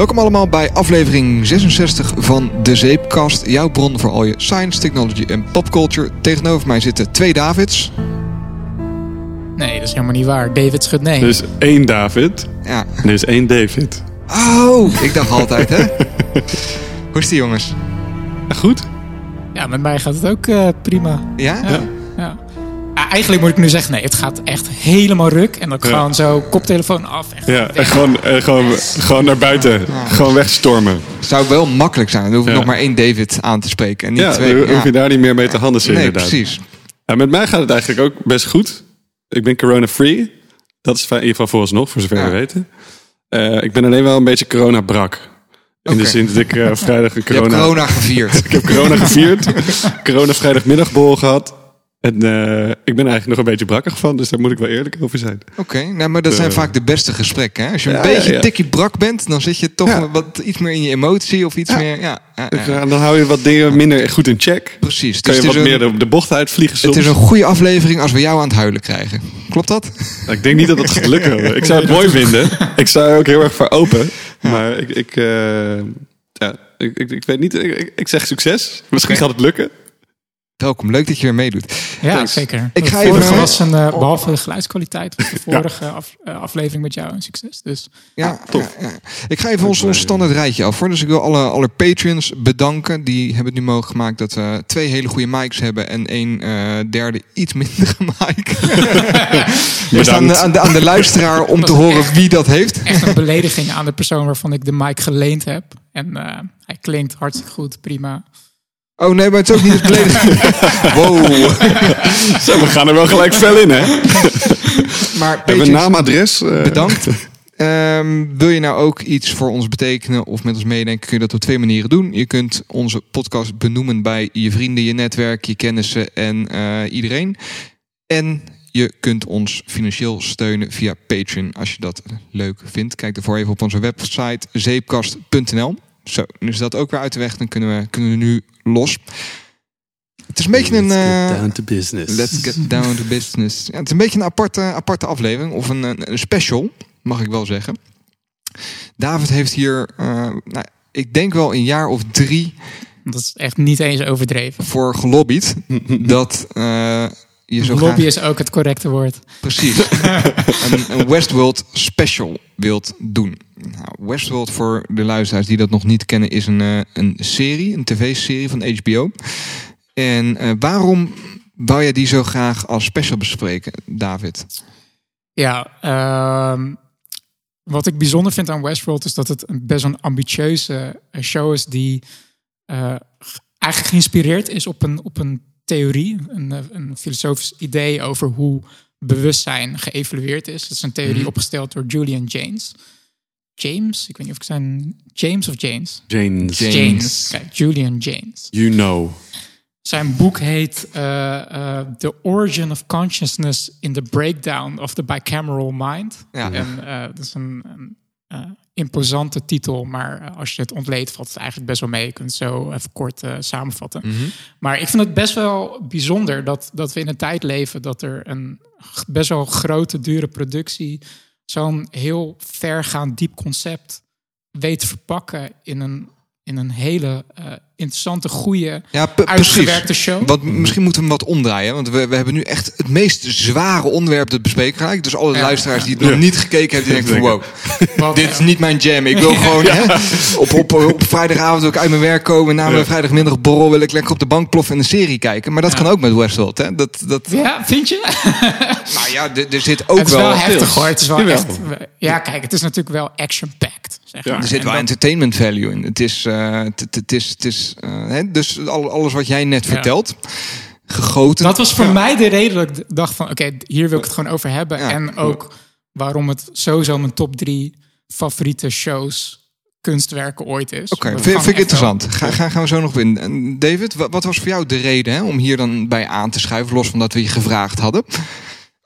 Welkom allemaal bij aflevering 66 van De Zeepkast. Jouw bron voor al je science, technology en popculture. Tegenover mij zitten twee Davids. Nee, dat is helemaal niet waar. David schudt nee. Er is één David Ja. en er is één David. Oh, ik dacht altijd hè. Hoe is die jongens? Goed? Ja, met mij gaat het ook eh, prima. Ja? Ja. ja. Eigenlijk moet ik nu zeggen, nee, het gaat echt helemaal ruk. En dan Ja. gewoon zo koptelefoon af. Echt Ja, en gewoon, eh, gewoon, gewoon naar buiten. Gewoon wegstormen. Zou wel makkelijk zijn. Dan hoef ik Ja. nog maar één David aan te spreken. En niet Ja, twee. dan hoef Ja. je daar niet meer mee te handen Nee, inderdaad. precies. Ja, met mij gaat het eigenlijk ook best goed. Ik ben corona-free. Dat is in ieder geval vooralsnog, voor zover Ja. we weten. Eh, ik ben alleen wel een beetje corona-brak. In de zin dat ik eh, vrijdag een Je hebt corona... corona gevierd. Ik heb corona gevierd. corona vrijdagmiddagborrel gehad. En eh, ik ben eigenlijk nog een beetje brakkig van. Dus daar moet ik wel eerlijk over zijn. Oké, nou, maar dat zijn Eh. vaak de beste gesprekken. Hè? Als je een beetje ja, tikkie brak bent, dan zit je toch Ja. wat iets meer in je emotie of iets meer. Ja, dan hou je wat dingen minder goed in check. precies. Dus je het wat een- meer de, de bocht uitvliegen soms. Het is een goede aflevering als we jou aan het huilen krijgen. Klopt dat? Nou, Ik denk niet dat het gaat lukken. Ik zou het mooi vinden. Ik sta er ook heel erg voor open. Maar ik, ik, eh, ja, ik, ik, ik weet niet. Ik, zeg succes. Misschien gaat het lukken. Welkom, leuk dat je weer meedoet. Ja, Thanks. zeker. Ik ga vorige even- was een, eh, behalve de geluidskwaliteit, was de vorige af- eh, aflevering met jou een succes. Dus Ja, tof. ja, ja. Ik ga even ons, ons standaard rijtje af. Hoor. Dus ik wil alle, alle patrons bedanken. Die hebben het nu mogelijk gemaakt dat we twee hele goede mics hebben. En één eh, derde iets mindere mic. Dus aan de, aan, de, aan de luisteraar om te horen echt- wie dat heeft. echt een belediging aan de persoon waarvan ik de mic geleend heb. En eh, hij klinkt hartstikke goed, prima. Oh nee, maar het is ook niet het belediging. Wow. Zo, we gaan er wel gelijk fel in, hè? Maar Hebben we patrons, naam, adres? eh, bedankt. Ehm, wil je nou ook iets voor ons betekenen of met ons meedenken, kun je dat op twee manieren doen. Je kunt onze podcast benoemen bij je vrienden, je netwerk, je kennissen en eh, iedereen. En je kunt ons financieel steunen via Patreon als je dat leuk vindt. Kijk ervoor even op onze website zeepkast.nl. Zo, nu is dat ook weer uit de weg. Dan kunnen we, kunnen we nu los. Het is een beetje een... eh, to business. Let's get down to business. Ja, het is een beetje een aparte, aparte aflevering. Of een, een, een special, mag ik wel zeggen. David heeft hier, eh, nou, ik denk wel een jaar of drie Dat is echt niet eens overdreven. voor gelobbyd. dat eh, je zo Lobby graag... is ook het correcte woord. Precies. een, Westworld special wilt doen. Nou, Westworld, voor de luisteraars die dat nog niet kennen, is een, eh, een serie, een tv-serie van HBO. En eh, waarom wou jij die zo graag als special bespreken, David? Ja, ehm, wat ik bijzonder vind aan Westworld is dat het een best een ambitieuze eh, show is die eigenlijk geïnspireerd is op een, op een theorie, een, eh, een filosofisch idee over hoe bewustzijn geëvalueerd is. Het is een theorie opgesteld door Julian James. James, ik weet niet of ik zijn James of James. James. James. Kijk, Julian James. You know. Zijn boek heet eh, eh, The Origin of Consciousness in the Breakdown of the Bicameral Mind. Ja. En eh, dat is een, een imposante titel, maar eh, als je het ontleedt, valt het eigenlijk best wel mee. Je kunt het zo even kort eh, samenvatten. Maar ik vind het best wel bijzonder dat, dat we in een tijd leven dat er een best wel grote, dure productie zo'n heel vergaand, diep concept weet te verpakken in een, in een hele eh, interessante, goede, Ja, uitgewerkte show. Wat, misschien moeten we hem wat omdraaien. Want we, we hebben nu echt het meest zware onderwerp te bespreken. gelijk. Dus alle Ja, luisteraars ja. die het nog niet gekeken hebben, die denken van wow, Wat, dit is niet mijn jam. Ik wil gewoon hè, op, op, op vrijdagavond ook uit mijn werk komen. Na mijn Ja. vrijdagmiddag borrel wil ik lekker op de bank ploffen en een serie kijken. Maar dat Ja. kan ook met Westworld. Hè? Dat, dat, Ja, vind je? nou ja, er zit ook het is wel, wel... heftig hoor. Het is wel echt. Ja, kijk, het is natuurlijk wel action-packed. Zeg Ja. maar. Er zit wel entertainment value in. Het is, eh, het, is, het is eh, hè, dus al- alles wat jij net Ja. vertelt, gegoten. Dat was voor mij de reden dat ik dacht van... oké, hier wil ik het gewoon over hebben. Ja. En ook waarom het sowieso mijn top drie favoriete shows, kunstwerken ooit is. Oké, vind, ik interessant. Ga, ga, gaan we zo nog in. David, wat, wat was voor jou de reden hè, om hier dan bij aan te schuiven, los van dat we je gevraagd hadden,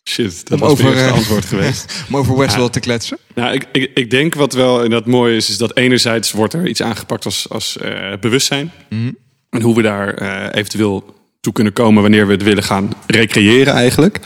Shit, dat Om was over, over, het eh, antwoord geweest. om over Westworld te kletsen? Nou, ik, ik, ik denk wat wel inderdaad mooi is, is dat enerzijds wordt er iets aangepakt als, als eh, bewustzijn. Mhm. En hoe we daar eh, eventueel toe kunnen komen wanneer we het willen gaan recreëren eigenlijk.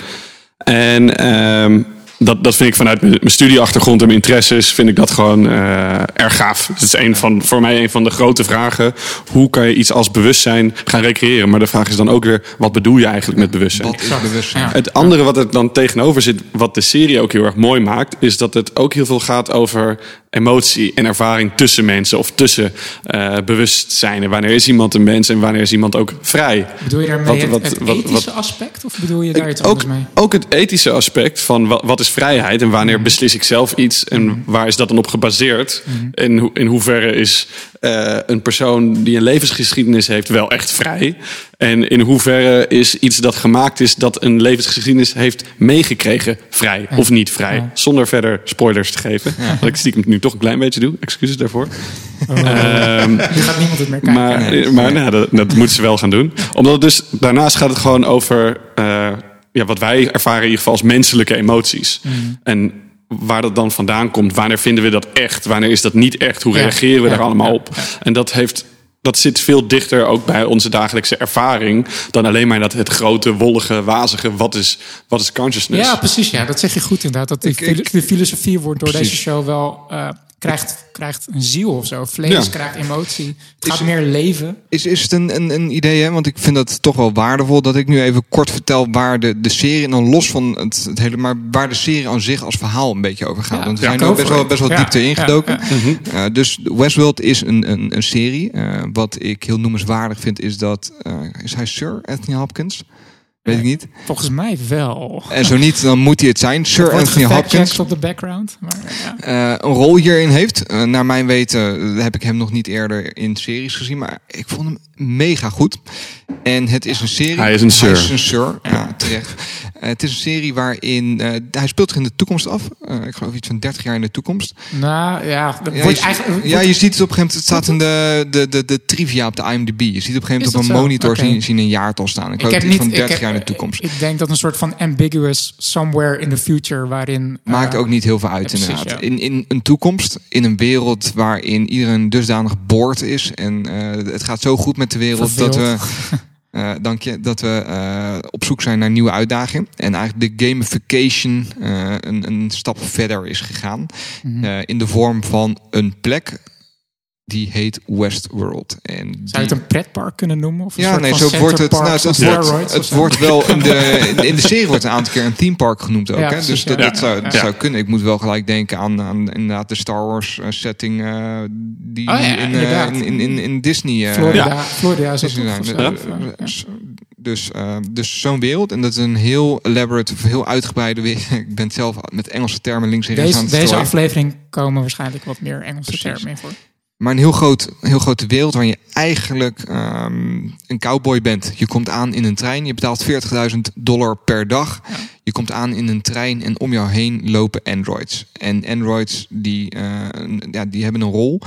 En ehm, dat, dat vind ik vanuit mijn studieachtergrond en mijn interesses, vind ik dat gewoon eh, erg gaaf. Het is een van, voor mij een van de grote vragen. Hoe kan je iets als bewustzijn gaan recreëren? Maar de vraag is dan ook weer, wat bedoel je eigenlijk met bewustzijn? Wat is bewustzijn? Ja. Het andere wat er dan tegenover zit, wat de serie ook heel erg mooi maakt, is dat het ook heel veel gaat over emotie en ervaring tussen mensen of tussen eh bewustzijn. En wanneer is iemand een mens en wanneer is iemand ook vrij? Bedoel je daarmee Wat- het, wat- het wat- ethische wat- aspect? Of bedoel je daar iets ook, mee? ook het ethische aspect van wat, is vrijheid en wanneer beslis ik zelf iets en waar is dat dan op gebaseerd? En hoe- in hoeverre is eh, een persoon die een levensgeschiedenis heeft wel echt vrij? En in hoeverre is iets dat gemaakt is dat een levensgeschiedenis heeft meegekregen vrij of niet vrij? Ja. Zonder verder spoilers te geven. Wat ik stiekem nu toch een klein beetje doe. Excuses daarvoor. Ehm, Nu gaat niemand het meer kijken. maar maar nou, dat, dat moeten ze wel gaan doen. Omdat het dus, daarnaast gaat het gewoon over eh, ja, wat wij ervaren in ieder geval als menselijke emoties. En waar dat dan vandaan komt, wanneer vinden we dat echt, wanneer is dat niet echt, hoe reageren we Ja. daar allemaal Ja. op. En dat heeft... Dat zit veel dichter ook bij onze dagelijkse ervaring dan alleen maar dat het grote, wollige, wazige, wat is, wat is consciousness? Ja, precies. Ja, dat zeg je goed inderdaad. Dat de, Ik- ik- de filosofie wordt door Precies. deze show wel... eh, krijgt, krijgt een ziel of zo. Vlees, Ja. krijgt emotie. Het gaat meer leven. Is, is het een, een, een idee, hè? want ik vind dat toch wel waardevol dat ik nu even kort vertel waar de, de serie, en dan los van het, het hele, maar waar de serie aan zich als verhaal een beetje over gaat. Ja, want we ja, zijn er best wel, best wel Ja, diepte ja, ingedoken. ja. Uh, dus Westworld is een, een, een serie. Uh, wat ik heel noemenswaardig vind is dat, uh, is hij Sir Anthony Hopkins? Weet ik niet. Volgens mij wel. En zo niet, dan moet hij het zijn. Sir Anthony Hopkins. op de background. Maar, ja. uh, een rol hierin heeft. Uh, naar mijn weten heb ik hem nog niet eerder in series gezien, maar ik vond hem mega goed. En het is een serie. Hij is een sir. Hij is een sir, ja, ja terecht. Uh, het is een serie waarin hij speelt zich in de toekomst af. ik geloof iets van 30 jaar in de toekomst. Nou ja, ja, wordt je, eigenlijk, ja, je ziet het op een gegeven moment. Het staat in de, de, de, de trivia op de IMDb. Je ziet op een gegeven moment op een zo? monitor Okay. zien, zien een jaartal staan. Ik, ik geloof heb iets niet, van 30 heb, jaar in de toekomst. Ik denk dat een soort van ambiguous somewhere in the future waarin maakt ook niet heel veel uit ja, inderdaad. Precies, ja. In, in een toekomst, in een wereld waarin iedereen dusdanig boord is en uh, het gaat zo goed met de wereld Verveeld. dat we uh, dank je dat we uh, op zoek zijn naar nieuwe uitdagingen en eigenlijk de gamification een, een stap verder is gegaan Mhm. mm -hmm. in de vorm van een plek die heet Westworld. En Zou je het een pretpark kunnen noemen? Of een ja, soort nee, van zo wordt het. Nou, het, het wordt, het wordt wel in de, in de serie wordt een aantal keer een theme park genoemd ook. Ja, hè? precies, Dus dat, ja. dat, zou, dat Ja. zou kunnen. Ik moet wel gelijk denken aan, aan inderdaad de Star Wars uh, setting uh, die Oh in, uh, in, in, in, in Disney. uh, Florida. Florida is dus- Dus, dus zo'n wereld. En dat is een heel elaborate, of heel uitgebreide wereld. Ik ben zelf met Engelse termen links en rechts aan Deze, het deze aflevering komen waarschijnlijk wat meer Engelse termen in voor. Maar een heel, groot, heel grote wereld waar je eigenlijk ehm, een cowboy bent. Je komt aan in een trein, je betaalt 40.000 dollar per dag. Ja. Je komt aan in een trein en om jou heen lopen androids. En androids die, eh, ja, die hebben een rol.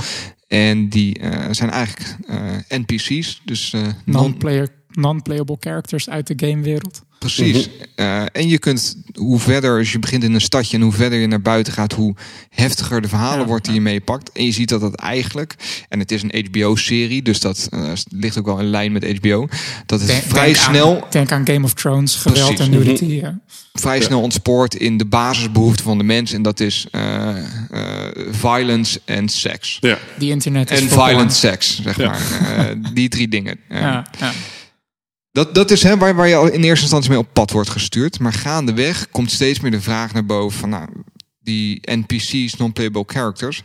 En die eh, zijn eigenlijk eh, NPC's. Dus non, Non-player, non-playable characters uit de gamewereld. Precies. Uh, en je kunt, hoe verder, als je begint in een stadje en hoe verder je naar buiten gaat, hoe heftiger de verhalen Ja, wordt die je meepakt. En je ziet dat dat eigenlijk, en het is een HBO-serie, dus dat uh, ligt ook wel in lijn met HBO, dat het Denk- vrij denk snel, Aan, denk aan Game of Thrones, geweld Precies. en nudity. Ja. vrij snel ontspoort in de basisbehoeften van de mens. En dat is uh, violence en seks. Ja. Die internet is En violent porn. seks, zeg Ja. maar. die drie dingen. Ja, ja. Dat, dat is hè, waar, waar je al in eerste instantie mee op pad wordt gestuurd. Maar gaandeweg komt steeds meer de vraag naar boven van nou, die NPC's, non-playable characters,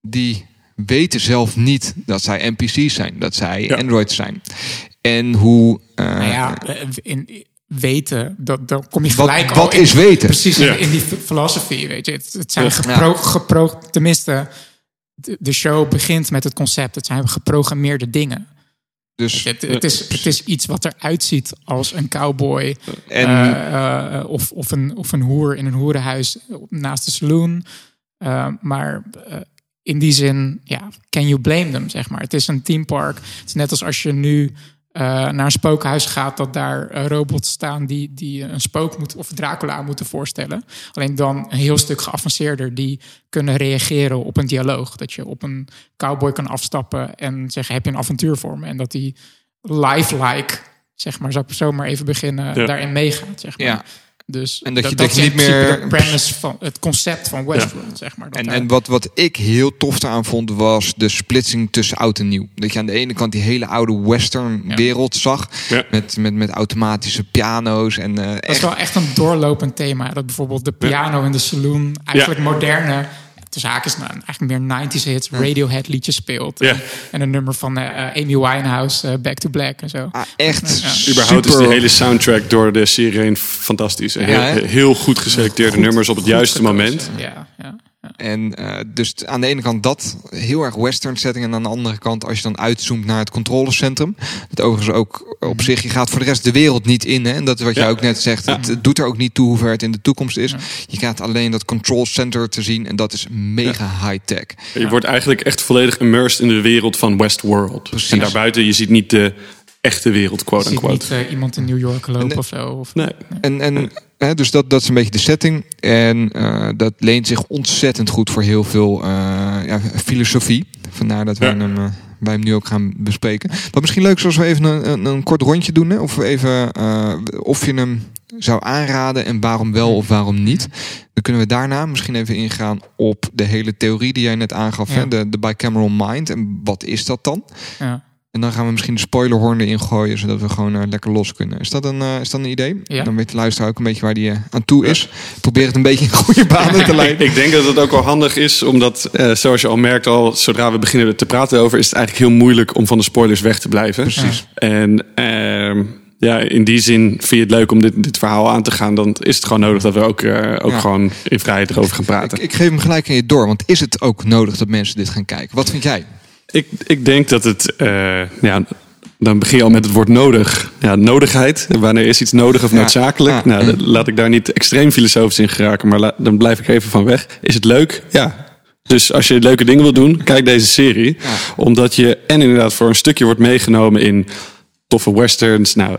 die weten zelf niet dat zij NPC's zijn, dat zij Ja. androids zijn. En hoe. uh, Nou ja, eh, in, weten, dat, dan kom je wat, gelijk al wat in, is weten? Precies, Ja. in, in die filosofie, weet je. Het, het zijn Ja. gepro, gepro, tenminste, de, de show begint met het concept. Het zijn geprogrammeerde dingen. Dus, Het, het, is, het is iets wat eruit ziet als een cowboy en eh, eh, of, of, een, of een hoer in een hoerenhuis naast de saloon. Eh, maar in die zin, ja, can you blame them, zeg maar. Het is een teampark. Het is net als als je nu naar een spookhuis gaat... dat daar eh, robots staan die, die een spook moet, of Dracula moeten voorstellen. Alleen dan een heel stuk geavanceerder. Die kunnen reageren op een dialoog. Dat je op een cowboy kan afstappen en zeggen... heb je een avontuur voor me? En dat die lifelike, zeg maar, zou ik zo maar even beginnen... Ja. daarin meegaat, zeg maar. ja. Dus En dat je- dat, je niet meer- premise van het concept van Westworld, zeg maar. En, daar- en wat, wat ik heel tof aan vond, was de splitsing tussen oud en nieuw. Dat je aan de ene kant die hele oude western Ja. wereld zag. Ja. Met, met, met automatische piano's. En, eh, Dat is wel echt een doorlopend thema. Dat bijvoorbeeld de piano in de saloon eigenlijk moderne, tussen haakjes, nou, eigenlijk meer 90s hits, Radiohead liedjes speelt. Ja. En, en een nummer van eh, eh, Amy Winehouse, eh, Back to Black en zo. ah, echt Ja. Überhaupt is super- die hele soundtrack door de serie heen fantastisch. Ja, heel, goed geselecteerde Goed- nummers op het juiste gekozen. moment. Ja, ja. En eh, dus aan de ene kant dat, heel erg western setting. En aan de andere kant, als je dan uitzoomt naar het controlecentrum. Dat overigens ook op zich, je gaat voor de rest de wereld niet in. Hè? En dat is wat Ja. jij ook net zegt. Ja. Het, het doet er ook niet toe hoe ver het in de toekomst is. Je krijgt alleen dat control center te zien. En dat is mega high-tech. Je wordt eigenlijk echt volledig immersed in de wereld van Westworld. Precies. En daarbuiten, je ziet niet de echte wereld, Je quote ziet unquote. niet eh, iemand in New York lopen Nee. of zo. Of, Nee. En, en hè, dus dat, dat is een beetje de setting. En eh, dat leent zich ontzettend goed voor heel veel eh, ja, filosofie. Vandaar dat wij, Ja. hem, eh, wij hem nu ook gaan bespreken. Wat misschien leuk is als we even een, een, een kort rondje doen. Hè? Of, we even, eh, of je hem zou aanraden en waarom wel of waarom niet. Dan kunnen we daarna misschien even ingaan op de hele theorie die jij net aangaf. Ja. Hè? De, de bicameral mind. En wat is dat dan? ja. En dan gaan we misschien de spoilerhorn erin gooien, zodat we gewoon eh, lekker los kunnen. Is dat een, eh, is dat een idee? Ja. Dan weet de luisteraar ook een beetje waar die eh, aan toe is. Probeer het een beetje in goede banen te leiden. ik denk dat het ook wel handig is, omdat eh, zoals je al merkt al, zodra we beginnen te praten over, is het eigenlijk heel moeilijk om van de spoilers weg te blijven. Precies. En ehm, ja, in die zin vind je het leuk om dit, dit verhaal aan te gaan, dan is het gewoon nodig dat we ook, eh, ook Ja. gewoon in vrijheid erover gaan praten. Ik, ik geef hem gelijk aan je door, want is het ook nodig dat mensen dit gaan kijken? Wat vind jij? Ik, ik denk dat het, eh, ja, dan begin je al met het woord nodig. Ja, nodigheid. Wanneer is iets nodig of noodzakelijk? Ja. Nou, dat- laat ik daar niet extreem filosofisch in geraken, maar dan blijf ik even van weg. Is het leuk? Ja. Dus als je leuke dingen wil doen, kijk deze serie. Ja. Omdat je en inderdaad voor een stukje wordt meegenomen in toffe westerns. Nou,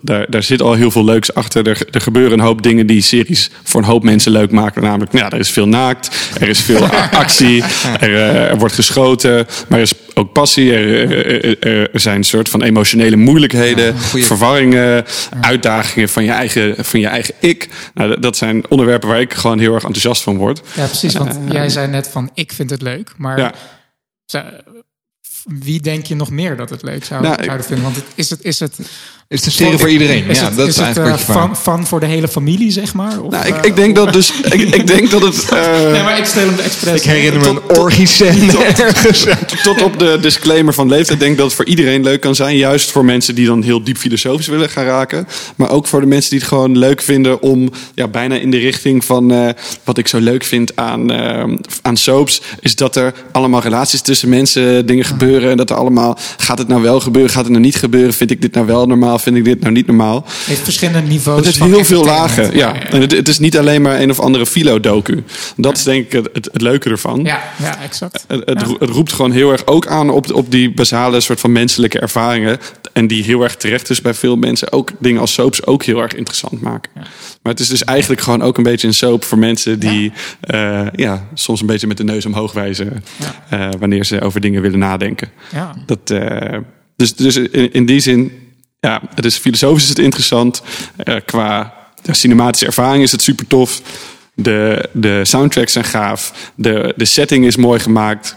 daar, daar zit al heel veel leuks achter. Er, er gebeuren een hoop dingen die series voor een hoop mensen leuk maken. Namelijk, nou ja, er is veel naakt, er is veel actie, er, eh, er wordt geschoten, maar er is ook passie. Er, er- er- er zijn een soort van emotionele moeilijkheden, Ja, goeie- verwarringen, uitdagingen van je eigen, van je eigen ik. Nou, dat- zijn onderwerpen waar ik gewoon heel erg enthousiast van word. ja, precies. Want jij zei net van, ik vind het leuk. Maar Ja. wie denk je nog meer dat het leuk zou, Nou, zouden vinden? Want het, is, het, is het Is het een serie voor iedereen? Is ja, het, dat is is, het eigenlijk eh, van, van voor de hele familie, zeg maar? Of, Nou, ik, eh, ik denk dat dus. Ik, ik denk dat het. eh, Nee, maar ik stel hem expres. Ik herinner me Tot- een orgie-scène ergens. tot op de disclaimer van leeftijd denk ik dat het voor iedereen leuk kan zijn. Juist voor mensen die dan heel diep filosofisch willen gaan raken. Maar ook voor de mensen die het gewoon leuk vinden om ja, bijna in de richting van eh, wat ik zo leuk vind aan, eh, aan soaps. Is dat er allemaal relaties tussen mensen dingen gebeuren. En dat er allemaal, gaat het nou wel gebeuren, gaat het nou niet gebeuren? Vind ik dit nou wel normaal, vind ik dit nou niet normaal? heeft verschillende niveaus. Het van heel veel lagen, ja. En het, het is niet alleen maar een of andere filo-docu. Dat is denk ik het, het, het leuke ervan. Ja, ja, exact. Het, het, het roept gewoon heel erg ook aan op, op die basale soort van menselijke ervaringen. En die heel erg terecht is bij veel mensen. Ook dingen als soaps ook heel erg interessant maken. Maar het is dus eigenlijk gewoon ook een beetje een soap voor mensen die ja. ja, soms een beetje met de neus omhoog wijzen. eh, wanneer ze over dingen willen nadenken. Ja. Dat, eh, dus dus in, in die zin, ja, het is filosofisch is het interessant. Eh, qua ja, cinematische ervaring is het super tof. De, de soundtracks zijn gaaf. De, de setting is mooi gemaakt.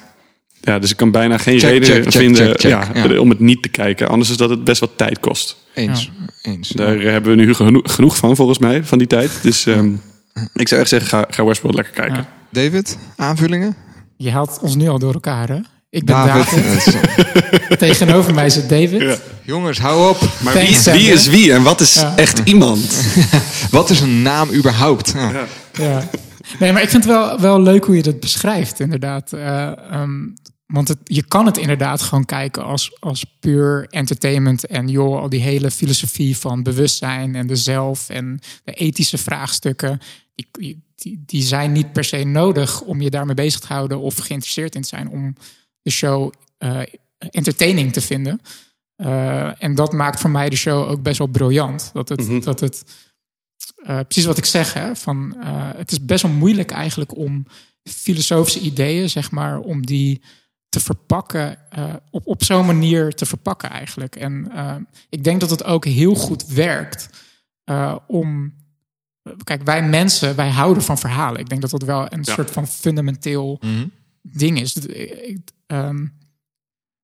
Ja, dus ik kan bijna geen Check, reden check, vinden check, check. ja, Ja. om het niet te kijken. Anders is dat het best wat tijd kost. Eens, eens. Daar hebben we nu geno- genoeg van, volgens mij, van die tijd. Dus ehm, ik zou echt zeggen, ga, ga Westworld lekker kijken. Ja. David, aanvullingen? Je haalt ons nu al door elkaar, hè? Ik ben David. David. Tegenover mij zit David. Ja. Jongens, hou op. Maar wie, wie is wie en wat is Ja. echt iemand? Wat is een naam überhaupt? Ja. Ja. Nee, maar ik vind het wel, wel leuk hoe je dat beschrijft, inderdaad. Eh, ehm, want het, je kan het inderdaad gewoon kijken als, als puur entertainment. En joh, al die hele filosofie van bewustzijn en de zelf en de ethische vraagstukken. Die, die, die zijn niet per se nodig om je daarmee bezig te houden of geïnteresseerd in te zijn om de show eh, entertaining te vinden. Eh, en dat maakt voor mij de show ook best wel briljant. Dat het, dat het eh, precies wat ik zeg, hè, van, eh, het is best wel moeilijk eigenlijk om filosofische ideeën, zeg maar, om die te verpakken, eh, op, op zo'n manier te verpakken eigenlijk. En eh, ik denk dat het ook heel goed werkt eh, om kijk, wij mensen, wij houden van verhalen. Ik denk dat dat wel een Ja. soort van fundamenteel Mhm. ding is. Ehm,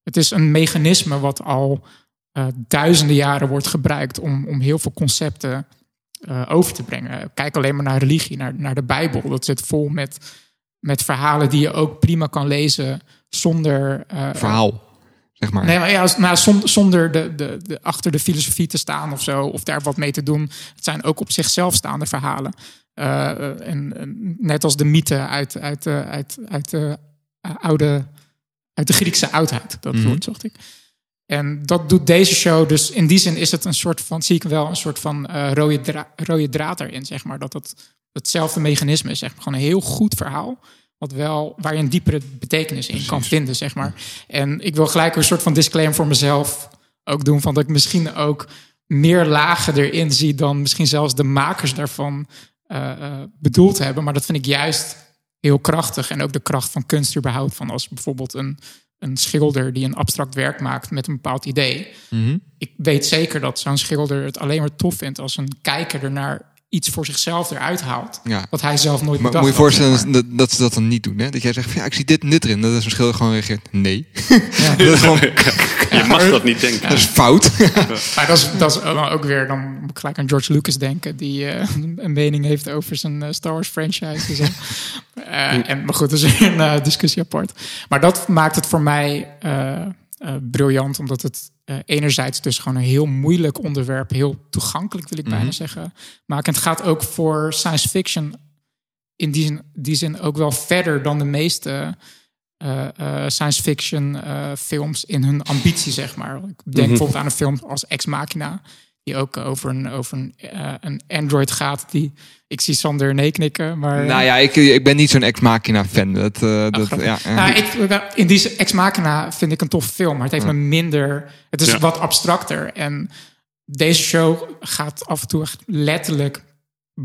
het is een mechanisme wat al eh, duizenden jaren wordt gebruikt om, om heel veel concepten eh, over te brengen. Kijk alleen maar naar religie, naar, naar de Bijbel. Dat zit vol met, met verhalen die je ook prima kan lezen zonder. eh, Verhaal, zeg maar. Nee, maar ja, nou, zon- zonder de, de, de, achter de filosofie te staan of zo, of daar wat mee te doen. Het zijn ook op zichzelf staande verhalen. En, en net als de mythe uit, uit, eh, uit, uit de oude, uit de Griekse oudheid. Dat Mhm. woord zocht ik. En dat doet deze show. Dus in die zin is het een soort van, zie ik wel een soort van eh, rode, dra rode draad erin, zeg maar. Dat het hetzelfde mechanisme is, zeg maar. Gewoon een heel goed verhaal. Wat wel, waar je een diepere betekenis in kan vinden, zeg maar. En ik wil gelijk een soort van disclaimer voor mezelf ook doen. Van dat ik misschien ook meer lagen erin zie dan misschien zelfs de makers daarvan eh, eh, bedoeld hebben. Maar dat vind ik juist heel krachtig. En ook de kracht van kunst überhaupt. Van als bijvoorbeeld een, een schilder die een abstract werk maakt met een bepaald idee. Mhm. Ik weet zeker dat zo'n schilder het alleen maar tof vindt als een kijker ernaar iets voor zichzelf eruit haalt. Ja. Wat hij zelf nooit Maar bedacht moet je voorstellen dat, dat ze dat dan niet doen. Hè? Dat jij zegt, van, ja, ik zie dit en dit erin. Dat is een schilder gewoon reageert, nee. Ja. dat is gewoon, Je mag dat niet denken. dat is fout. Maar dat is, dat is dan ook weer, dan moet ik gelijk aan George Lucas denken, die eh, een mening heeft over zijn eh, Star Wars franchise. Eh, en, maar goed, dat is een discussie apart. Maar dat maakt het voor mij eh, briljant, omdat het eh, enerzijds dus gewoon een heel moeilijk onderwerp, heel toegankelijk wil ik bijna zeggen, maakt. En het gaat ook voor science fiction in die zin, die zin ook wel verder dan de meeste eh, science fiction films in hun ambitie, zeg maar. Ik denk bijvoorbeeld aan een film als Ex Machina, die ook over een, over een, eh, een android gaat. Die, ik zie Sander nee knikken, maar... nou ja, ik, ik ben niet zo'n ex-machina fan. Dat, eh, dat, ja. Nou, ik, in die Ex Machina vind ik een toffe film, maar het heeft me minder... Het is Ja. wat abstracter. En deze show gaat af en toe echt letterlijk...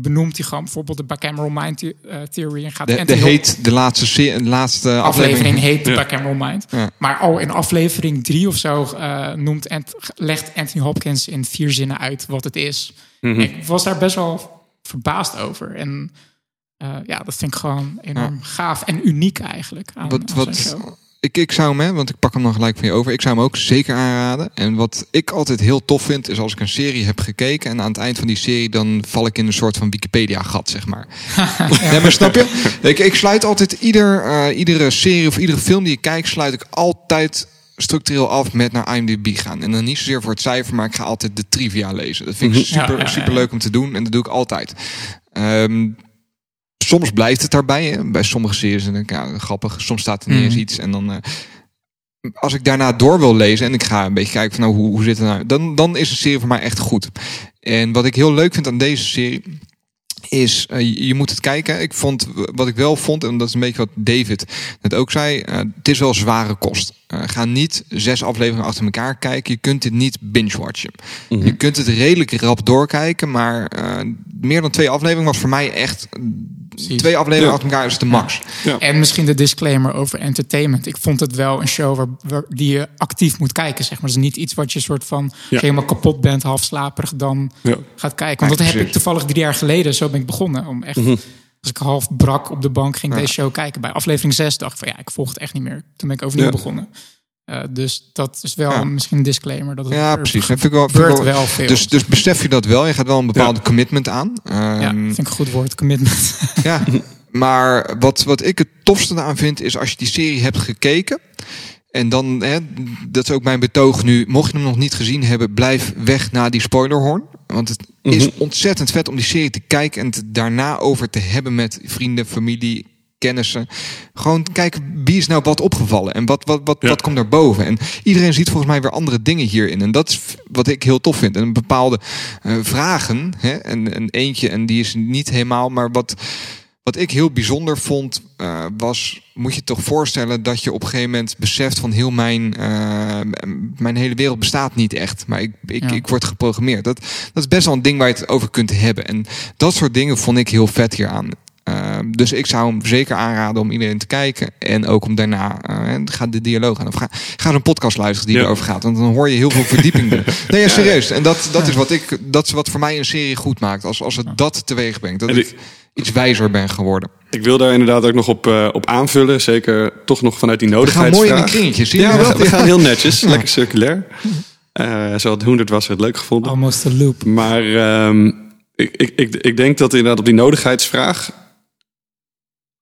benoemt hij gewoon bijvoorbeeld de Bicameral Mind eh, Theory... en gaat de, de heet, de laatste, se- de laatste aflevering aflevering. heet de Ja. Bicameral Mind. Ja. Maar al in aflevering drie of zo eh, noemt Ant- legt Anthony Hopkins in vier zinnen uit wat het is. Mhm. Ik was daar best wel verbaasd over. En eh, ja, dat vind ik gewoon enorm gaaf en uniek eigenlijk. Aan, Wat, aan wat, show. Ik, ik zou hem, hè, want ik pak hem dan gelijk van je over. Ik zou hem ook zeker aanraden. En wat ik altijd heel tof vind, is als ik een serie heb gekeken. En aan het eind van die serie, dan val ik in een soort van Wikipedia-gat, zeg maar. Nee, maar snap je? Ik, ik sluit altijd ieder, eh, iedere serie of iedere film die ik kijk, sluit ik altijd structureel af met naar IMDb gaan. En dan niet zozeer voor het cijfer, maar ik ga altijd de trivia lezen. Dat vind ik Mhm. super, Ja, ja, ja, super leuk om te doen en dat doe ik altijd. Ehm, soms blijft het daarbij. Hè. Bij sommige series en ik, ja, grappig. Soms staat er niet Mhm. eens iets en dan. eh, als ik daarna door wil lezen en ik ga een beetje kijken van nou, hoe, hoe zit het nou, dan, dan is een serie voor mij echt goed. En wat ik heel leuk vind aan deze serie is, eh, je- moet het kijken. Ik vond, wat ik wel vond, en dat is een beetje wat David net ook zei, eh, het is wel zware kost. Ga niet zes afleveringen achter elkaar kijken. Je kunt dit niet binge-watchen. Je kunt het redelijk rap doorkijken, maar meer dan twee afleveringen was voor mij echt... Precies. Twee afleveringen Ja. achter elkaar is de max. En misschien de disclaimer over entertainment. Ik vond het wel een show waar, waar- die je actief moet kijken. Zeg maar. Het is niet iets wat je soort van helemaal kapot bent, half slaperig dan Ja. gaat kijken. Want dat heb ik toevallig drie jaar geleden. Zo ben ik begonnen. Om echt, Als ik half brak op de bank, ging ik deze show kijken. Bij aflevering 6 dacht ik van ja, ik volg het echt niet meer. Toen ben ik overnieuw Ja. begonnen. Eh, dus dat is wel Ja. misschien een disclaimer. Dat het Ja, er precies. Dat vind ik wel, vind ik gebeurt wel- wel veel. Dus, dus besef je dat wel. Je gaat wel een bepaalde commitment aan. ja, Ehm, vind ik een goed woord, commitment. Ja, maar wat, wat ik het tofste aan vind, is als je die serie hebt gekeken. En dan, hè, dat is ook mijn betoog nu. Mocht je hem nog niet gezien hebben, blijf weg na die spoilerhorn. Want het is Mhm. ontzettend vet om die serie te kijken en het daarna over te hebben met vrienden, familie, kennissen. Gewoon kijken wie is nou wat opgevallen en wat, wat, wat, Ja. wat komt naar boven. En iedereen ziet volgens mij weer andere dingen hierin. En dat is wat ik heel tof vind. En bepaalde eh, vragen. Hè, en, en eentje, en die is niet helemaal, maar wat. Wat ik heel bijzonder vond, eh, was, moet je toch voorstellen dat je op een gegeven moment beseft van heel mijn, eh, mijn hele wereld bestaat niet echt, maar ik, ik, Ja. ik word geprogrammeerd. Dat, dat is best wel een ding waar je het over kunt hebben. En dat soort dingen vond ik heel vet hieraan. Ehm, dus ik zou hem zeker aanraden om iedereen te kijken. En ook om daarna uh, ga de dialoog aan. Of ga, ga zo'n podcast luisteren die erover gaat. Want dan hoor je heel veel verdieping. nee, ja, serieus. En dat, dat is wat ik. Dat is wat voor mij een serie goed maakt. Als, als het dat teweeg brengt. Dat ik iets wijzer ben geworden. Ik wil daar inderdaad ook nog op, uh, op aanvullen. Zeker toch nog vanuit die nodigheidsvraag. We gaan mooi in de kringetjes. Zie je ja, we, we gaan heel netjes. Lekker circulair. Uh, zo had Hoendert was het leuk gevonden. Almost a loop. Maar um, ik, ik, ik, ik denk dat inderdaad op die nodigheidsvraag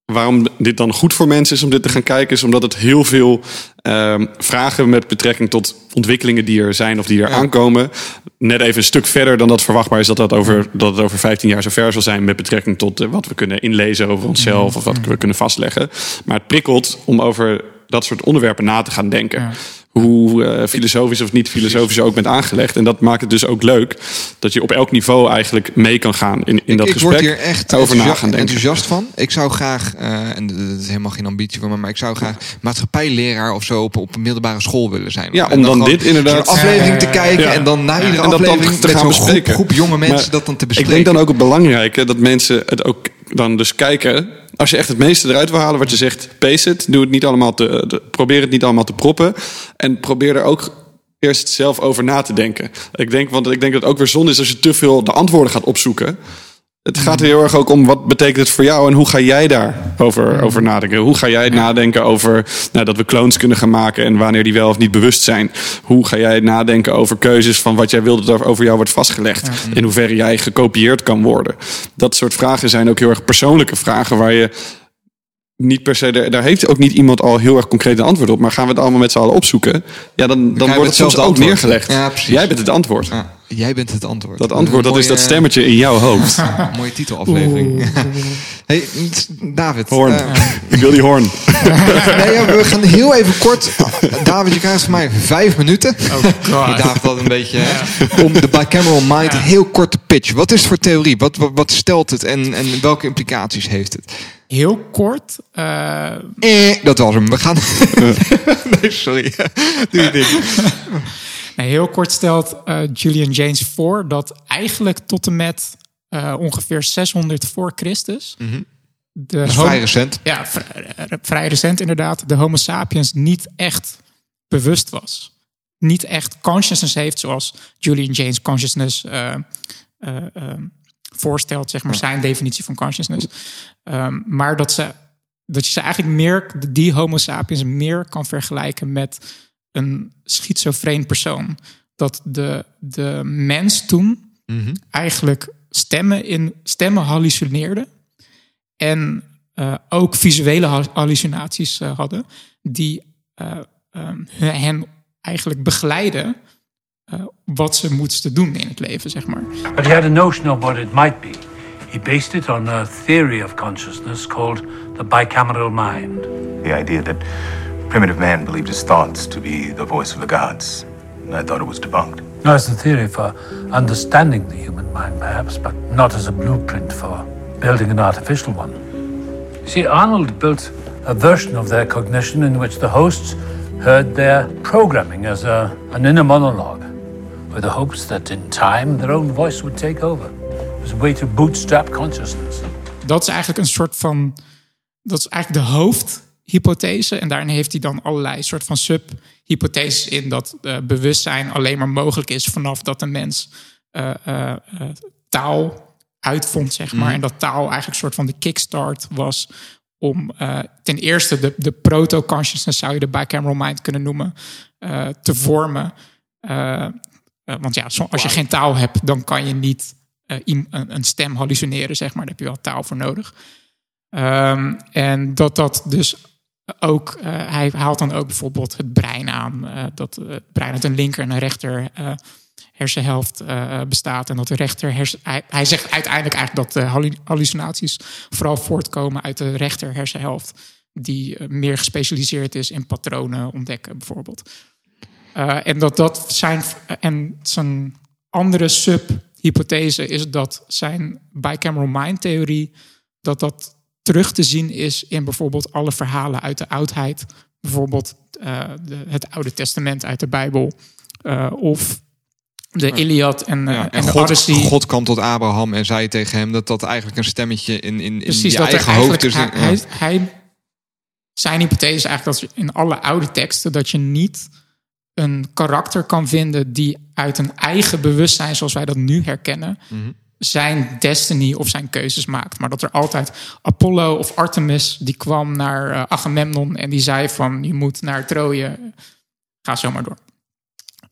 waarom dit dan goed voor mensen is om dit te gaan kijken, is omdat het heel veel um, vragen met betrekking tot ontwikkelingen die er zijn of die er aankomen. Net even een stuk verder dan dat verwachtbaar is dat, dat, over, dat het over 15 jaar zo ver zal zijn met betrekking tot uh, wat we kunnen inlezen over onszelf of wat we kunnen vastleggen. Maar het prikkelt om over dat soort onderwerpen na te gaan denken. Ja hoe uh, filosofisch of niet filosofisch ook bent aangelegd. En dat maakt het dus ook leuk dat je op elk niveau eigenlijk mee kan gaan in, in dat ik gesprek. Ik word hier echt over na gaan denken. enthousiast van. Ik zou graag, uh, en dat is helemaal geen ambitie van me, maar ik zou graag maatschappijleraar of zo op, op een middelbare school willen zijn. Ja, om dan, dan dit inderdaad... aflevering te kijken en dan na iedere aflevering te gaan bespreken. Groep, groep jonge mensen dat dan te bespreken. Ik denk dan ook het belangrijke dat mensen het ook dan dus kijken als je echt het meeste eruit wil halen wat je zegt, pace het. Doe het niet allemaal te, probeer het niet allemaal te proppen. En probeer er ook eerst zelf over na te denken. Ik denk, want ik denk dat het ook weer zonde is als je te veel de antwoorden gaat opzoeken. Het gaat heel erg ook om wat betekent het voor jou en hoe ga jij daarover over nadenken? Hoe ga jij nadenken over nou, dat we clones kunnen gaan maken en wanneer die wel of niet bewust zijn? Hoe ga jij nadenken over keuzes van wat jij wilt dat over jou wordt vastgelegd? In hoeverre jij gekopieerd kan worden? Dat soort vragen zijn ook heel erg persoonlijke vragen waar je niet per se, daar, heeft ook niet iemand al heel erg concreet een antwoord op. Maar gaan we het allemaal met z'n allen opzoeken? Ja, dan, dan wordt het zelfs ook neergelegd. Ja, Jij bent het antwoord. Ja, jij bent het antwoord. Dat antwoord, dat, is dat stemmetje in jouw hoofd. mooie titelaflevering. hey, David. Hoorn. Uh, Ik wil die hoorn. nee, we gaan heel even kort. David, je krijgt van mij vijf minuten. Oh god. David dat een beetje. om de bicameral mind heel kort te pitchen. Wat is het voor theorie? Wat, wat, wat stelt het en, en welke implicaties heeft het? Heel kort. Uh... Eh, dat was hem. We gaan. nee, sorry. Doe je ding. Nee, heel kort stelt uh, Julian James voor dat eigenlijk tot en met uh, ongeveer 600 voor Christus. Mm -hmm. de vrij recent. Ja, vrij recent inderdaad. De Homo sapiens niet echt bewust was. Niet echt consciousness heeft zoals Julian James consciousness voorstelt, zeg maar, zijn definitie van consciousness. Um, maar dat, ze, dat je ze eigenlijk meer, die Homo sapiens, meer kan vergelijken met een schizofreen persoon. Dat de, de mens toen mm eigenlijk stemmen, in, stemmen hallucineerde. En uh, ook visuele hallucinaties uh, hadden, die uh, um, hen eigenlijk begeleiden Eh, wat ze moesten doen in het leven, zeg maar. But he had a notion of what it might be. He based it on a theory of consciousness called the bicameral mind. The idea that primitive man believed his thoughts to be the voice of the gods. I thought it was debunked. No, it's a theory for understanding the human mind, perhaps, but not as a blueprint for building an artificial one. You see, Arnold built a version of their cognition in which the hosts heard their programming as a, an inner monologue with the hopes that in time their own voice would take over. It was a way to bootstrap consciousness. Dat is eigenlijk een soort van. Dat is eigenlijk de hoofdhypothese. En daarin heeft hij dan allerlei soort van subhypotheses in dat uh, bewustzijn alleen maar mogelijk is vanaf dat een mens uh, uh, taal uitvond, zeg maar. Mm. En dat taal eigenlijk een soort van de kickstart was om ten eerste de, de proto-consciousness, zou je de bicameral mind kunnen noemen, te vormen. Uh, want ja, als je geen taal hebt, dan kan je niet uh, een, een, stem hallucineren, zeg maar. Daar heb je wel taal voor nodig. Um, en dat dat dus ook, uh, hij haalt dan ook bijvoorbeeld het brein aan. dat het brein uit een linker en een rechter hersenhelft bestaat. En dat de rechter hersen, hij, hij, zegt uiteindelijk eigenlijk dat de hallucinaties vooral voortkomen uit de rechter hersenhelft. Die meer gespecialiseerd is in patronen ontdekken, bijvoorbeeld. Uh, en dat dat zijn. En zijn andere subhypothese is dat zijn bicameral mind theorie. dat dat terug te zien is in bijvoorbeeld alle verhalen uit de oudheid. Bijvoorbeeld uh, de, het Oude Testament uit de Bijbel. Uh, of de Iliad en, eh, Ja, en, en God, Odyssey. God kwam tot Abraham en zei tegen hem dat dat eigenlijk een stemmetje in, in, in Precies, je dat eigen hoofd eigenlijk... is. hij, Ja. hij, zijn hypothese is eigenlijk dat in alle oude teksten... dat je niet een karakter kan vinden die uit een eigen bewustzijn... zoals wij dat nu herkennen... Mhm. zijn destiny of zijn keuzes maakt. Maar dat er altijd Apollo of Artemis... die kwam naar eh, Agamemnon en die zei van... je moet naar Troje, ga zo maar door.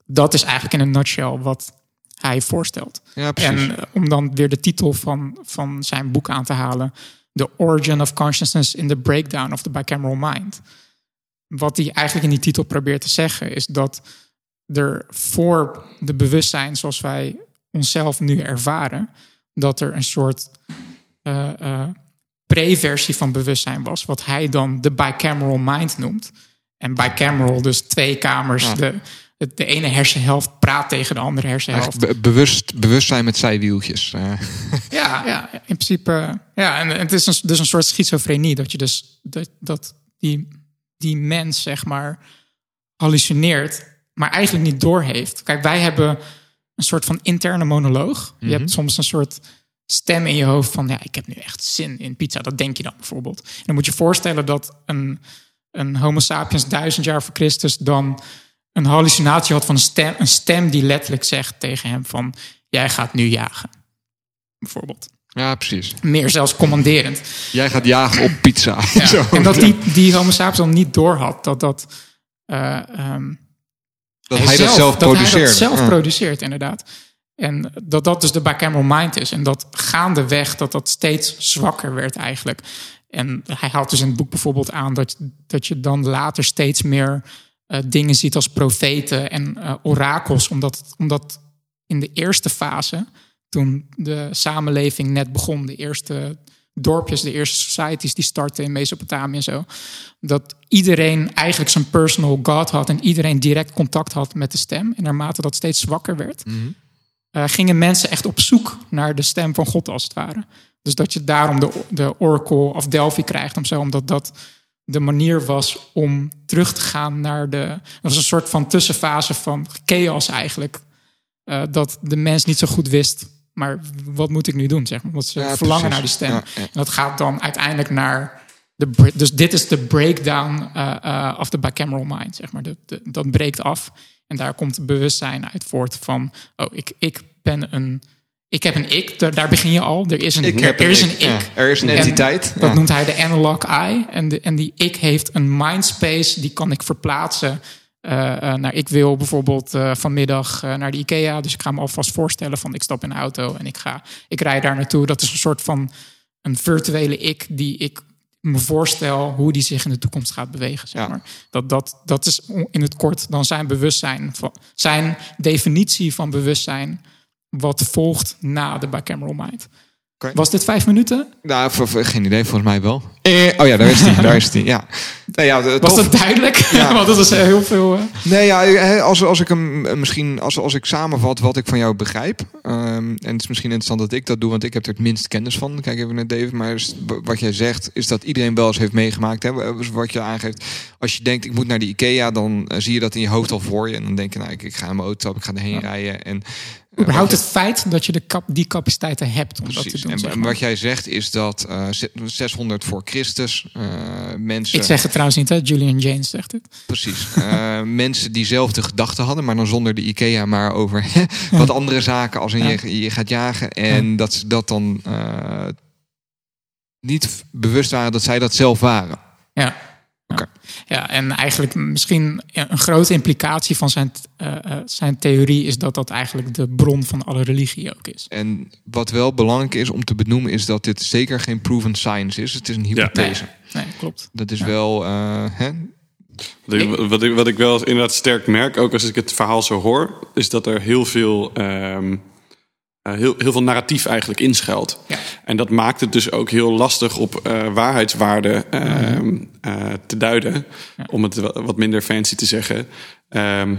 Dat is eigenlijk in een nutshell wat hij voorstelt. Ja. En eh, om dan weer de titel van, van zijn boek aan te halen: The Origin of Consciousness in the Breakdown of the Bicameral Mind. Wat hij eigenlijk in die titel probeert te zeggen, is dat er voor de bewustzijn zoals wij onszelf nu ervaren, dat er een soort eh, eh, pre-versie van bewustzijn was, wat hij dan de bicameral mind noemt. En bicameral, dus twee kamers. Ja. De, de, de ene hersenhelft praat tegen de andere hersenhelft. Be- bewust, bewustzijn met zijwieltjes. eh. Ja, ja, in principe. Ja, en het is een, dus een soort schizofrenie. Dat je dus dat, dat die, die mens, zeg maar, hallucineert, maar eigenlijk niet doorheeft. Kijk, wij hebben een soort van interne monoloog. Je hebt soms een soort stem in je hoofd van, ja, ik heb nu echt zin in pizza. Dat denk je dan bijvoorbeeld. En dan moet je voorstellen dat een, een Homo sapiens duizend jaar voor Christus dan een hallucinatie had van een stem, een stem die letterlijk zegt tegen hem van, jij gaat nu jagen. Bijvoorbeeld. Ja, precies. Meer zelfs commanderend. Jij gaat jagen op pizza. Ja. Zo. En dat die, die homo sapiens dan niet doorhad dat dat... eh, ehm, dat hij dat zelf dat hij produceert. dat zelf produceert, inderdaad. En dat dat dus de bicameral mind is. En dat gaandeweg dat dat steeds zwakker werd eigenlijk. En hij haalt dus in het boek bijvoorbeeld aan dat, dat je dan later steeds meer eh, dingen ziet als profeten en eh, orakels. Omdat, omdat in de eerste fase, toen de samenleving net begon, de eerste dorpjes, de eerste societies die startten in Mesopotamië en zo, dat iedereen eigenlijk zijn personal god had en iedereen direct contact had met de stem. En naarmate dat steeds zwakker werd, eh, gingen mensen echt op zoek naar de stem van God als het ware. Dus dat je daarom de, de Oracle of Delphi krijgt, om zo, omdat dat de manier was om terug te gaan naar de. Dat was een soort van tussenfase van chaos eigenlijk. Eh, dat de mens niet zo goed wist. Maar wat moet ik nu doen? Zeg maar. Want ze Ja, verlangen precies. naar die stem. Ja, ja. En dat gaat dan uiteindelijk naar. De, dus dit is de breakdown eh, eh, of the bicameral mind. Zeg maar. De, de- dat breekt af. En daar komt het bewustzijn uit voort van. Oh, ik, ik ben een. Ik heb een ik. Daar, daar begin je al. Er is een Ik er is een een ik. Er is een En entiteit, Dat noemt hij de analog eye. En, de, en die ik heeft een mindspace. Die kan ik verplaatsen. Eh, eh, naar, ik wil bijvoorbeeld eh, vanmiddag naar de IKEA. Dus ik ga me alvast voorstellen van ik stap in de auto en ik, ga, ik rijd daar naartoe. Dat is een soort van een virtuele ik die ik me voorstel hoe die zich in de toekomst gaat bewegen. Zeg Ja. maar. dat, dat, dat is in het kort dan zijn bewustzijn. Van, zijn definitie van bewustzijn. Wat volgt na de bicameral mind. Oké. Was dit vijf minuten? Nou, geen idee, volgens mij wel. Eh, oh ja, daar is die. daar is die. Ja. Nee, ja, Was tof. dat duidelijk? Ja. Want dat is heel veel. eh, Nee, ja, hè, als, als ik hem eh, misschien, als, als ik samenvat wat ik van jou begrijp. ehm, en het is misschien interessant dat ik dat doe, want ik heb er het minst kennis van. Kijk even naar David. Maar wat jij zegt, is dat iedereen wel eens heeft meegemaakt. Hè? Wat je aangeeft. Als je denkt, ik moet naar de IKEA, dan eh, zie je dat in je hoofd al voor je. En dan denk je, nou, ik, ik ga in mijn auto ik ga erheen rijden. En, eh, Überhaupt het feit dat je de kap, die capaciteiten hebt om dat Precies. te doen. En, zeg en maar. wat jij zegt is dat eh, 600 voor Christus eh, mensen. Ik zeg het trouwens niet, hè? Julian James zegt het. Precies. Eh, mensen die zelf de gedachten hadden, maar dan zonder de IKEA, maar over wat andere zaken als in Ja. je, je gaat jagen. En dat ze dat dan eh, niet bewust waren dat zij dat zelf waren. Ja. Ja, en eigenlijk misschien een grote implicatie van zijn, eh, eh, zijn theorie is dat dat eigenlijk de bron van alle religie ook is. En wat wel belangrijk is om te benoemen, is dat dit zeker geen proven science is. Het is een hypothese. Nee, klopt. Dat is wel. eh, hè? Wat ik, wat, ik, wat ik wel inderdaad sterk merk, ook als ik het verhaal zo hoor, is dat er heel veel, ehm, eh, heel, heel veel narratief eigenlijk inschuilt. Ja. En dat maakt het dus ook heel lastig op eh, waarheidswaarden ehm, eh, te duiden, om het wa- wat minder fancy te zeggen. Ehm,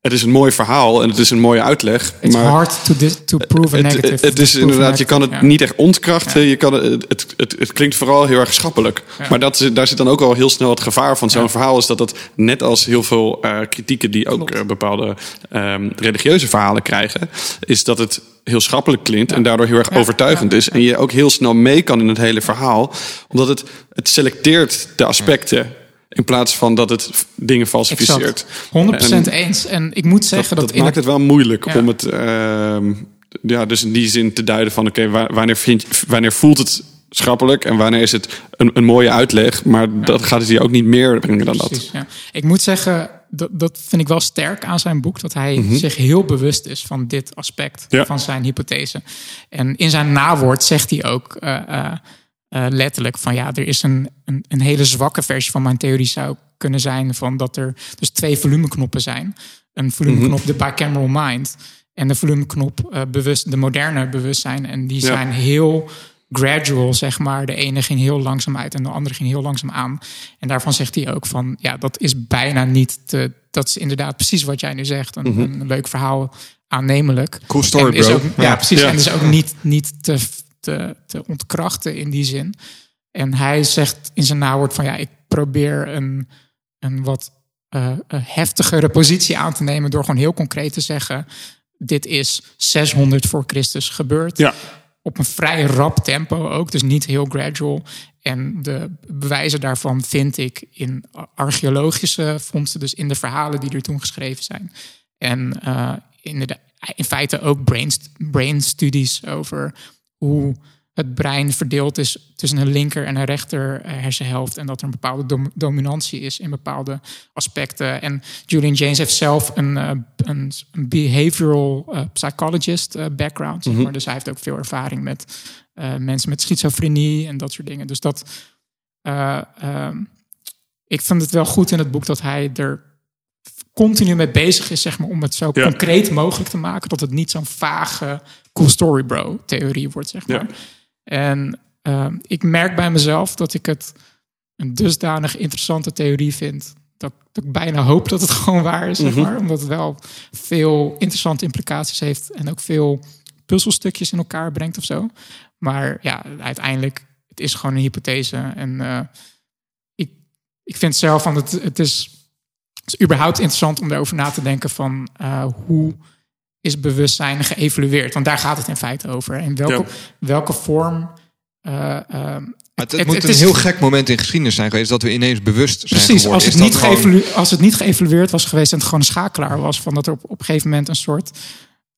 het is een mooi verhaal en het is een mooie uitleg. It's maar hard to, to prove a negative. het, het is inderdaad, je kan het ja. niet echt ontkrachten. Je kan het, het, het, het klinkt vooral heel erg schappelijk. Maar dat, daar zit dan ook al heel snel het gevaar van zo'n verhaal. Is dat het net als heel veel eh, kritieken die ook eh, bepaalde ehm, religieuze verhalen krijgen. Is dat het heel schappelijk klinkt en daardoor heel erg overtuigend is. En je ook heel snel mee kan in het hele verhaal. Omdat het, het selecteert de aspecten. In plaats van dat het dingen falsificeert. Exact. 100% En eens. En ik moet zeggen dat, dat maakt het- wel moeilijk Ja. om het ehm, ja, dus in die zin te duiden van oké, wa- wanneer, vind, wanneer voelt het schappelijk en wanneer is het een, een mooie uitleg, maar dat gaat het hier ook niet meer brengen dan dat. Ja. Ik moet zeggen, dat, dat vind ik wel sterk aan zijn boek. Dat hij Mhm. zich heel bewust is van dit aspect Ja. van zijn hypothese. En in zijn nawoord zegt hij ook eh, eh, letterlijk van ja, er is een, een, een hele zwakke versie van mijn theorie zou kunnen zijn van dat er dus twee volumeknoppen zijn. Een volumeknop, Mhm. de bicameral mind. En de volumeknop, eh, bewust, de moderne bewustzijn. En die Ja. zijn heel gradual, zeg maar. De ene ging heel langzaam uit en de andere ging heel langzaam aan. En daarvan zegt hij ook van, ja, dat is bijna niet te... Dat is inderdaad precies wat jij nu zegt. Een, een leuk verhaal, aannemelijk. Cool story, En is bro. Ook, ja, Ja. precies. Ja. En is ook niet, niet te, te, te ontkrachten in die zin. En hij zegt in zijn nawoord van, ja, ik probeer een, een wat een heftigere positie aan te nemen... door gewoon heel concreet te zeggen... dit is 600 voor Christus gebeurd Ja, op een vrij rap tempo ook, dus niet heel gradual. En de bewijzen daarvan vind ik in archeologische vondsten, dus in de verhalen die er toen geschreven zijn. En eh, in, de, in feite ook brain, brain studies over hoe het brein verdeeld is tussen een linker en een rechter eh, hersenhelft. En dat er een bepaalde dom- dominantie is in bepaalde aspecten. En Julian James heeft zelf een, eh, een, een behavioral eh, psychologist background. Maar. Dus hij heeft ook veel ervaring met mensen met schizofrenie en dat soort dingen. Dus dat. eh, ehm, ik vind het wel goed in het boek dat hij er continu mee bezig is, zeg maar, om het zo Ja. concreet mogelijk te maken. Dat het niet zo'n vage cool story bro theorie wordt, zeg maar. Ja. En ehm, ik merk bij mezelf dat ik het een dusdanig interessante theorie vind. Dat, dat ik bijna hoop dat het gewoon waar is, zeg Mhm. maar. Omdat het wel veel interessante implicaties heeft. En ook veel puzzelstukjes in elkaar brengt of zo. Maar ja, uiteindelijk, het is gewoon een hypothese. En eh, ik, ik vind zelf van het, het is, het is überhaupt interessant om erover na te denken van eh, hoe is bewustzijn geëvalueerd? Want daar gaat het in feite over. En welke, Ja. welke vorm. eh, eh, Het, het het- moet het een is- heel gek moment in geschiedenis zijn geweest dat we ineens bewust zijn Precies, geworden. als het, niet gewoon- als het niet geëvalueerd was geweest en het gewoon een schakelaar was, van dat er op, op een gegeven moment een soort.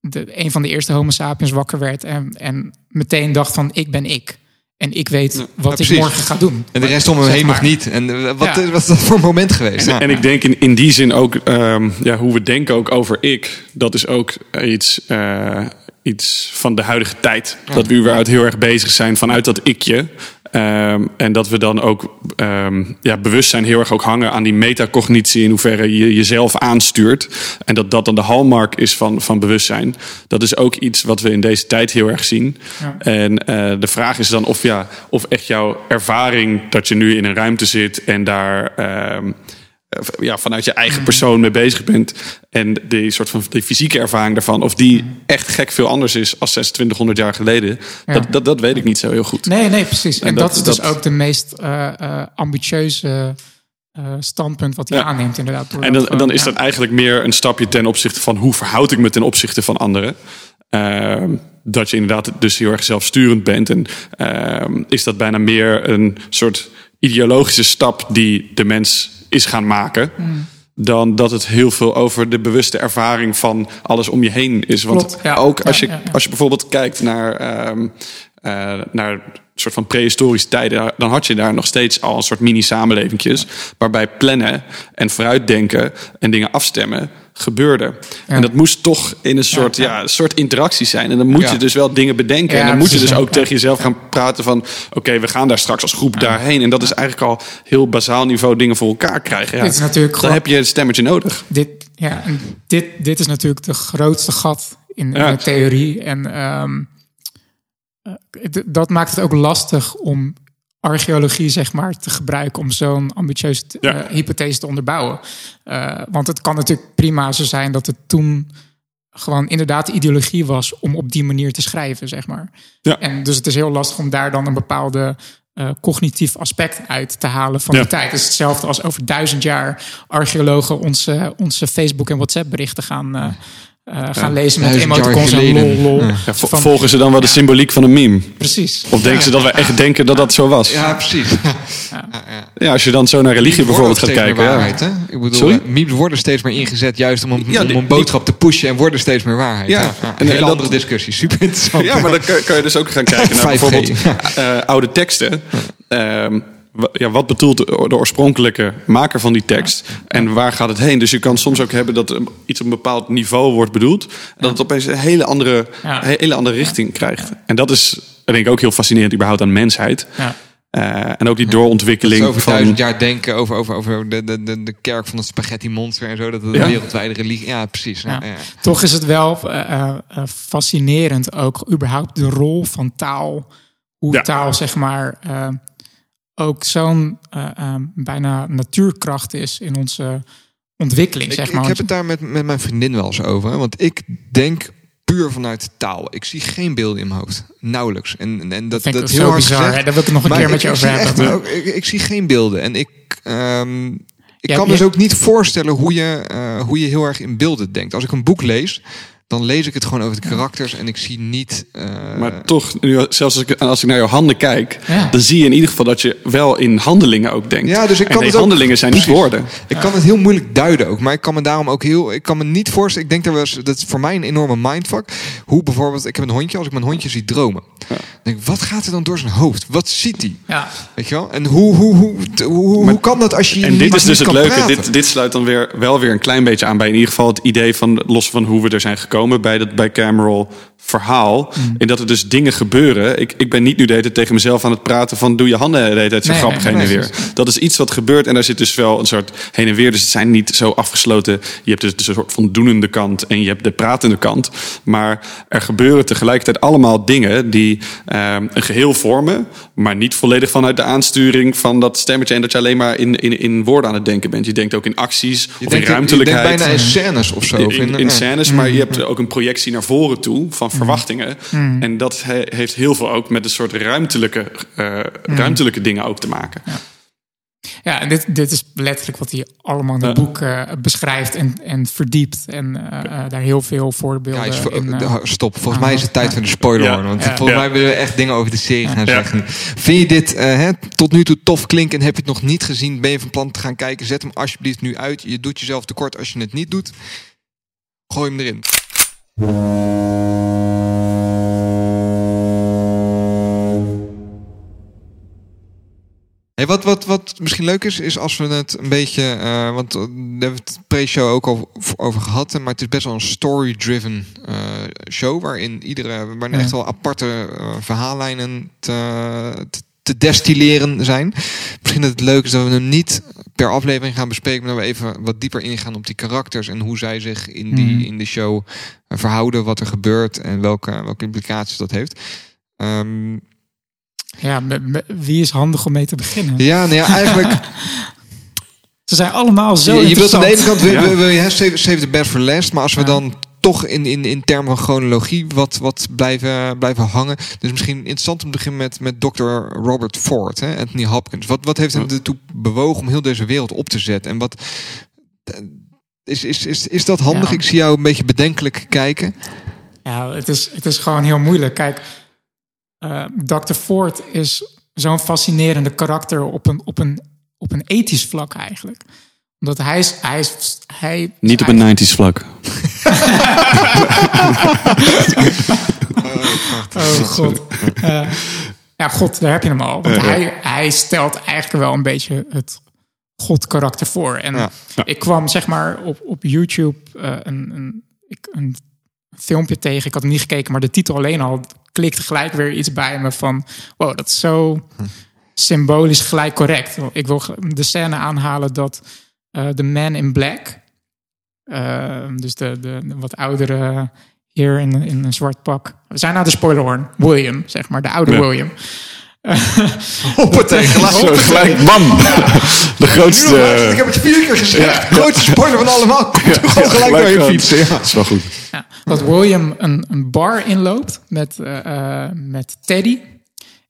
De, een van de eerste Homo sapiens wakker werd en, en meteen dacht van ik ben ik. En ik weet wat ik morgen ga doen. En de rest om hem heen nog niet. En eh, wat, Ja. wat is dat voor een moment geweest? En, Ja. en ik denk in, in die zin ook, ehm, ja, hoe we denken ook over ik, dat is ook iets, eh, iets van de huidige tijd. Dat we überhaupt heel erg bezig zijn vanuit dat ikje. Ehm, en dat we dan ook ehm, ja, bewustzijn heel erg ook hangen aan die metacognitie, in hoeverre je jezelf aanstuurt. En dat dat dan de hallmark is van, van bewustzijn. Dat is ook iets wat we in deze tijd heel erg zien. Ja. En eh, de vraag is dan of, ja, of echt jouw ervaring dat je nu in een ruimte zit en daar ehm, eh, ja, vanuit je eigen persoon mee bezig bent. En die soort van die fysieke ervaring daarvan, of die echt gek veel anders is als 2600 jaar geleden. Ja. Dat, dat, dat weet ik niet zo heel goed. Nee, nee, precies. En, En dat, dat- is dus dat- ook de meest eh, eh, ambitieuze eh, standpunt wat hij Ja. aanneemt, inderdaad. door En dan, dan is dat eigenlijk meer een stapje ten opzichte van hoe verhoud ik me ten opzichte van anderen. Ehm, dat je inderdaad dus heel erg zelfsturend bent. En ehm, is dat bijna meer een soort ideologische stap die de mens is gaan maken. Hmm. Dan dat het heel veel over de bewuste ervaring van alles om je heen is. Want Klopt, ja. ook als je, Ja, ja, ja. als je bijvoorbeeld kijkt naar, eh, naar een soort van prehistorische tijden, dan had je daar nog steeds al een soort mini-samenlevingjes. Waarbij plannen en vooruitdenken en dingen afstemmen gebeurde. En dat moest toch in een soort, Ja, een soort interactie zijn. En dan moet je dus wel dingen bedenken. En dan moet je dus ook tegen jezelf gaan praten van... oké, we gaan daar straks als groep daarheen. En dat is eigenlijk al heel bazaal niveau dingen voor elkaar krijgen. Ja, Dit is natuurlijk dan heb je een stemmetje nodig. dit, ja, dit, dit is natuurlijk de grootste gat in, de theorie. En ehm, eh, dat maakt het ook lastig om archeologie zeg maar te gebruiken om zo'n ambitieuze Ja. eh, hypothese te onderbouwen. Eh, want het kan natuurlijk prima zo zijn dat het toen gewoon inderdaad de ideologie was om op die manier te schrijven, zeg maar. Ja. En dus het is heel lastig om daar dan een bepaalde eh, cognitief aspect uit te halen van Ja. de tijd. Het is hetzelfde als over duizend jaar archeologen onze, onze Facebook en WhatsApp berichten gaan, eh, gaan lezen met emoticons en lol, lol. Ja. Volgen ze dan wel de symboliek van een meme? Precies. Of denken ze dat wij echt denken dat dat zo was? Ja, precies. Ja, als je dan zo naar religie bijvoorbeeld gaat kijken. Ja. Waarheid, hè? Ik bedoel, Sorry? eh, memes worden steeds meer ingezet juist om een, Ja, om een boodschap te pushen en worden steeds meer waarheid. Ja. Ja, En, een hele dat- andere discussie. Super interessant. Ja, maar dan kan, je dus ook gaan kijken naar 5G. bijvoorbeeld eh, oude teksten. Ehm, ja, wat bedoelt de, de oorspronkelijke maker van die tekst? En waar gaat het heen? Dus je kan soms ook hebben dat er iets op een bepaald niveau wordt bedoeld. En dat het opeens een hele andere, Ja. hele andere richting krijgt. En dat is denk ik ook heel fascinerend überhaupt aan mensheid. Ja. Eh, en ook die Dat doorontwikkeling is over van... duizend jaar denken over, over, over de, de, de, de kerk van het spaghetti monster en zo. Dat het Ja. een wereldwijde religie... Ja, precies. Ja. Toch is het wel eh, eh, fascinerend ook überhaupt de rol van taal. Hoe Ja. taal zeg maar eh, ook zo'n eh, eh, bijna natuurkracht is in onze ontwikkeling. Ik, zeg ik maar. heb het daar met, met mijn vriendin wel eens over. hè, Want ik denk puur vanuit taal. Ik zie geen beelden in mijn hoofd. Nauwelijks. En, en, dat, ik dat heel hard bizar. gezegd. Daar wil ik het nog een Maar keer ik- met je ik over hebben. ik, ik zie geen beelden. En ik, ehm, ik Ja, kan dus ook niet voorstellen hoe je, eh, hoe je heel erg in beelden denkt. Als ik een boek lees, dan lees ik het gewoon over de karakters. En ik zie niet... eh, Maar toch, nu, zelfs als ik, als ik naar jouw handen kijk, Ja. dan zie je in ieder geval dat je wel in handelingen ook denkt. Ja, dus ik en kan ook- handelingen zijn niet woorden. Ik kan het heel moeilijk duiden ook, maar ik kan me daarom ook heel. Ik kan me niet voorstellen. Ik denk wel eens. Dat is voor mij een enorme mindfuck. Hoe bijvoorbeeld, ik heb een hondje. Als ik mijn hondje zie dromen, dan denk wat gaat er dan door zijn hoofd? Wat ziet hij? Ja. Weet je wel? En hoe, hoe, hoe, hoe, hoe kan dat als je. En dit is dus het leuke. praten? Dit, dit sluit dan weer, wel weer een klein beetje aan bij in ieder geval het idee van los van hoe we er zijn gekomen bij dat bij Cameron verhaal. Mm. In dat er dus dingen gebeuren. Ik, ik ben niet nu de hele tijd tegen mezelf aan het praten van doe je handen de hele tijd zo Nee, grappig nee, heen en weer. Dat is iets wat gebeurt en daar zit dus wel een soort heen en weer. Dus het zijn niet zo afgesloten. Je hebt dus een soort van doenende kant en je hebt de pratende kant. Maar er gebeuren tegelijkertijd allemaal dingen die ehm, een geheel vormen, maar niet volledig vanuit de aansturing van dat stemmetje en dat je alleen maar in, in, in woorden aan het denken bent. Je denkt ook in acties Je of in ruimtelijkheid. Je denkt bijna in scènes of zo. in, in scènes, maar je hebt ook een projectie naar voren toe van verwachtingen. En dat he- heeft heel veel ook met een soort ruimtelijke, eh, ruimtelijke dingen ook te maken. Ja, en dit, dit is letterlijk wat hij allemaal in het Ja. boek eh, beschrijft en, en verdiept. En eh, eh, daar heel veel voorbeelden Ja, is voor- in... stop. Volgens mij is het tijd ja. voor de spoiler Ja. hoor. Want Ja. volgens Ja. mij willen we echt dingen over de serie gaan Ja. zeggen. Vind je dit eh, hè, tot nu toe tof klinken en heb je het nog niet gezien? Ben je van plan te gaan kijken? Zet hem alsjeblieft nu uit. Je doet jezelf tekort als je het niet doet. Gooi hem erin. Hey, wat, wat, wat misschien leuk is, is als we het een beetje. eh, want eh, daar hebben we het pre-show ook al over gehad. Maar het is best wel een story-driven eh, show. Waarin iedere. waarin echt wel aparte eh, verhaallijnen te, te, destilleren zijn. Misschien dat het leuk is dat we hem niet per aflevering gaan bespreken. Maar dat we even wat dieper ingaan op die karakters. En hoe zij zich in, die, Mhm. in de show eh, verhouden. Wat er gebeurt en welke, welke implicaties dat heeft. Ehm, ja, me- me- wie is handig om mee te beginnen? ja, nou ja, eigenlijk. Ze zijn allemaal zo je, je wilt aan de ene kant wil, wil, wil je save, the best for last, maar als we Ja. dan toch in, in, in termen van chronologie wat, wat blijven, blijven hangen. Dus misschien interessant om te beginnen met, met Dr. Robert Ford, hè, Anthony Hopkins. Wat, wat heeft hem ertoe bewogen om heel deze wereld op te zetten? En wat is, is, is, is dat handig? Ja. Ik zie jou een beetje bedenkelijk kijken. Ja, het is, het is gewoon heel moeilijk. Kijk, eh Dr. Ford is zo'n fascinerende karakter op een, op, een, op een ethisch vlak eigenlijk. Omdat hij is... Hij is hij, Niet op hij- een 90s vlak. Oh god. Eh, ja, god, daar heb je hem al. Want hij, hij stelt eigenlijk wel een beetje het god-karakter voor. En Ja. Ja. ik kwam zeg maar op, op YouTube eh, een, een, ik, een filmpje tegen. Ik had hem niet gekeken, maar de titel alleen al klikte gelijk weer iets bij me van... Wow, dat is zo symbolisch gelijk correct. Ik wil de scène aanhalen dat eh, de Man in Black... eh, dus de, de, de wat oudere heer in, in een zwart pak. We zijn naar de spoilerhorn. William, zeg maar, de oude Ja. William. Hoppatee, gelijk. Zo gelijk, bam! De grootste... Ik heb het vier keer gezegd. De grootste spoiler van allemaal. Komt gewoon gelijk door je fietsen. Ja. Dat is wel goed. Ja, dat William een, een bar inloopt met, eh, eh, met Teddy.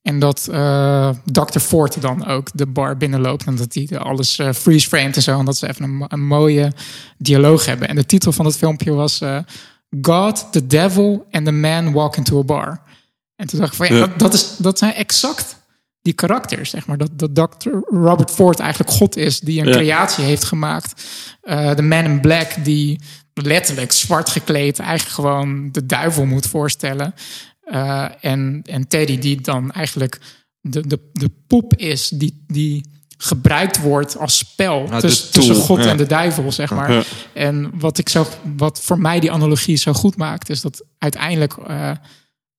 En dat eh Dr. Ford dan ook de bar binnenloopt. En dat hij alles eh, freeze-framed en zo. En dat ze even een, een mooie dialoog hebben. En de titel van het filmpje was... eh, God, the devil and the man walk into a bar. En toen dacht ik van ja. Dat, dat, is, dat zijn exact die karakters, zeg maar. Dat, dat Dr. Robert Ford eigenlijk God is die een Ja. creatie heeft gemaakt. Eh, de Man in Black die letterlijk zwart gekleed eigenlijk gewoon de duivel moet voorstellen. Eh, en, en Teddy die dan eigenlijk de, de, de pop is die, die gebruikt wordt als spel de tuss- tool, tussen God ja. en de duivel, zeg maar. En wat, ik zo, wat voor mij die analogie zo goed maakt, is dat uiteindelijk eh,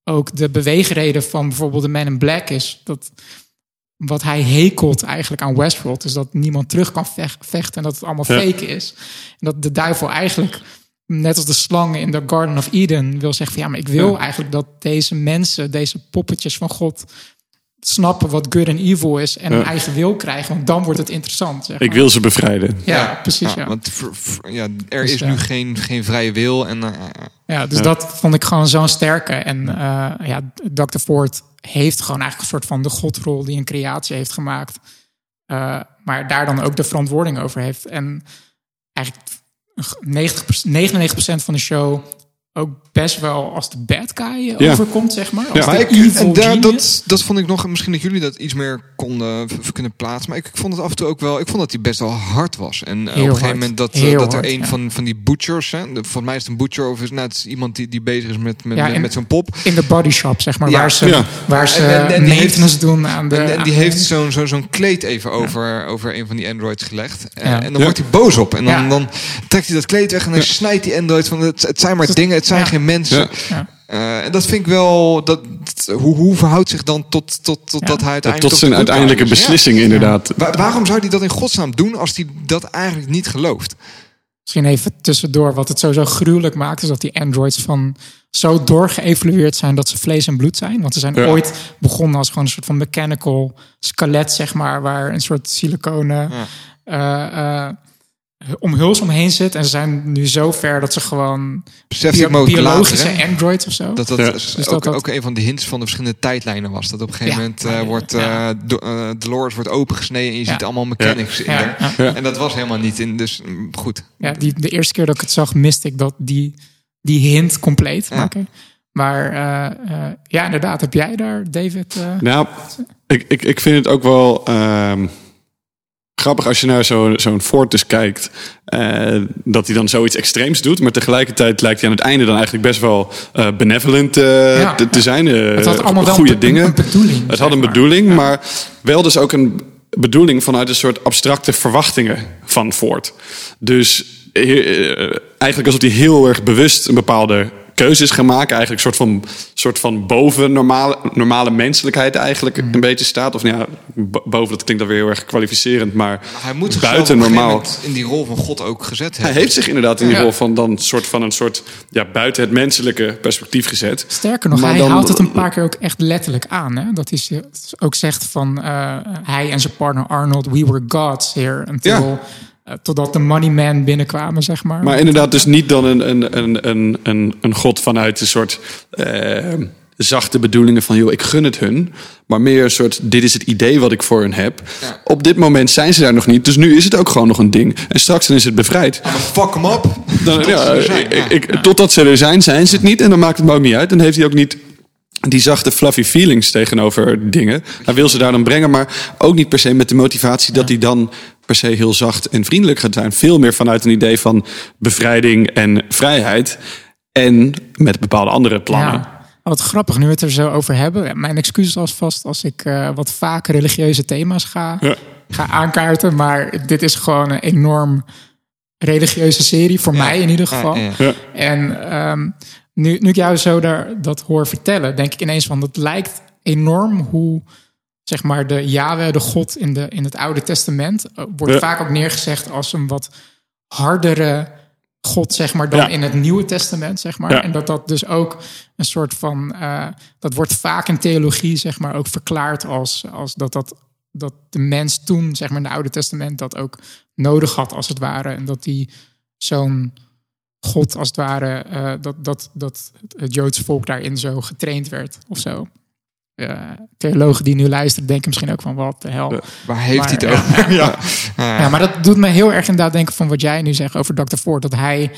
ook de beweegreden van bijvoorbeeld de Man in Black is dat wat hij hekelt eigenlijk aan Westworld is dat niemand terug kan vech- vechten en dat het allemaal Ja. fake is. En dat de duivel eigenlijk, net als de slang in de Garden of Eden, wil zeggen van ja, maar ik wil Ja. eigenlijk dat deze mensen, deze poppetjes van God, snappen wat good en evil is en Ja. een eigen wil krijgen, want dan wordt het interessant. Zeg Ik maar. wil ze bevrijden. Ja, precies. Ja. Want voor- voor- ja, er Dus, is ja. nu geen, geen vrije wil. En, eh, Ja, dus Ja. dat vond ik gewoon zo'n sterke. En eh, ja, Dr. Ford heeft gewoon eigenlijk een soort van de godrol die een creatie heeft gemaakt. Eh, maar daar dan ook de verantwoording over heeft. En eigenlijk 90, 99% van de show ook best wel als de bad guy Ja. overkomt, zeg maar. Als Ja. de maar ik, evil en daar, dat, dat vond ik nog, misschien dat jullie dat iets meer konden kunnen plaatsen. Maar ik, ik vond het af en toe ook wel, ik vond dat hij best wel hard was. En eh, op een gegeven hard. moment dat, eh, dat er hard, een ja. van, van die butchers, hè, volgens mij is het een butcher of is, nou, het is iemand die, die bezig is met, met, Ja, met, zo'n pop. In de body shop, zeg maar, Ja. waar ze, Ja. waar ze En- en- en die maintenance heeft- doen aan de... En, en die heeft zo'n zo, zo'n kleed even over, over een van die androids gelegd. En, Ja. en dan Ja. wordt hij boos op. En dan, Ja. dan trekt hij dat kleed weg en dan snijdt die android van... Het, het zijn maar dingen, het zijn ja. geen mensen. Ja. Ja. Eh, en dat vind ik wel... Dat, hoe, hoe verhoudt zich dan tot, tot, tot Ja. dat hij uiteindelijk... Tot zijn de uiteindelijke? Ja. beslissing, inderdaad. Wa- waarom zou hij dat in godsnaam doen als hij dat eigenlijk niet gelooft? Misschien even tussendoor, wat het sowieso gruwelijk maakt, is dat die androids van zo doorgeëvolueerd zijn dat ze vlees en bloed zijn. Want ze zijn Ja. ooit begonnen als gewoon een soort van mechanical skelet, zeg maar, waar een soort siliconen Ja. eh, eh, omhuls omheen zit. En ze zijn nu zo ver dat ze gewoon Beseft bio- biologische later, hè? androids of zo. Dat dat Ja. Dus ook, dat ook een van de hints van de verschillende tijdlijnen was. Dat op een gegeven Ja. moment eh, Ja, wordt ja. eh Do- eh, Dolores wordt opengesneden en je Ja. ziet allemaal mechanics in ja, ja. Ja. En dat was helemaal niet in. Dus mm, goed. Ja, die, de eerste keer dat ik het zag, miste ik dat die, die hint compleet. Ja. Oké. Maar eh, eh, ja, inderdaad, heb jij daar, David? eh, Nou, ik, ik, ik vind het ook wel ehm, grappig als je naar zo- zo'n Ford dus kijkt. eh, dat hij dan zoiets extreems doet. Maar tegelijkertijd lijkt hij aan het einde dan eigenlijk best wel eh, benevolent eh, Ja, te, te zijn. het had allemaal wel goede dingen. een bedoeling. Het had een maar. bedoeling, maar wel dus ook een bedoeling vanuit een soort abstracte verwachtingen van Ford. Dus eigenlijk alsof hij heel erg bewust een bepaalde keuze is gaan maken. Eigenlijk een soort van, soort van boven normale, normale menselijkheid eigenlijk Mm. een beetje staat. Of nou ja, bo- boven, dat klinkt dan weer heel erg kwalificerend. Maar Hij moet zich buiten normaal. in die rol van God ook gezet Hij heeft zich inderdaad in die Ja. rol van dan soort van een soort ja, buiten het menselijke perspectief gezet. Sterker nog, Maar hij dan- haalt het een paar keer ook echt letterlijk aan. Hè? Dat hij ze- ook zegt van eh, hij en zijn partner Arnold, we were gods here until, Ja. Eh, totdat de money man binnenkwamen, zeg maar. Maar inderdaad, dus niet dan een, een, een, een, een, een god vanuit een soort eh, zachte bedoelingen van, joh, ik gun het hun. Maar meer een soort, dit is het idee wat ik voor hun heb. Ja. Op dit moment zijn ze daar nog niet, dus nu is het ook gewoon nog een ding. En straks dan is het bevrijd. Fuck hem up. Dan, ik- ja. ik- Totdat ze er zijn, zijn ze het niet. En dan maakt het me ook niet uit. Dan heeft hij ook niet die zachte fluffy feelings tegenover dingen. Hij wil ze daar dan brengen, maar ook niet per se met de motivatie dat hij dan per se heel zacht en vriendelijk gaat zijn. Veel meer vanuit een idee van bevrijding en vrijheid. En met bepaalde andere plannen. Ja. Wat grappig, nu we het er zo over hebben. Mijn excuses alvast als ik eh, wat vaak religieuze thema's ga, Ja. ga aankaarten. Maar dit is gewoon een enorm religieuze serie, voor mij in ieder geval. Ja, ja. Ja. En ehm, nu, nu ik jou zo daar, dat hoor vertellen, denk ik ineens van... het lijkt enorm hoe, zeg maar, de Yahweh, de God in, de, in het Oude Testament... eh, wordt Ja. vaak ook neergezegd als een wat hardere God, zeg maar, dan Ja. in het Nieuwe Testament, zeg maar. Ja. En dat dat dus ook een soort van, eh, dat wordt vaak in theologie, zeg maar, ook verklaard als, als dat, dat, dat de mens toen, zeg maar, in het Oude Testament dat ook nodig had, als het ware. En dat die zo'n God, als het ware, eh, dat, dat, dat het Joodse volk daarin zo getraind werd of zo. Eh, theologen die nu luisteren denken misschien ook van wat de hel. Waar heeft hij het over? ja. Ja, maar dat doet me heel erg inderdaad denken van wat jij nu zegt over Dr. Ford. Dat hij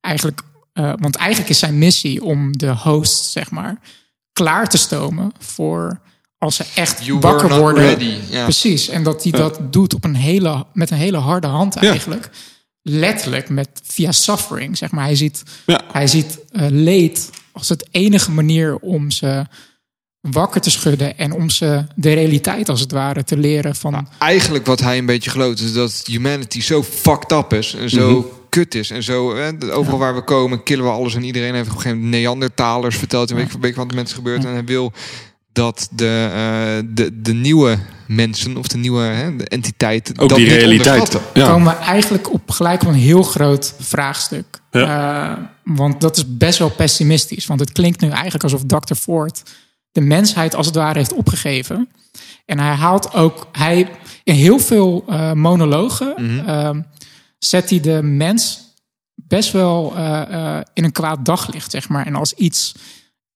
eigenlijk, eh, want eigenlijk is zijn missie om de host, zeg maar, klaar te stomen voor als ze echt You wakker worden. Precies. En dat hij dat doet op een hele, met een hele harde hand eigenlijk. Letterlijk met via suffering, zeg maar. Hij ziet, hij ziet eh, leed als het enige manier om ze wakker te schudden en om ze de realiteit als het ware te leren van Eigenlijk wat hij een beetje gelooft is dat humanity zo fucked up is en zo Mhm. kut is en zo. Hè, overal waar we komen killen we alles en iedereen heeft op een gegeven moment Neandertalers verteld en weet, ik- weet ik wat er mensen gebeurt en hij wil dat de, eh, de, de nieuwe mensen of de nieuwe hè, de entiteiten Ook dat die niet realiteit. Ja. komen we eigenlijk op gelijk op een heel groot vraagstuk. Eh, want dat is best wel pessimistisch. Want het klinkt nu eigenlijk alsof Dr. Ford de mensheid als het ware heeft opgegeven. En hij haalt ook, hij in heel veel eh, monologen ehm, zet hij de mens best wel eh, eh, in een kwaad daglicht, zeg maar. En als iets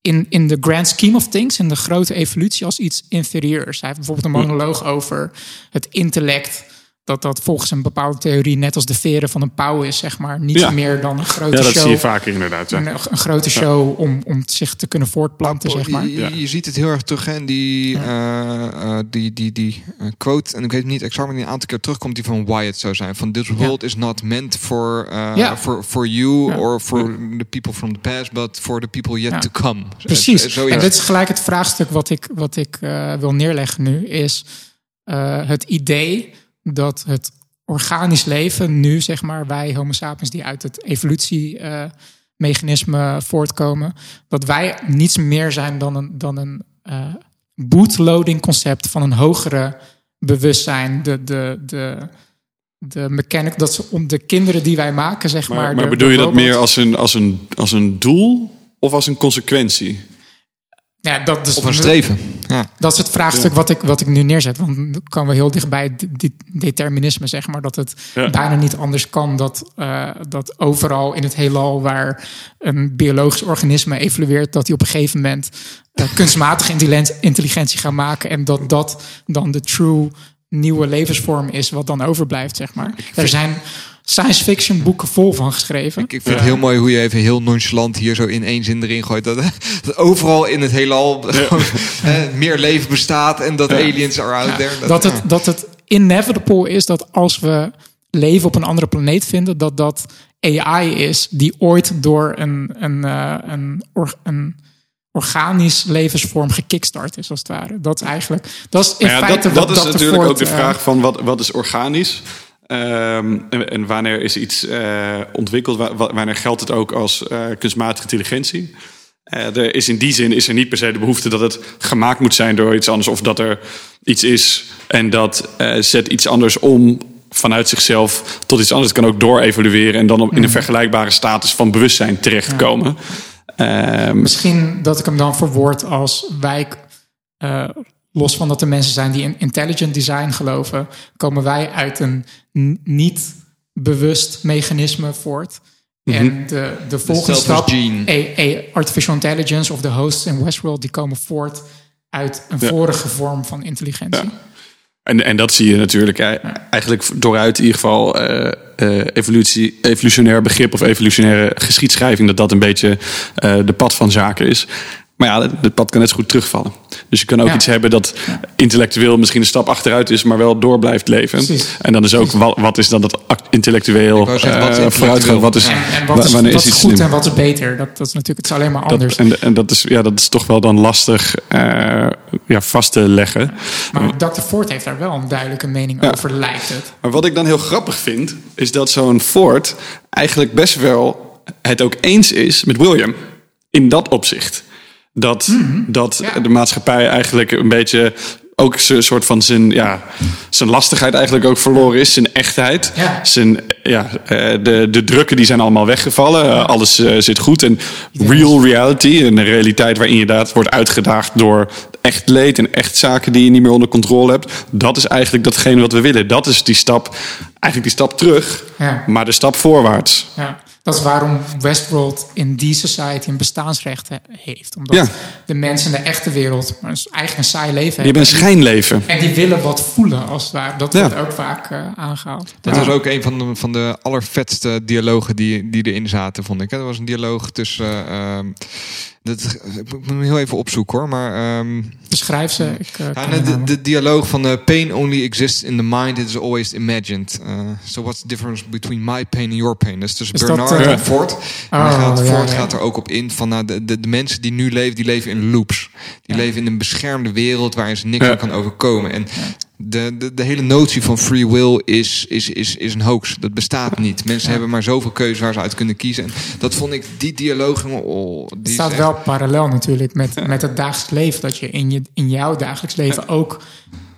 in, in de grand scheme of things, in de grote evolutie, als iets inferieurs. Hij heeft bijvoorbeeld een monoloog over het intellect. Dat dat volgens een bepaalde theorie net als de veren van een pauw is, zeg maar. Niet Ja. meer dan een grote ja, dat show. zie je vaker inderdaad. Ja. Een, een grote show om, om zich te kunnen voortplanten, zeg maar. Je, ziet het heel erg terug hè, in die, eh, eh, die, die, die eh, quote. En ik weet niet exact, maar die een aantal keer terugkomt die van Wyatt zou zijn. Van this world is not meant for, eh, Ja. for, for you Ja. or for the people from the past, but for the people yet Ja. to come. Precies. En dit is gelijk het vraagstuk wat ik, wat ik eh, wil neerleggen nu. Is eh, het idee dat het organisch leven nu, zeg maar, wij homo sapiens die uit het evolutiemechanisme voortkomen, dat wij niets meer zijn dan een, dan een eh, bootloading concept van een hogere bewustzijn. De, de, de, de mechanic, dat ze om de kinderen die wij maken, zeg maar. Maar, maar de- bedoel de je dat meer als een, als, een, als een doel of als een consequentie? Ja, dat is Of een streven. Ja. Dat is het vraagstuk wat, ik, wat ik nu neerzet. Want dan komen we heel dichtbij dit dit determinisme, zeg maar. Dat het Ja. bijna niet anders kan dat, eh, dat overal in het heelal waar een biologisch organisme evolueert, dat hij op een gegeven moment eh, kunstmatige intelligentie, intelligentie gaat maken. En dat dat dan de true nieuwe levensvorm is, wat dan overblijft, zeg maar. Er zijn science fiction boeken vol van geschreven. Ik, ik vind het heel mooi hoe je even heel nonchalant hier zo in één zin erin gooit. Dat, dat overal in het heelal eh, meer leven bestaat en dat aliens are out there. dat, ja. het, dat het inevitable is dat als we leven op een andere planeet vinden, dat dat AI is die ooit door een, een, eh, een, or- een organisch levensvorm gekickstart is, als het ware. Dat is eigenlijk, dat is in ja, feite dat, is natuurlijk ook de vraag van wat, wat is organisch? Ehm, en, en wanneer is iets eh, ontwikkeld? Wa- wa- wanneer geldt het ook als eh, kunstmatige intelligentie? Eh, er is in die zin is er niet per se de behoefte dat het gemaakt moet zijn door iets anders. Of dat er iets is en dat zet iets anders om vanuit zichzelf tot iets anders. Het kan ook door evolueren en dan op, in een vergelijkbare status van bewustzijn terechtkomen. Ehm, Misschien dat ik hem dan verwoord als wij, eh, los van dat er mensen zijn die in intelligent design geloven, komen wij uit een niet bewust mechanisme voort. En de, de volgende stap, artificial intelligence of de hosts in Westworld, die komen voort uit een vorige vorm van intelligentie. En, en dat zie je natuurlijk eh, eigenlijk dooruit in ieder geval eh, eh, evolutie, evolutionair begrip of evolutionaire geschiedschrijving, dat dat een beetje eh, de pad van zaken is. Maar ja, het pad kan net zo goed terugvallen. Dus je kan ook Ja. iets hebben dat intellectueel misschien een stap achteruit is, maar wel door blijft leven. Precies. En dan is ook wat, wat is dan dat intellectueel eh, intellectueel? vooruitgang? Wat is, en wat is, wanneer wat is is iets goed slim? en wat is beter? Dat, dat is natuurlijk, het is alleen maar Dat- anders. en, en dat, is, ja, dat is toch wel dan lastig eh, ja, vast te leggen. maar Dr. Ford heeft daar wel een duidelijke mening Ja. over, lijkt het. Maar wat ik dan heel grappig vind, is dat zo'n Ford eigenlijk best wel het ook eens is met William. In dat opzicht. Dat, dat Ja. de maatschappij eigenlijk een beetje ook een soort van zijn, ja, zijn lastigheid eigenlijk ook verloren is. Zijn echtheid. Ja. Zijn, ja, eh, de, de drukken die zijn allemaal weggevallen. Eh, Alles eh, zit goed. En real reality, een realiteit waarin je inderdaad wordt uitgedaagd door echt leed en echt zaken die je niet meer onder controle hebt. Dat is eigenlijk datgene wat we willen. Dat is die stap, eigenlijk die stap terug, Ja. maar de stap voorwaarts. Ja, dat is waarom Westworld in die society een bestaansrecht he- heeft. Omdat Ja. de mensen in de echte wereld maar een- eigenlijk een saai leven Je hebben. bent een schijnleven. En die willen wat voelen, als het ware. Dat Ja. wordt ook vaak eh, aangehaald. Dat Ja. was ook een van de, van de allervetste dialogen die, die erin zaten, vond ik. Er was een dialoog tussen... ehm, dat, ik moet hem heel even opzoeken hoor, maar... ehm, Beschrijf ze. Ik, eh, Ja, de de, dialoog van eh, pain only exists in the mind, it is always imagined. Uh, so what's the difference between my pain and your pain? Dat is tussen Is dat, Bernard en Ford. En Oh, gaat, ja, Ford ja. gaat er ook op in van nou, de, de, de mensen die nu leven, die leven in loops. Die Ja. leven in een beschermde wereld waarin ze niks Ja. aan kan overkomen. En de, de, de hele notie van free will is, is, is, is een hoax. Dat bestaat niet. Mensen hebben maar zoveel keuze waar ze uit kunnen kiezen. En dat vond ik, die dialoog, oh, die Het staat echt- wel parallel natuurlijk met, met het dagelijks leven. Dat je in, je in jouw dagelijks leven ook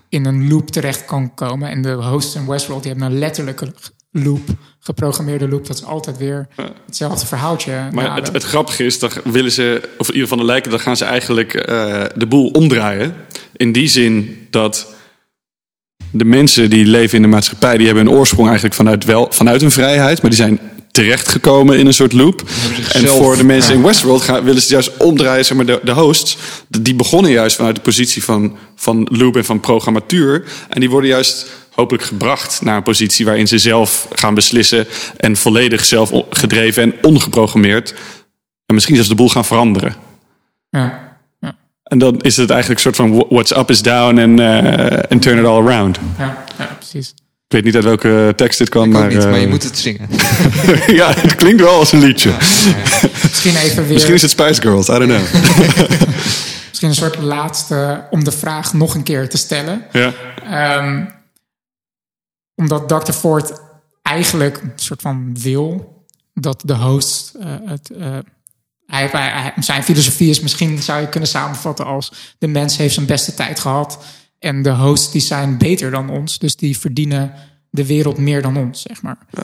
in een loop terecht kan komen. En de hosts in Westworld die hebben een letterlijke loop, geprogrammeerde loop. Dat is altijd weer hetzelfde verhaaltje. Maar het, het grappige is, dan willen ze, of in ieder geval de lijken, dan gaan ze eigenlijk eh, de boel omdraaien. In die zin dat de mensen die leven in de maatschappij, die hebben hun oorsprong eigenlijk vanuit, wel, vanuit hun vrijheid, maar die zijn terechtgekomen in een soort loop. En voor de mensen in Westworld gaan, willen ze juist omdraaien, zeg maar, de, de hosts, die begonnen juist vanuit de positie van, van loop en van programmatuur. En die worden juist hopelijk gebracht naar een positie waarin ze zelf gaan beslissen en volledig zelf gedreven en ongeprogrammeerd. En misschien zelfs de boel gaan veranderen. ja. En dan is het eigenlijk een soort van what's up is down en eh, and turn it all around. Ja, ja, precies. Ik weet niet uit welke tekst dit kwam, maar, niet, maar je eh, moet het zingen. ja, het klinkt wel als een liedje. Misschien even weer. Misschien is het Spice Girls, I don't know. Misschien een soort laatste om de vraag nog een keer te stellen. ja. Ehm, omdat Dr. Ford eigenlijk een soort van wil dat de host eh, het. eh, hij, zijn filosofie is misschien, zou je kunnen samenvatten als... de mens heeft zijn beste tijd gehad... en de hosts die zijn beter dan ons. Dus die verdienen de wereld meer dan ons, zeg maar. D-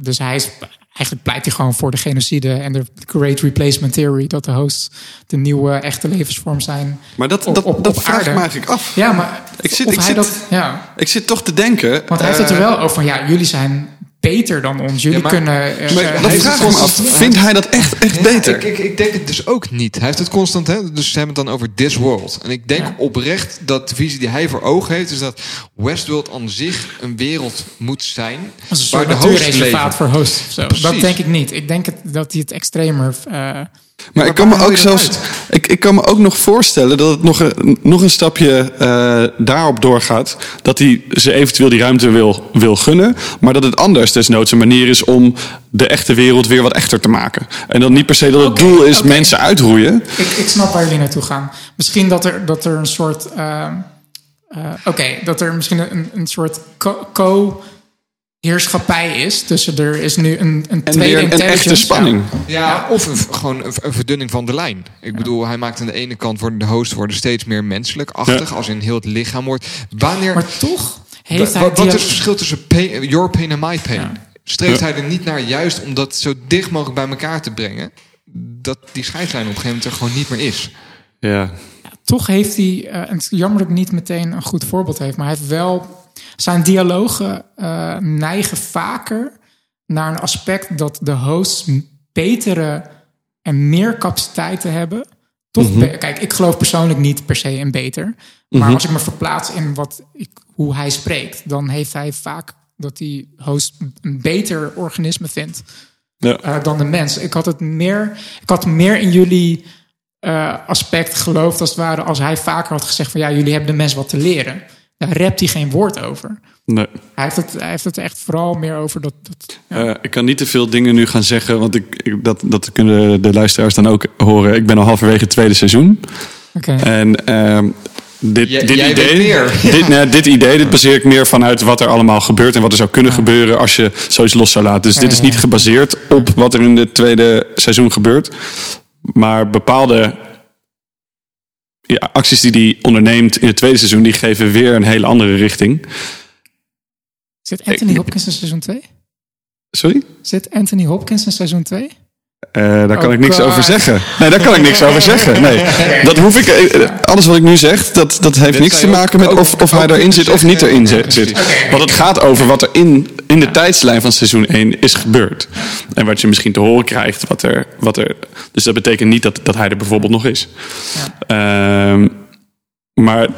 dus hij is, eigenlijk pleit hij gewoon voor de genocide... en de Great Replacement Theory... dat de hosts de nieuwe echte levensvorm zijn Maar dat, op- dat, op- dat vraag ik me eigenlijk af. Ja, maar Ik zit- ik hij zit- dat... Ja, Ik zit toch te denken... want hij heeft het er eh, wel over van... ja, jullie zijn beter dan ons. Jullie Ja, maar- kunnen... eh, Maar eh, dat heeft vraag het ik me af. constant- Vindt hij dat echt, echt Ja, beter? Ik, ik, ik denk het dus ook niet. Hij heeft het constant, hè? dus ze hebben het dan over this world. En ik denk Ja. oprecht dat de visie die hij voor ogen heeft, is dat Westworld aan zich een wereld moet zijn. als een soort waar de hosts natuurreservaat leven. voor hosts. Dat denk ik niet. Ik denk het, dat hij het extremer... eh, Maar ik kan me ook zelfs. Ik, ik kan me ook nog voorstellen dat het nog een, nog een stapje eh, daarop doorgaat. Dat hij ze eventueel die ruimte wil, wil gunnen. Maar dat het anders desnoods een manier is om de echte wereld weer wat echter te maken. En dan niet per se dat het doel is mensen uitroeien. ik, ik snap waar jullie naartoe gaan. Misschien dat er, dat er een soort... eh, eh, Oké, dat er misschien een, een soort co- co-heerschappij is. Tussen er is nu een, een En tweede weer een intelligence. echte spanning. Ja, of een, gewoon een, een verdunning van de lijn. Ik bedoel, hij maakt aan de ene kant worden de hosts worden steeds meer menselijk-achtig, als in heel het lichaam wordt. Wanneer. Maar toch heeft hij... wat, is het verschil tussen pain, your pain en my pain? Ja. Streeft Ja. hij er niet naar juist om dat zo dicht mogelijk bij elkaar te brengen? Dat die scheidslijn op een gegeven moment er gewoon niet meer is. Ja. toch heeft hij, eh, en het is jammer dat ik niet meteen een goed voorbeeld heeft, maar hij heeft wel, zijn dialogen eh, neigen vaker naar een aspect dat de hosts betere en meer capaciteiten hebben. Toch, Mhm. kijk, ik geloof persoonlijk niet per se in beter, maar Mhm. als ik me verplaats in wat ik, hoe hij spreekt, dan heeft hij vaak dat die host een beter organisme vindt Ja. eh, dan de mens. Ik had het meer, ik had meer in jullie eh, aspect geloofd als het ware als hij vaker had gezegd van ja, jullie hebben de mens wat te leren. Daar rept hij geen woord over. Nee. Hij heeft het, hij heeft het echt vooral meer over dat. dat ja. Eh, ik kan niet te veel dingen nu gaan zeggen, want ik, ik- dat, dat kunnen de luisteraars dan ook horen. Ik ben al halverwege het tweede seizoen. Oké. En ehm, dit, dit jij idee, weet meer. Dit, nee, dit idee, dit baseer ik meer vanuit wat er allemaal gebeurt en wat er zou kunnen gebeuren als je zoiets los zou laten. Dus dit is niet gebaseerd op wat er in het tweede seizoen gebeurt, maar bepaalde die acties die hij onderneemt in het tweede seizoen, die geven weer een hele andere richting. Zit Anthony Hopkins in seizoen 2? Sorry? Zit Anthony Hopkins in seizoen 2? Uh, daar kan Oh, ik niks God. over zeggen. Nee, daar kan ik niks over zeggen. Nee, dat hoef ik. eh, Alles wat ik nu zeg, dat, dat heeft Dit niks te maken met of, ook- of hij erin zit of niet erin zit. Want het gaat over wat er in, in de tijdslijn van seizoen 1 is gebeurd. En wat je misschien te horen krijgt. Wat er, wat er, dus dat betekent niet dat, dat hij er bijvoorbeeld nog is. Ehm, maar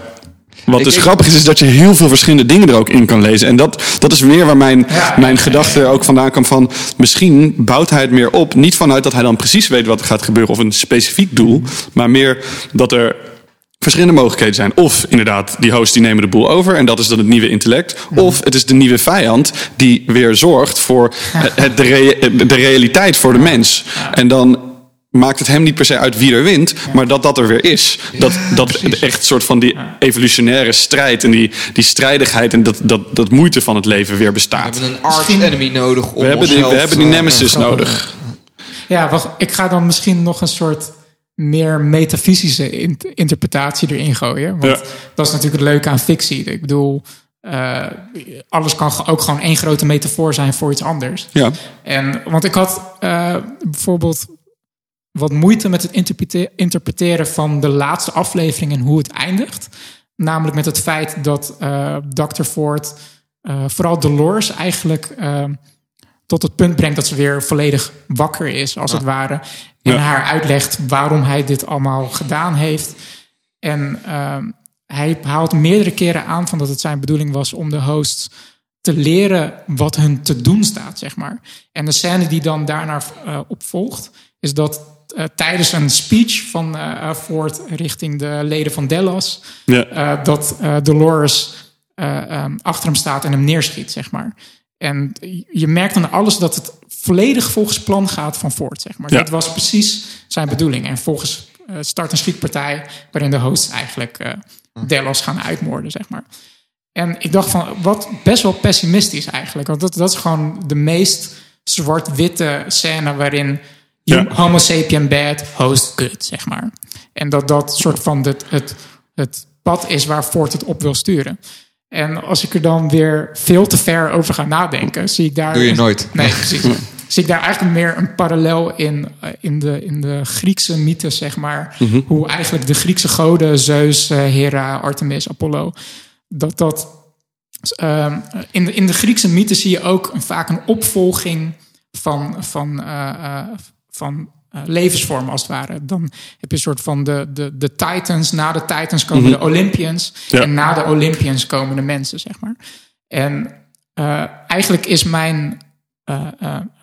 wat Ik- dus ik- grappig is, is dat je heel veel verschillende dingen er ook in kan lezen. En dat, dat is meer waar mijn, Ja. mijn gedachte ook vandaan kwam van... misschien bouwt hij het meer op, niet vanuit dat hij dan precies weet wat er gaat gebeuren... of een specifiek doel, maar meer dat er verschillende mogelijkheden zijn. Of inderdaad, die hosts die nemen de boel over... en dat is dan het nieuwe intellect. Of het is de nieuwe vijand die weer zorgt voor het, de, de realiteit voor de mens. En dan maakt het hem niet per se uit wie er wint, maar dat dat er weer is. Dat, dat echt soort van die evolutionaire strijd en die, die strijdigheid en dat, dat, dat moeite van het leven weer We bestaat. hebben een arch enemy nodig om We hebben die, we hebben die nemesis nodig. Ja, wacht, ik ga dan misschien nog een soort meer metafysische in- interpretatie erin gooien. Want Ja. dat is natuurlijk het leuke aan fictie. Ik bedoel, eh, alles kan ook gewoon één grote metafoor zijn voor iets anders. Ja. En, want ik had eh, bijvoorbeeld wat moeite met het interprete- interpreteren van de laatste aflevering en hoe het eindigt. Namelijk met het feit dat eh Dr. Ford, eh, vooral Dolores, eigenlijk eh, tot het punt brengt dat ze weer volledig wakker is, als het ware. En Ja. haar uitlegt waarom hij dit allemaal gedaan heeft. En ehm, hij haalt meerdere keren aan van dat het zijn bedoeling was om de hosts te leren wat hun te doen staat, zeg maar. En de scène die dan daarna eh, op volgt, is dat eh, tijdens een speech van eh, Ford richting de leden van Dallas, Ja. eh, dat Dolores ehm, achter hem staat en hem neerschiet, zeg maar. En je merkt aan alles dat het volledig volgens plan gaat van Ford, zeg maar. Ja. Dit was precies zijn bedoeling. En volgens start een schietpartij waarin de hosts eigenlijk eh Dallas gaan uitmoorden, zeg maar. En ik dacht van, wat best wel pessimistisch eigenlijk. Want dat, dat is gewoon de meest zwart-witte scène waarin Ja. homo sapien bad, host good, zeg maar. En dat dat soort van het, het, het pad is waar Ford het op wil sturen. En als ik er dan weer veel te ver over ga nadenken, zie ik daar... Doe je nooit. Nee, precies. zie ik daar eigenlijk meer een parallel in, eh, in, de, in de Griekse mythes, zeg maar. Hoe eigenlijk de Griekse goden, Zeus, eh, Hera, Artemis, Apollo, dat dat. ehm, in, de, in de Griekse mythes zie je ook een, vaak een opvolging van, van, eh, eh, van eh, levensvormen, als het ware. Dan heb je een soort van de, de, de Titans. Na de Titans komen de Olympians. Ja. En na de Olympians komen de mensen, zeg maar. En eh, eigenlijk is mijn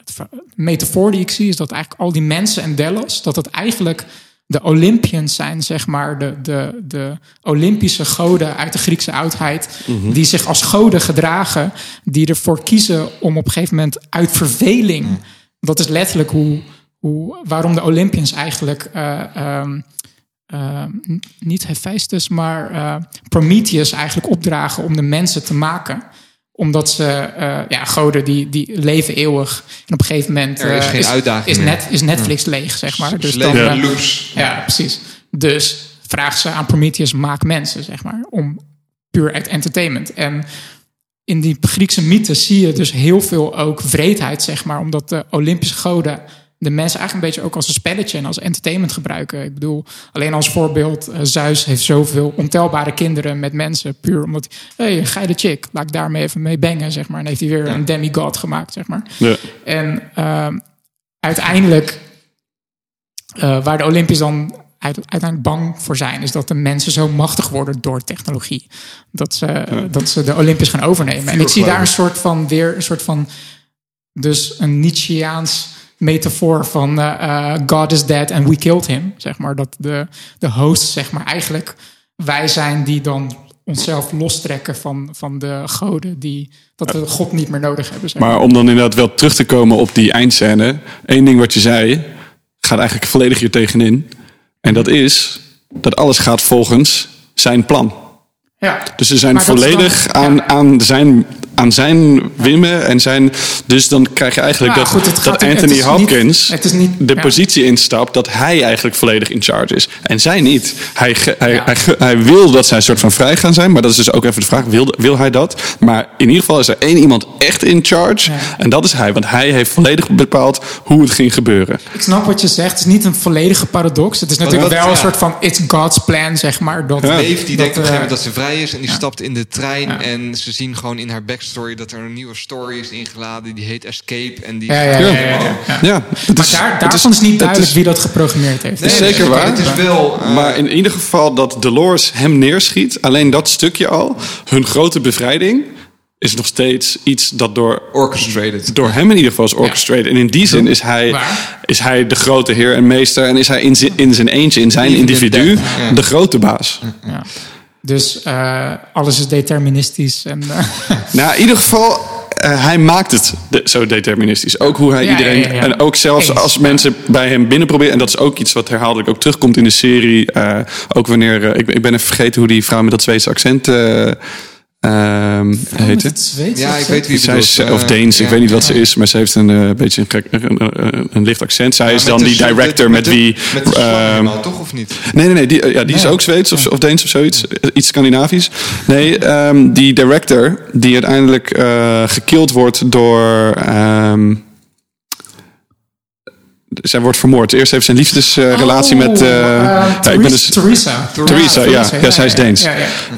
ver- metafoor die ik zie, is dat eigenlijk al die mensen en Delos, dat het eigenlijk de Olympians zijn, zeg maar, de, de, de Olympische goden uit de Griekse oudheid, die zich als goden gedragen, die ervoor kiezen om op een gegeven moment uit verveling, dat is letterlijk hoe, hoe, waarom de Olympians eigenlijk eh, ehm, eh, n- niet Hephaestus, maar eh, Prometheus eigenlijk opdragen om de mensen te maken omdat ze, eh, ja, goden die, die leven eeuwig. En op een gegeven moment Er is eh, uitdaging is, net, is Netflix leeg, zeg maar. Dus dan, ja, precies. Dus vraagt ze aan Prometheus, maak mensen, zeg maar. Om puur uit entertainment. En in die Griekse mythes zie je dus heel veel ook vreedheid, zeg maar. Omdat de Olympische goden de mensen eigenlijk een beetje ook als een spelletje en als entertainment gebruiken. Ik bedoel, alleen als voorbeeld, eh, Zeus heeft zoveel ontelbare kinderen met mensen. Puur omdat, hé, hey, geile chick, laat ik daarmee even mee bangen, zeg maar. En heeft hij weer een demigod gemaakt, zeg maar. Ja. En ehm, uiteindelijk, eh, waar de Olympiërs dan uit- uiteindelijk bang voor zijn, is dat de mensen zo machtig worden door technologie. Dat ze, dat ze de Olympiërs gaan overnemen. En ik zie daar een soort van weer een soort van. Dus een Nietzscheaans metafoor van eh, eh, God is dead and we killed him. Zeg maar dat de, de hosts, zeg maar, eigenlijk wij zijn die dan onszelf lostrekken van, van de goden, die, dat we God niet meer nodig hebben. Zeg Maar om dan inderdaad wel terug te komen op die eindscène. één ding wat je zei, gaat eigenlijk volledig hier tegenin. En dat is dat alles gaat volgens zijn plan. Ja. Dus ze zijn volledig dan- aan, ja. aan zijn aan zijn wimmen en zijn. Dus dan krijg je eigenlijk Nou, dat, goed, dat Anthony Hopkins het is niet- de ja. positie instapt dat hij eigenlijk volledig in charge is. En zij niet. Hij, hij, Ja. hij, wil dat zij een soort van vrij gaan zijn, maar dat is dus ook even de vraag: wil, wil hij dat? Maar in ieder geval is er één iemand echt in charge. Ja. En dat is hij, want hij heeft volledig bepaald hoe het ging gebeuren. Ik snap wat je zegt. Het is niet een volledige paradox. Het is natuurlijk wel een soort van it's God's plan, zeg maar. Dat, Ja. Dave die dat, denkt op een gegeven eh, moment dat ze vrij is en die stapt in de trein Ja. en ze zien gewoon in haar backstory dat er een nieuwe story is ingeladen die heet Escape en die Ja, ja, ja. ja, ja, ja. Ja, het Maar is- daar, het daarvan is, niet duidelijk is- wie dat geprogrammeerd heeft. Nee, Zeker nee, waar. Het is wel. eh, Maar in ieder geval dat Dolores hem neerschiet, alleen dat stukje al, hun grote bevrijding, is nog steeds iets dat door, orchestrated. door hem in ieder geval is orchestrated. En in die zin is hij, Waar? is hij de grote heer en meester en is hij in zijn, in zijn eentje, in zijn individu, de grote baas. Ja. Dus eh, alles is deterministisch. En, eh, Nou, in ieder geval, eh, hij maakt het de- zo deterministisch. Ook hoe hij Ja, iedereen. ja, ja, ja. En ook zelfs Eens, als mensen bij hem binnen proberen. En dat is ook iets wat herhaaldelijk ook terugkomt in de serie. ook wanneer. ik, ik ben even vergeten hoe die vrouw met dat Zweedse accent. Met heette. het Zweeds Ja, ik weet wie Zij het is, of Eh, Deens, ik weet niet wat ze is, maar ze heeft een eh, beetje een, gek- een, een, een licht accent. Zij is met dan de- die director met, de- wie. Met de ehm, toch of niet? Nee, nee, nee. Die, ja, die is ook Zweeds of, of Deens of zoiets. Eh, Iets Scandinavisch. Nee, ehm, die director die uiteindelijk eh gekild wordt door... ehm, zij wordt vermoord. Eerst heeft ze een liefdesrelatie Oh, met... eh, ja, ik ben Theresa- dus, Theresa. Theresa, ja. Ja, zij is Deens. In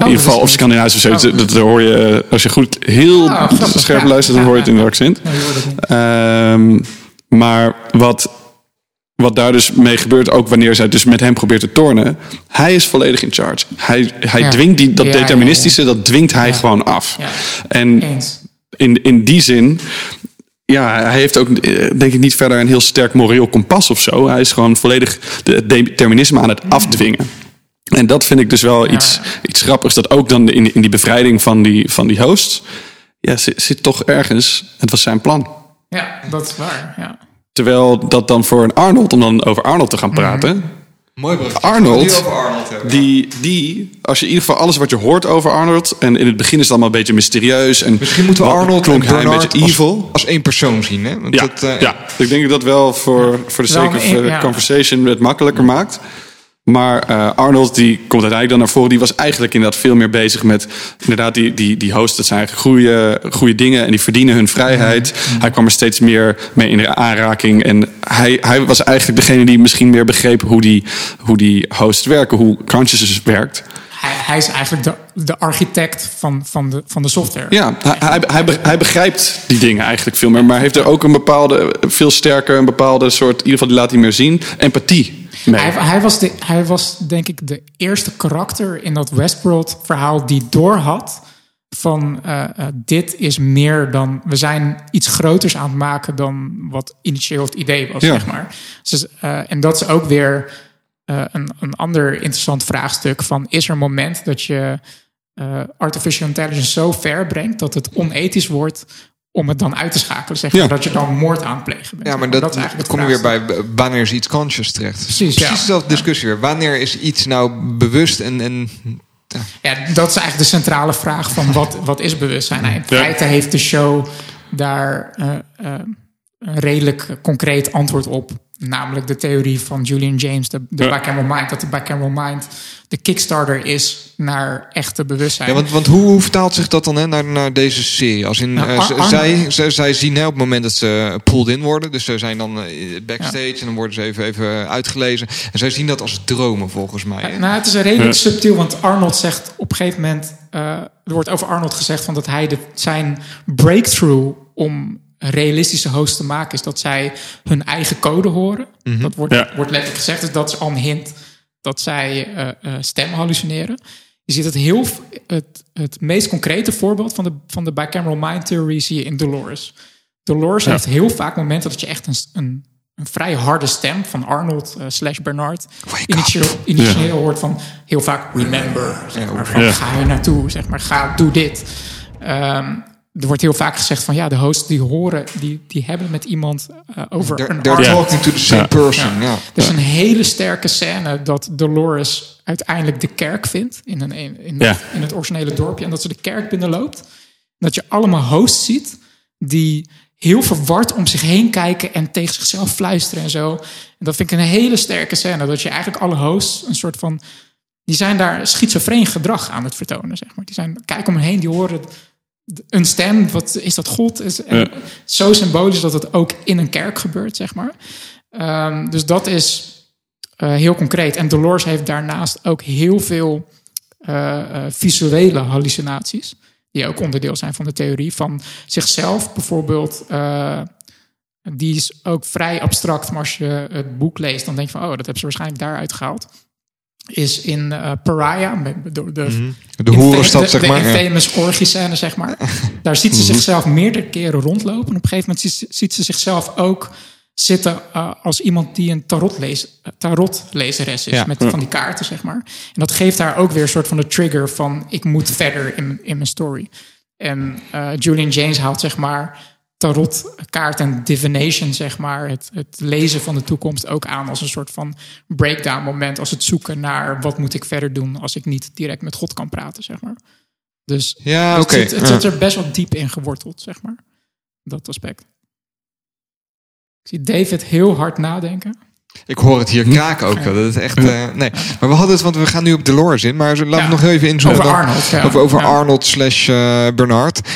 ieder geval, of Scandinavisch of zoiets. Oh. Dat, dat hoor je, eh, als je goed heel Oh, grappig, scherp luistert, dan hoor je het in het accent. Ehm, maar wat, wat daar dus mee gebeurt, ook wanneer zij dus met hem probeert te tornen, hij is volledig in charge. Hij, hij dwingt die, dat deterministische, dat dwingt hij gewoon af. En Eens. in, in die zin, ja, hij heeft ook eh, denk ik niet verder een heel sterk moreel kompas of zo. Hij is gewoon volledig de- het determinisme aan het afdwingen. En dat vind ik dus wel iets, iets grappigs. Dat ook dan in, in die bevrijding van die, van die host, ja, zit, zit toch ergens, het was zijn plan. Ja, dat is waar. Ja. Terwijl dat dan voor een Arnold, om dan over Arnold te gaan Mhm. praten. Arnold, Nu over Arnold. Die, die, als je in ieder geval alles wat je hoort over Arnold. En in het begin is het allemaal een beetje mysterieus. En Misschien moeten we Arnold klonk en hij een beetje als, evil. als één persoon zien. Hè? Want Ja, dat, eh, ja, ik denk dat dat wel voor, voor de sake of ja. conversation het makkelijker maakt. Maar eh, Arnold die komt uiteindelijk dan naar voren. Die was eigenlijk inderdaad veel meer bezig met inderdaad die, die, die hosts. Dat zijn eigenlijk goede, goede dingen en die verdienen hun vrijheid. Mhm. Hij kwam er steeds meer mee in de aanraking. En hij, hij was eigenlijk degene die misschien meer begreep hoe die, hoe die hosts werken. Hoe consciousness werkt. Hij, hij is eigenlijk de, de architect van, van, de, van de software. Ja, hij, hij, hij, hij begrijpt die dingen eigenlijk veel meer. Maar heeft er ook een bepaalde, veel sterker, een bepaalde soort, in ieder geval die laat hij meer zien, empathie Hij, hij, was de, hij was denk ik de eerste karakter in dat Westworld verhaal die doorhad van eh, eh, dit is meer dan we zijn iets groters aan het maken dan wat initieel het idee was, Ja. zeg maar. Dus, eh, en dat is ook weer een, een ander interessant vraagstuk van is er een moment dat je artificial intelligence zo ver brengt dat het onethisch wordt om het dan uit te schakelen, zeg maar, Ja. dat je dan moord aan het plegen bent. Ja, maar dat, eigenlijk kom je weer bij wanneer is iets conscious terecht. Precies, ja. dezelfde discussie weer. Wanneer is iets nou bewust en, en Ja, dat is eigenlijk de centrale vraag van wat, wat is bewustzijn? Nou, in feite heeft de show daar eh, eh, een redelijk concreet antwoord op. Namelijk de theorie van Julian James, de, de mind. Dat de bicameral mind de kickstarter is naar echte bewustzijn. Ja, want, want hoe, vertaalt zich dat dan hè, naar, naar deze serie? Als in, Nou, eh, Ar- zij, zij, zij zien hè, op het moment dat ze pulled in worden. Dus ze zijn dan eh, backstage en dan worden ze even, even uitgelezen. En zij zien dat als dromen volgens mij. Nou, het is een redelijk Ja. subtiel, want Arnold zegt op een gegeven moment... eh, er wordt over Arnold gezegd van dat hij de, zijn breakthrough om realistische host te maken... is dat zij hun eigen code horen. Dat wordt, Ja. wordt letterlijk gezegd, dus dat is al een hint dat zij eh eh, stem hallucineren. Je ziet het heel... Het, het meest concrete voorbeeld van de, van de bicameral mind theory zie je in Dolores. Dolores heeft heel vaak momenten dat je echt een, een, een vrij harde stem van Arnold eh, slash Bernard initieel, initieel hoort van heel vaak remember. Zeg maar, van, Ja. Ga je naartoe, zeg maar, ga, doe dit. Ehm, er wordt heel vaak gezegd van ja, de hosts die horen, die, die hebben met iemand eh, over They're, een they're talking to the same Ja. person. Ja. Er is een hele sterke scène dat Dolores uiteindelijk de kerk vindt in, een, in, Ja. in het originele dorpje. En dat ze de kerk binnenloopt. Dat je allemaal hosts ziet die heel verward om zich heen kijken en tegen zichzelf fluisteren en zo. En dat vind ik een hele sterke scène. Dat je eigenlijk alle hosts een soort van. Die zijn daar schizofreen gedrag aan het vertonen, zeg maar. Die zijn, kijk om hen heen, die horen een stem. Wat is dat God? Is, Ja. Zo symbolisch dat het ook in een kerk gebeurt, zeg maar. Ehm, dus dat is eh, heel concreet. En Dolores heeft daarnaast ook heel veel eh, eh, visuele hallucinaties. Die ook onderdeel zijn van de theorie. Van zichzelf bijvoorbeeld. die is ook vrij abstract. Maar als je het boek leest, dan denk je van... oh, dat hebben ze waarschijnlijk daaruit gehaald. Is in eh, Pariah, door de, De hoerenstad, de, zeg de maar. ja. infamous orgie-scène, zeg maar. Daar ziet ze zichzelf meerdere keren rondlopen. En op een gegeven moment ziet, ziet ze zichzelf ook zitten eh, als iemand die een tarotlees, eh, tarotlezeres is. Ja. Met van die kaarten, zeg maar. En dat geeft haar ook weer een soort van de trigger van... ik moet verder in, mijn- in mijn story. En Julian James haalt zeg maar tarotkaart en divination, zeg maar, het, het lezen van de toekomst ook aan als een soort van breakdown moment, als het zoeken naar wat moet ik verder doen als ik niet direct met God kan praten, zeg maar. Dus Ja, het, oké. zit, het Ja. zit er best wel diep in geworteld, zeg maar. Dat aspect. Ik zie David heel hard nadenken. Ik hoor het hier kraken ook. wel. Dat is echt. eh, nee. Maar we hadden het, want we gaan nu op Dolores in. Maar laten we Ja. nog heel even inzoomen. Over Arnold, ja. Over, over Ja. Arnold slash eh, Bernard.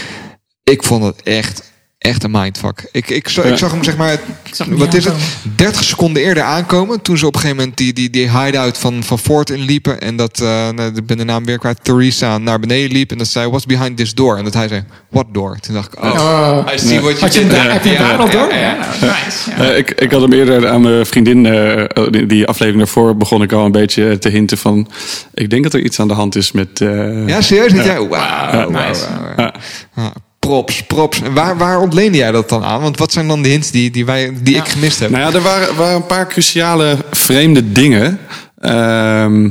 Ik vond het echt, echt een mindfuck. Ik, ik, zag, ik zag hem zeg maar, zag hem wat is het? aankomen. 30 seconden eerder aankomen. Toen ze op een gegeven moment die, die, die hideout van, van Ford inliepen. En dat, eh, nou, ik ben de naam weer kwijt, Theresa naar beneden liep. En dat zei, what's behind this door? En dat hij zei, what door? Toen dacht ik, oh, Oh. I see what you Had je hem did daar, there. heb je hem Ja, daar al ja, door? ja, Ja, ja. nice. Ja. Eh, ik, ik had hem eerder aan mijn vriendin, eh, die, die aflevering daarvoor begon ik al een beetje te hinten van, ik denk dat er iets aan de hand is met... eh, Ja, serieus? Dat jij, wauw, wauw, nice. Props, props. En waar, waar ontleende jij dat dan aan? Want wat zijn dan de hints die, die, wij, die ik gemist heb? Nou ja, er waren, waren een paar cruciale vreemde dingen. Ehm,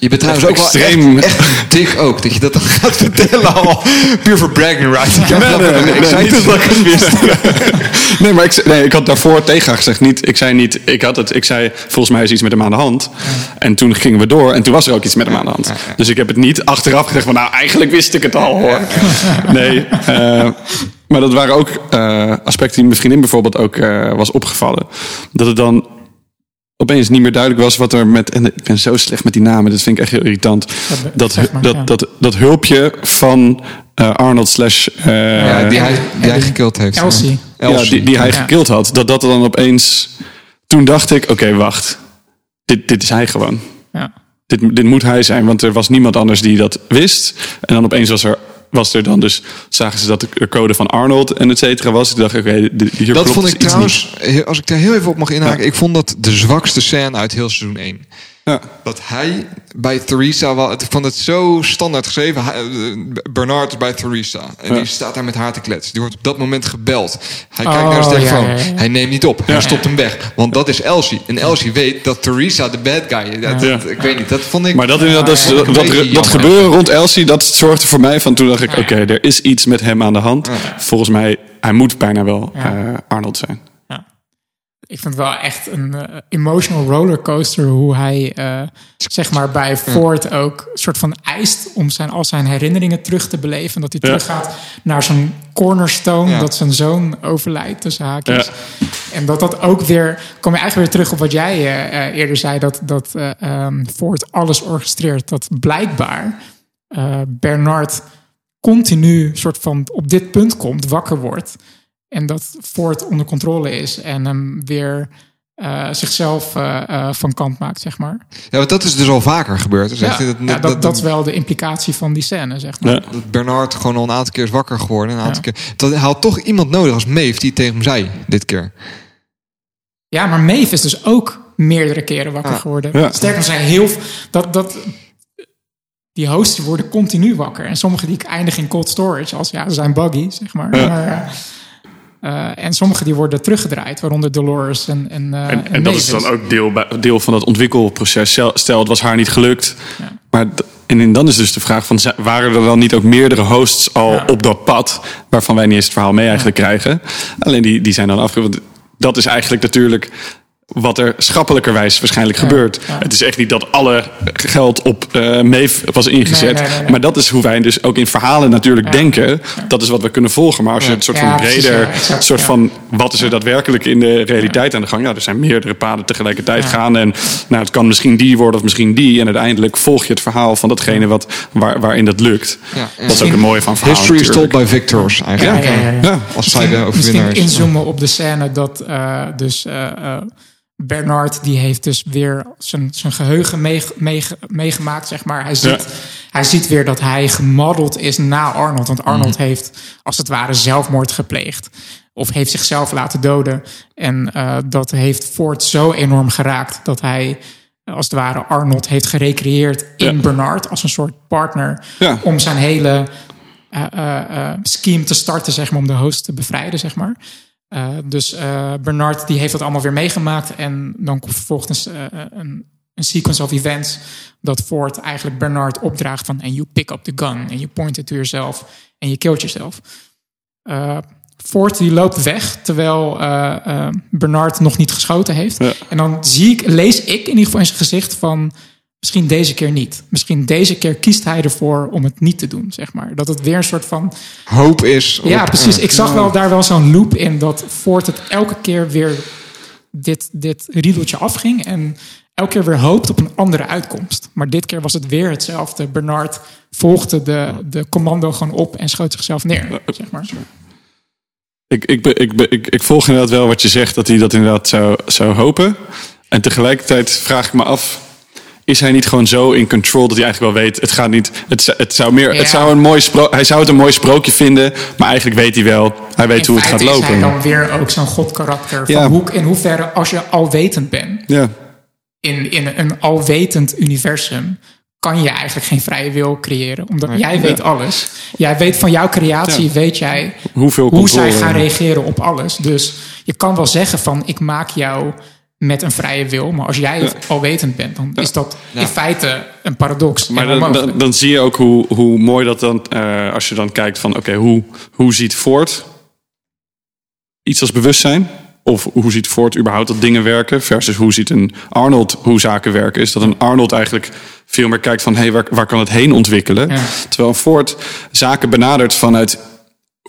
je bent trouwens ook extreem- wel echt, echt dik ook. Dat je dat dan gaat vertellen al. Puur voor bragging rights. Ik, nee, nee, nee, ik zei niet. dat ik het wist. nee, maar ik, nee, ik had daarvoor tegen haar gezegd. Niet, ik zei niet, ik had het. Ik zei, volgens mij is iets met hem aan de hand. En toen gingen we door en toen was er ook iets met hem aan de hand. Dus ik heb het niet achteraf gezegd van, nou, eigenlijk wist ik het al hoor. Nee, eh, maar dat waren ook eh, aspecten die mijn vriendin bijvoorbeeld ook eh, was opgevallen. Dat het dan opeens niet meer duidelijk was wat er met. En ik ben zo slecht met die namen, dat vind ik echt heel irritant. Dat, maar, dat, ja. dat, dat hulpje van eh, Arnold slash. eh, Ja, die hij, die hij gekild heeft. Elsie. ja, die, die hij Ja. gekild had. Dat dat dan opeens. Toen dacht ik: oké, wacht. Dit, dit is hij gewoon. Ja. Dit, dit moet hij zijn, want er was niemand anders die dat wist. En dan opeens was er. Was er dan dus, zagen ze dat de code van Arnold en et cetera was. Ik dacht, oké, di- hier Dat vond dus ik iets trouwens, als ik daar heel even op mag inhaken, Ja. ik vond dat de zwakste scène uit heel seizoen 1. Ja. Dat hij bij Theresa, wel, ik vond het zo standaard geschreven. Eh, Bernard is bij Theresa. En Ja. die staat daar met haar te kletsen. Die wordt op dat moment gebeld. Hij Oh, kijkt naar zijn telefoon. ja, ja. Hij neemt niet op. Hij stopt hem weg. Want dat is Elsie. En Elsie weet dat Theresa de bad guy is. Dat, Ja. dat- ik weet niet, dat vond ik... Maar dat, dat, is- dat, gebeuren rond Elsie, dat zorgde voor mij van toen dacht ik, oké, er is iets met hem aan de hand. Volgens mij, hij moet bijna wel Ja. eh, Arnold zijn. Ik vind het wel echt een eh, emotional rollercoaster hoe hij eh, zeg maar bij Ford ook soort van eist om zijn, al zijn herinneringen terug te beleven. Dat hij Ja. teruggaat naar zijn cornerstone, Ja. dat zijn zoon overlijdt tussen haakjes. Ja. En dat dat ook weer, kom je eigenlijk weer terug op wat jij eh, eerder zei, dat, dat ehm, Ford alles orchestreert. Dat blijkbaar Bernard continu soort van op dit punt komt, wakker wordt. En dat Ford onder controle is en hem weer eh, zichzelf eh, eh, van kant maakt, zeg maar. Ja, want dat is dus al vaker gebeurd. Dus Ja, ik vind ja, dat, dat, is wel de implicatie van die scène, zeg maar. Ja. dat Bernard gewoon al een aantal keer is wakker geworden. Een aantal Ja. keer. Dat, had toch iemand nodig als Maeve die het tegen hem zei dit keer. Ja, maar Maeve is dus ook meerdere keren wakker Ja. geworden. Ja. Sterker zijn heel dat, dat die hosts worden continu wakker. En sommige die eindigen in cold storage, als ja, ze zijn buggy, zeg maar. Ja. maar eh, en sommige die worden teruggedraaid, waaronder Dolores en en, eh, En, en dat is dan ook deel, deel van dat ontwikkelproces. Stel, het was haar niet gelukt. Ja. Maar en dan is dus de vraag: van, waren er dan niet ook meerdere hosts al Ja. op dat pad. waarvan wij niet eens het verhaal mee eigenlijk krijgen? Alleen die, die zijn dan afge. want Dat is eigenlijk natuurlijk wat er schappelijkerwijs waarschijnlijk Ja, gebeurt. ja. Het is echt niet dat alle geld op eh Maeve was ingezet. Nee, nee, nee, nee. Maar dat is hoe wij dus ook in verhalen natuurlijk Ja. denken. Dat is wat we kunnen volgen. Maar als je het soort Ja, van breder, exact, soort ja. van wat is er daadwerkelijk in de realiteit aan de gang? Ja, er zijn meerdere paden tegelijkertijd gaan. En nou, het kan misschien die worden of misschien die. En uiteindelijk volg je het verhaal van datgene wat, waar, waarin dat lukt. Ja, Dat is ook een mooie van verhalen. History is told by victors eigenlijk. Ja, ja, ja, ja. Ja. Als zij de Misschien- overwinnaar Misschien is. inzoomen op de scène dat eh, dus eh, eh, Bernard die heeft dus weer zijn, zijn geheugen meeg- meeg- meegemaakt, zeg maar. Hij ziet, hij ziet weer dat hij gemodeld is na Arnold. Want Arnold Mhm. heeft als het ware zelfmoord gepleegd. Of heeft zichzelf laten doden. En eh, dat heeft Ford zo enorm geraakt dat hij als het ware Arnold heeft gerecreëerd in Ja. Bernard als een soort partner. Ja. Om zijn hele eh, scheme te starten, zeg maar, om de host te bevrijden, zeg maar. Eh, dus eh, Bernard die heeft dat allemaal weer meegemaakt. En dan komt vervolgens eh, een, een sequence of events dat Ford eigenlijk Bernard opdraagt van en you pick up the gun en you point it to yourself en je killt jezelf. Ford die loopt weg terwijl Bernard nog niet geschoten heeft. Ja. En dan zie ik, lees ik in ieder geval in zijn gezicht van misschien deze keer niet. Misschien deze keer kiest hij ervoor om het niet te doen, zeg maar. Dat het weer een soort van Hoop is. ja, op- precies. Ik zag wel daar wel zo'n loop in dat Ford het elke keer weer dit, dit riedeltje afging. En elke keer weer hoopt op een andere uitkomst. Maar dit keer was het weer hetzelfde. Bernard volgde de, de commando gewoon op en schoot zichzelf neer. Zeg maar. Ik, ik, be- ik, be- ik, ik volg inderdaad wel wat je zegt, dat hij dat inderdaad zou, zou hopen. En tegelijkertijd vraag ik me af, is hij niet gewoon zo in control dat hij eigenlijk wel weet, het gaat niet, het, zou- het zou meer, Ja. het zou een mooi spro hij zou het een mooi sprookje vinden, maar eigenlijk weet hij wel, hij weet In hoe het gaat feite is hij lopen. dan weer ook zo'n godkarakter. Van Ja. hoe, in hoeverre, als je alwetend bent, Ja, in, in een alwetend universum kan je eigenlijk geen vrije wil creëren. Omdat jij weet alles. Jij weet van jouw creatie, Ja. weet jij hoeveel hoe zij gaan reageren op alles. Dus je kan wel zeggen van ik maak jou met een vrije wil. Maar als jij het alwetend bent, dan is dat in feite een paradox. Maar en dan, dan, dan zie je ook hoe, hoe mooi dat dan, eh, als je dan kijkt van, oké, hoe, hoe ziet Ford iets als bewustzijn? Of hoe ziet Ford überhaupt dat dingen werken? Versus hoe ziet een Arnold hoe zaken werken? Is dat een Arnold eigenlijk veel meer kijkt van, hé, hey, waar, waar kan het heen ontwikkelen? Ja. Terwijl Ford zaken benadert vanuit,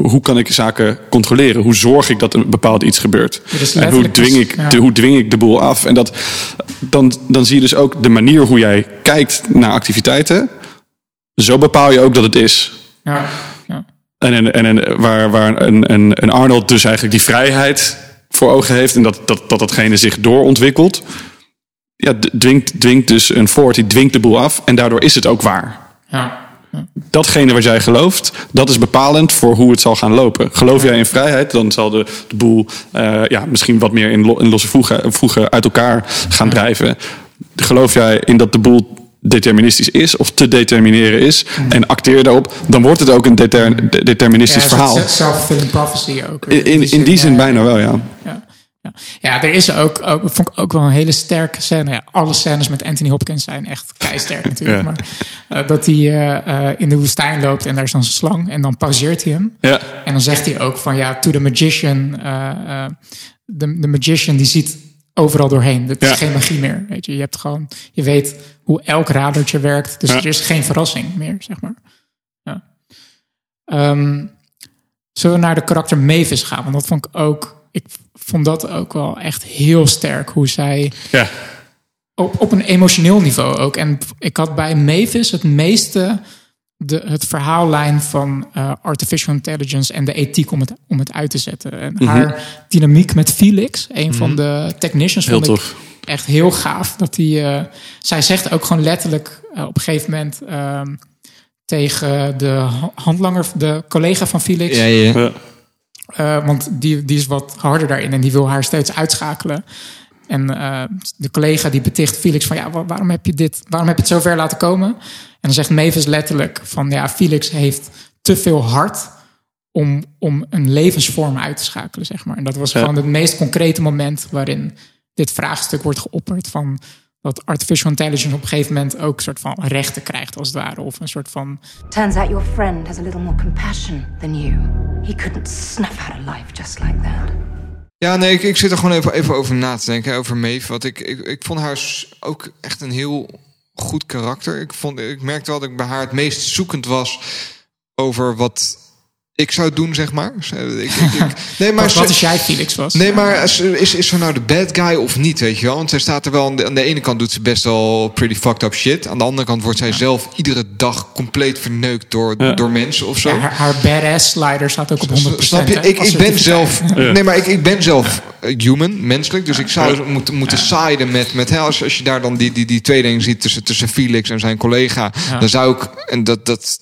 hoe kan ik zaken controleren? Hoe zorg ik dat een bepaald iets gebeurt? En hoe dwing, dus- ik, ja. de, hoe dwing ik de boel af? En dat, dan, dan zie je dus ook de manier hoe jij kijkt naar activiteiten. Zo bepaal je ook dat het is. ja, ja. En, en, en, en waar, waar een, een, een Arnold dus eigenlijk die vrijheid voor ogen heeft. En dat dat, dat datgene zich doorontwikkelt. Ja, dwingt, dwingt dus een Ford, die dwingt de boel af. En daardoor is het ook waar. ja. Datgene wat jij gelooft, dat is bepalend voor hoe het zal gaan lopen. Geloof jij in vrijheid, dan zal de, de boel eh, ja, misschien wat meer in, lo- in losse voegen, voegen uit elkaar gaan drijven. Geloof jij in dat de boel deterministisch is of te determineren is en acteer daarop, dan wordt het ook een deter- de- deterministisch Ja, verhaal. Self-fulfilling prophecy ook. In, in, in die zin bijna wel, ja. Ja, ja. ja, er is ook, ook, vond ik ook wel een hele sterke scène. Ja, alle scènes met Anthony Hopkins zijn echt keisterk natuurlijk. Ja. Maar eh, dat hij eh, eh, in de woestijn loopt en daar is dan zijn slang. En dan pauzeert hij hem. Ja, En dan zegt hij ook van ja, to the magician. de, de magician die ziet overal doorheen. Het is geen magie meer. Weet je. je hebt gewoon, je weet hoe elk radertje werkt. Dus er is geen verrassing meer, zeg maar. Ja. Ehm, zullen we naar de karakter Mavis gaan? Want dat vond ik ook. Ik vond dat ook wel echt heel sterk. Hoe zij ja. op, op een emotioneel niveau ook. En ik had bij Mavis het meeste de, het verhaallijn van eh, artificial intelligence en de ethiek om het, om het uit te zetten. En haar dynamiek met Felix, een van de technicians, Heel vond ik echt heel gaaf. Dat die, eh, zij zegt ook gewoon letterlijk eh, op een gegeven moment ehm, tegen de ha- handlanger, de collega van Felix. Ja, ja. Eh, want die, die is wat harder daarin en die wil haar steeds uitschakelen. En eh, de collega die beticht Felix van ja, wa- waarom heb je dit, waarom heb je het zo ver laten komen? En dan zegt Mavis letterlijk van ja, Felix heeft te veel hart om, om een levensvorm uit te schakelen, zeg maar. En dat was Ja. gewoon het meest concrete moment waarin dit vraagstuk wordt geopperd van dat artificial intelligence op een gegeven moment ook een soort van rechten krijgt als het ware. Of een soort van Turns out your friend has a little more compassion than you. He couldn't snuff out a life just like that. Ja, nee, ik, ik zit er gewoon even, even over na te denken, over Maeve. Want ik, ik, ik vond haar ook echt een heel goed karakter. Ik, vond, ik merkte wel dat ik bij haar het meest zoekend was over wat ik zou doen, zeg maar. Ik, ik, ik- nee, maar Wat, als jij Felix was? Nee, maar is, is, is ze nou de bad guy of niet, weet je wel? Want zij staat er wel... Aan de, aan de ene kant doet ze best wel pretty fucked up shit. Aan de andere kant wordt zij zelf iedere dag compleet verneukt door, Ja. door mensen of zo. Ja, haar, haar badass slider staat ook op 100%. Snap je? Ik, ik ben zelf. Nee, maar ik, ik ben zelf eh, human, menselijk. Dus ik zou moeten, moeten siden met. met hè, als, als je daar dan die, die, die tweedeling ziet tussen, tussen Felix en zijn collega. Ja. Dan zou ik. En dat, dat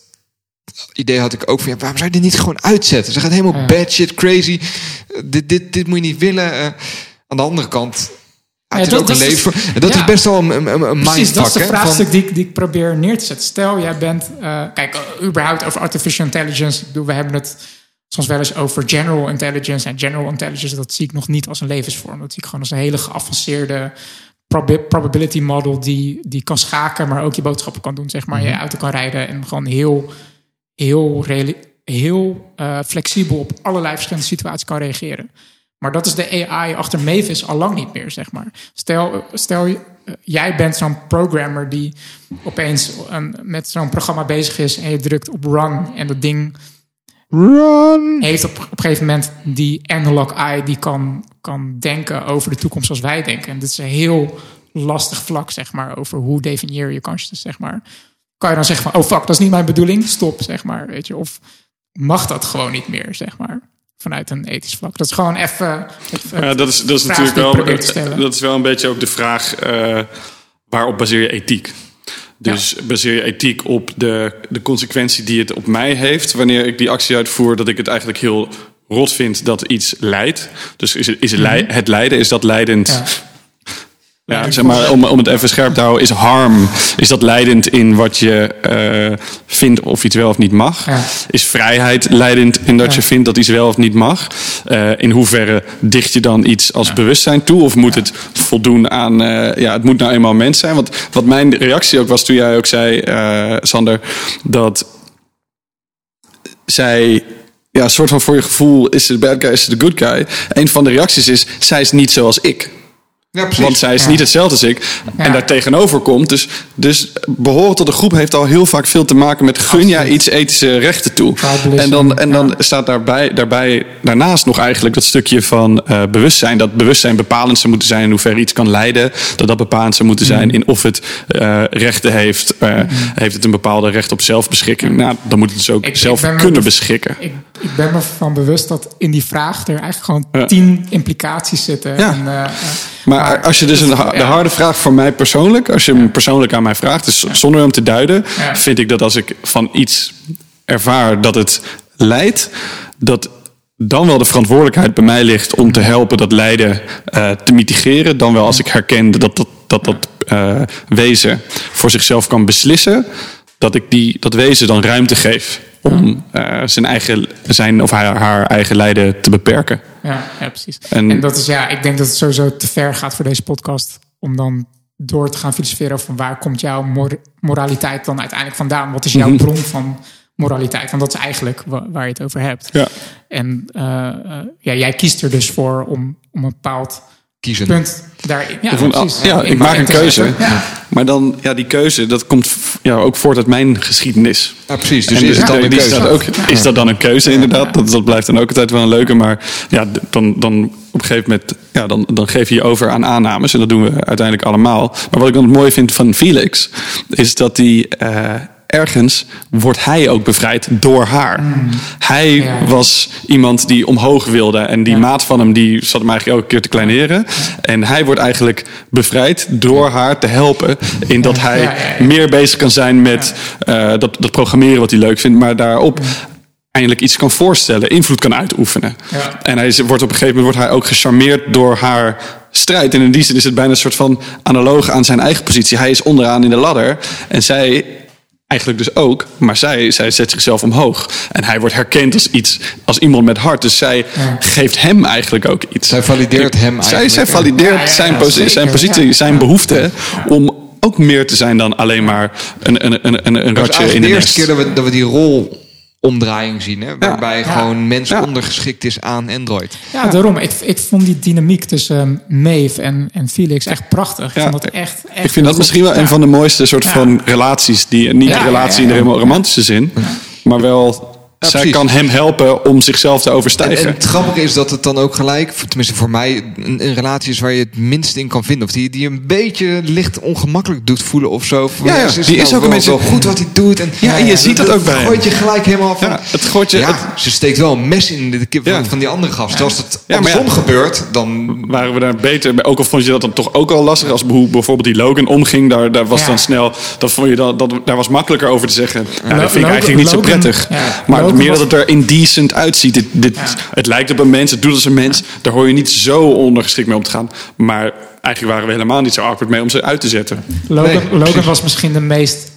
idee had ik ook van. Ja, waarom zou je dit niet gewoon uitzetten? Ze gaat helemaal bad shit crazy. Eh, dit, dit, dit moet je niet willen. Eh, aan de andere kant. Ja, het is dat- ook een is- leven. en dat ja. is best wel een, een, een mindfuck. Precies, dat is het van- vraagstuk die, ik, die ik probeer neer te zetten. Stel, jij bent... eh, kijk, überhaupt over artificial intelligence. Ik bedoel, we hebben het soms wel eens over general intelligence. En general intelligence, dat zie ik nog niet als een levensvorm. Dat zie ik gewoon als een hele geavanceerde probability model... Die, die kan schaken, maar ook je boodschappen kan doen. Zeg maar, je auto kan rijden en gewoon heel, heel, heel eh, flexibel... op allerlei verschillende situaties kan reageren. Maar dat is de AI achter Mavis al lang niet meer, zeg maar. Stel, stel eh, jij bent zo'n programmer die opeens een, met zo'n programma bezig is en je drukt op run en dat ding heeft op, op een gegeven moment die analog eye die kan, kan denken over de toekomst zoals wij denken. En dit is een heel lastig vlak, zeg maar, over hoe definieer je consciousness, zeg maar. Kan je dan zeggen van, oh fuck, dat is niet mijn bedoeling, stop, zeg maar, weet je. Of mag dat gewoon niet meer, zeg maar, vanuit een ethisch vlak. Dat is gewoon even... Ja, dat is, dat is natuurlijk wel. Dat is wel een beetje ook de vraag: eh, waarop baseer je ethiek? Dus baseer je ethiek op de, de consequentie die het op mij heeft wanneer ik die actie uitvoer, dat ik het eigenlijk heel rot vind dat iets leidt. Dus is het, is het, lei- het lijden, is dat leidend? Mhm. Ja. Ja, zeg maar, om, om het even scherp te houden, is harm, is dat leidend in wat je eh, vindt of iets wel of niet mag? Ja. Is vrijheid leidend in dat Ja. je vindt dat iets wel of niet mag? Eh, in hoeverre dicht je dan iets als bewustzijn toe? Of moet het voldoen aan, eh, ja, het moet nou eenmaal mens zijn? Want wat mijn reactie ook was toen jij ook zei, Sander, dat zij ja, soort van voor je gevoel, is de bad guy, is de good guy? Een van de reacties is, zij is niet zoals ik. Ja. Want zij is Ja. niet hetzelfde als ik. En daar tegenover komt. Dus, dus behoren tot de groep heeft al heel vaak veel te maken met gun jij iets ethische rechten toe. En dan, en dan staat daarbij, daarbij daarnaast nog eigenlijk dat stukje van eh, bewustzijn. Dat bewustzijn bepalend zou moeten zijn in hoeverre iets kan leiden. Dat dat bepalend zou moeten zijn in of het eh, rechten heeft. Eh, Heeft het een bepaalde recht op zelfbeschikking? Nou, dan moet het dus ook Ik- zelf kunnen beschikken. Ik, ik ben me van bewust dat in die vraag er eigenlijk gewoon tien implicaties zitten. Ja. En, Maar, als je dus een, de harde vraag voor mij persoonlijk, als je hem persoonlijk aan mij vraagt, dus zonder hem te duiden, vind ik dat als ik van iets ervaar dat het leidt, dat dan wel de verantwoordelijkheid bij mij ligt om te helpen dat lijden eh, te mitigeren. Dan wel als ik herken dat dat, dat, dat eh, wezen voor zichzelf kan beslissen, dat ik die, dat wezen dan ruimte geef om eh, zijn, eigen, zijn of haar, haar eigen lijden te beperken. Ja, ja precies. En- En, dat is ja, ik denk dat het sowieso te ver gaat voor deze podcast om dan door te gaan filosoferen over van waar komt jouw mor- moraliteit dan uiteindelijk vandaan? Wat is jouw Mhm. bron van moraliteit? Want dat is eigenlijk wa- waar je het over hebt. Ja. En eh, eh, ja, jij kiest er dus voor om, om een bepaald Kiezen. punt daarin. Ja, precies. ja, ik maak een keuze. Ja. Maar dan, ja, die keuze, dat komt ja, ook voort uit mijn geschiedenis. Ja, precies. Dus En is het dan een keuze? staat ook, is dat dan een keuze, inderdaad? Dat, dat blijft dan ook altijd wel een leuke. Maar ja, dan, dan op een gegeven moment, ja, dan, dan geef je je over aan aannames. En dat doen we uiteindelijk allemaal. Maar wat ik dan het mooie vind van Felix, is dat die eh, ergens wordt hij ook bevrijd door haar. Hij Mm. Ja. was iemand die omhoog wilde. En die Ja. maat van hem, die zat hem eigenlijk elke keer te kleineren. En hij wordt eigenlijk bevrijd door haar te helpen. In dat hij meer bezig kan zijn met eh, dat, dat programmeren wat hij leuk vindt. Maar daarop eindelijk iets kan voorstellen. Invloed kan uitoefenen. Ja. En hij wordt op een gegeven moment wordt hij ook gecharmeerd door haar strijd. En in die zin is het bijna een soort van analoog aan zijn eigen positie. Hij is onderaan in de ladder. En zij eigenlijk dus ook. Maar zij, zij zet zichzelf omhoog. En hij wordt herkend als iets, als iemand met hart. Dus zij Ja. geeft hem eigenlijk ook iets. Zij valideert hem Zij, eigenlijk. zij valideert Ja, ja, ja, zijn, posi- zeker, zijn positie, ja. zijn behoefte. Om ook meer te zijn dan alleen maar een, een, een, een, een is ratje in de de nest. eerste keer dat we, dat we die rol omdraaiing zien. Hè? Waarbij gewoon mens ondergeschikt is aan Android. Ja, daarom. Ik, ik vond die dynamiek tussen Maeve en, en Felix echt prachtig. Ik vond dat echt, echt Ik vind dat misschien wel een van de mooiste soort van relaties. Die, niet de relatie in de romantische zin. Maar wel zij precies. kan hem helpen om zichzelf te En, overstijgen. en het grappige is dat het dan ook gelijk, tenminste voor mij, een, een relatie is waar je het minst in kan vinden. Of die, die een beetje licht ongemakkelijk doet voelen of zo. Van, Ja, ja, is die het is nou ook een beetje- wel goed wat hij doet. En, Ja, en je ziet dat ook bij hem. gooit je gelijk helemaal van. Ja, het gooit je- Ja, het- ze steekt wel een mes in de kip van, Ja. van die andere gast. Als het ja. andersom gebeurt, dan... waren we daar beter bij. Ook al vond je dat dan toch ook al lastig. Als hoe bijvoorbeeld die Logan omging. Daar, daar was Ja. dan snel. Dat vond je dat, dat, daar was makkelijker over te zeggen. Ja, dat vind ik eigenlijk niet zo prettig. ja, maar Meer dat het er indecent uitziet. Dit, dit, Het lijkt op een mens. Het doet als een mens. Daar hoor je niet zo ondergeschikt mee om te gaan. Maar eigenlijk waren we helemaal niet zo awkward mee om ze uit te zetten. Logan, Nee, Logan precies. was misschien de meest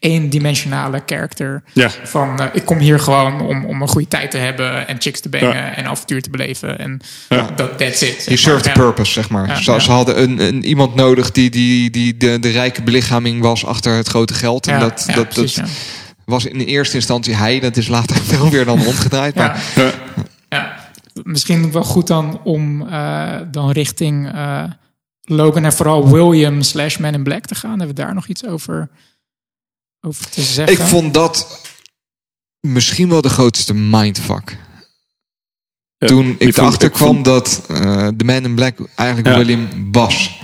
eendimensionale character. Ja. Van eh, ik kom hier gewoon om, om een goede tijd te hebben en chicks te bangen Ja. en avontuur te beleven. En Ja. dat that's it. Je served the Ja. purpose, zeg maar. Ja, ze, ja. ze hadden een, een, iemand nodig die, die, die de, de rijke belichaming was achter het grote geld. En Ja, dat, ja, dat, precies, dat ja. Was in de eerste instantie hij. Dat is later wel weer dan omgedraaid. Maar Ja. Ja. Misschien wel goed dan om eh, dan richting eh, Logan en vooral William slash Man in Black te gaan. Hebben we daar nog iets over, over te zeggen? Ik vond dat misschien wel de grootste mindfuck. Ja, Toen ik erachter kwam vond- dat eh, de Man in Black eigenlijk Ja. William was.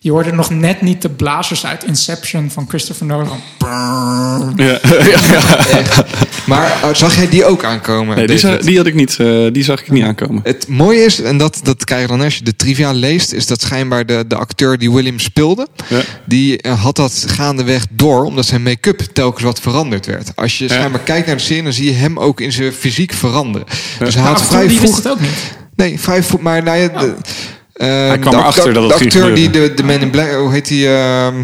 Je hoorde nog net niet de blazers uit Inception van Christopher Nolan. Ja. Ja. Maar eh, zag jij die ook aankomen? Nee, die, David? za- die had ik niet. eh, die zag ik niet aankomen. Het mooie is, en dat, dat krijg je dan als je de trivia leest, is dat schijnbaar de, de acteur die William speelde, Ja. die eh, had dat gaandeweg door, omdat zijn make-up telkens wat veranderd werd. Als je schijnbaar kijkt naar de serie, dan zie je hem ook in zijn fysiek veranderen. Dus hij Maar had vrij vroeg... het ook niet. Nee, vrij vroeg, maar nou ja, de, eh, kwam de, erachter acteur- dat het de ging acteur die de, de Man in Black, hoe heet die? ehm,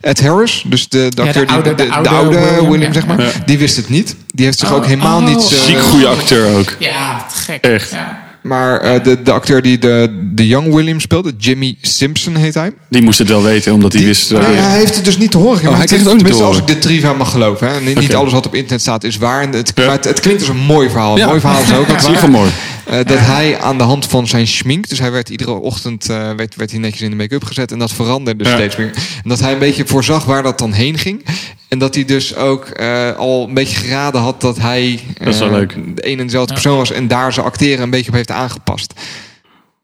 Ed Harris, dus de, de de acteur die oude- de, de de oude oude William, William, zeg maar, ja. die wist het niet. Die heeft zich Oh, ook helemaal oh. niet. eh, Ziek goede acteur ook. Ja, te gek. Echt. Ja. Maar eh, de, de acteur die de, de Young William speelde, Jimmy Simpson heet hij. Die moest het wel weten, omdat hij wist. Nee, hij heeft het dus niet te horen gekregen. Oh, hij kreeg het ook niet te tenminste, horen. als ik de trivia mag geloven. Hè. En Niet alles wat op internet staat is waar. En het, Ja. maar het, het klinkt als een mooi verhaal. Een Ja. mooi verhaal is ook wat je waar. van mooi. Eh, dat hij aan de hand van zijn schmink, dus hij werd iedere ochtend eh, werd, werd hij netjes in de make-up gezet en dat veranderde dus Ja. steeds meer. En dat hij een beetje voorzag waar dat dan heen ging. En dat hij dus ook eh, al een beetje geraden had dat hij Dat is wel leuk. de een en dezelfde persoon was en daar zijn acteren een beetje op heeft aangepast.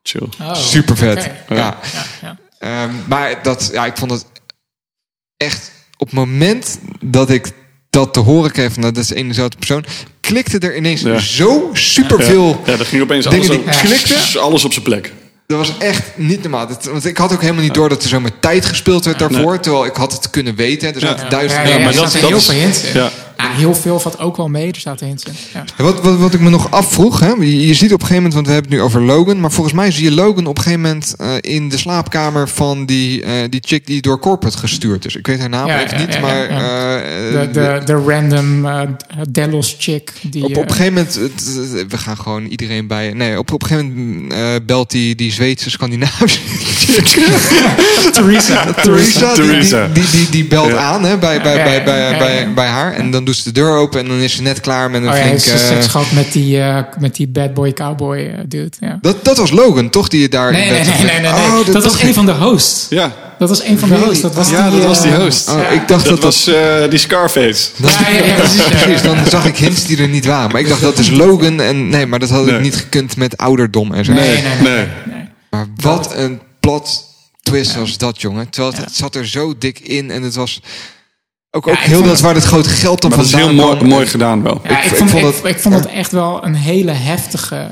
Chill. Oh, Super vet. oké. Ja. Ja, ja. Ehm, maar dat, ja, ik vond het echt op het moment dat ik dat te horen kreeg van dat is een en dezelfde persoon, klikte er ineens Ja. zo superveel. Ja, dat ging opeens Dingen alles, die klikten? alles op zijn plek. Dat was echt niet normaal. Dat- want ik had ook helemaal niet door dat er zo met tijd gespeeld werd daarvoor. Terwijl ik had het kunnen weten. Er zaten duizenden. Ja, ja, maar er dat- dat heel is- ja. Ja, heel veel valt ook wel mee. Er zaten hints in. Ja. Wat, wat, wat ik me nog afvroeg, hè, je, je ziet op een gegeven moment, want we hebben het nu over Logan, maar volgens mij zie je Logan op een gegeven moment eh, in de slaapkamer van die, eh, die chick die door corporate gestuurd is. Ik weet haar naam Ja, even ja, niet, ja, maar ja. eh, De, de, de random Delos chick. Die, Op, op een gegeven moment, het- we gaan gewoon iedereen bij. Nee, op, op een gegeven moment eh, belt die, die Zweedse Scandinavische. Theresa. Theresa, die, die, die, die, die belt Ja. aan hè, bij, bij, bij, bij, bij, bij haar. En dan doet ze de deur open en dan is ze net klaar met een Oh ja, flink. heeft ze eh, seks gehad met die, eh, met die bad boy cowboy eh, dude. Ja. dat, dat was Logan, toch? Die je daar. Nee, in nee, nee, nee, nee, nee. Oh, dat, was een van de hosts. Ja, Dat was een van de hosts. Dat was ja die, dat was die eh, host. Oh, ik dacht dat Dat dat. was eh, die Scarface. dat- Ja, ja, ja, precies, ja. precies. Dan zag ik hints die er niet waren. Maar ik dacht dat is Logan. En nee, maar dat had ik niet gekund met ouderdom en zo. Nee, nee, nee. Nee. nee. Maar wat een plot twist was dat, jongen. Terwijl het, het zat er zo dik in en het was ook, heel dat waar het grote geld dan Maar dat is heel mooi, mooi gedaan wel. Ja, ik, ik vond, vond ik, het- ik vond het echt wel een hele heftige,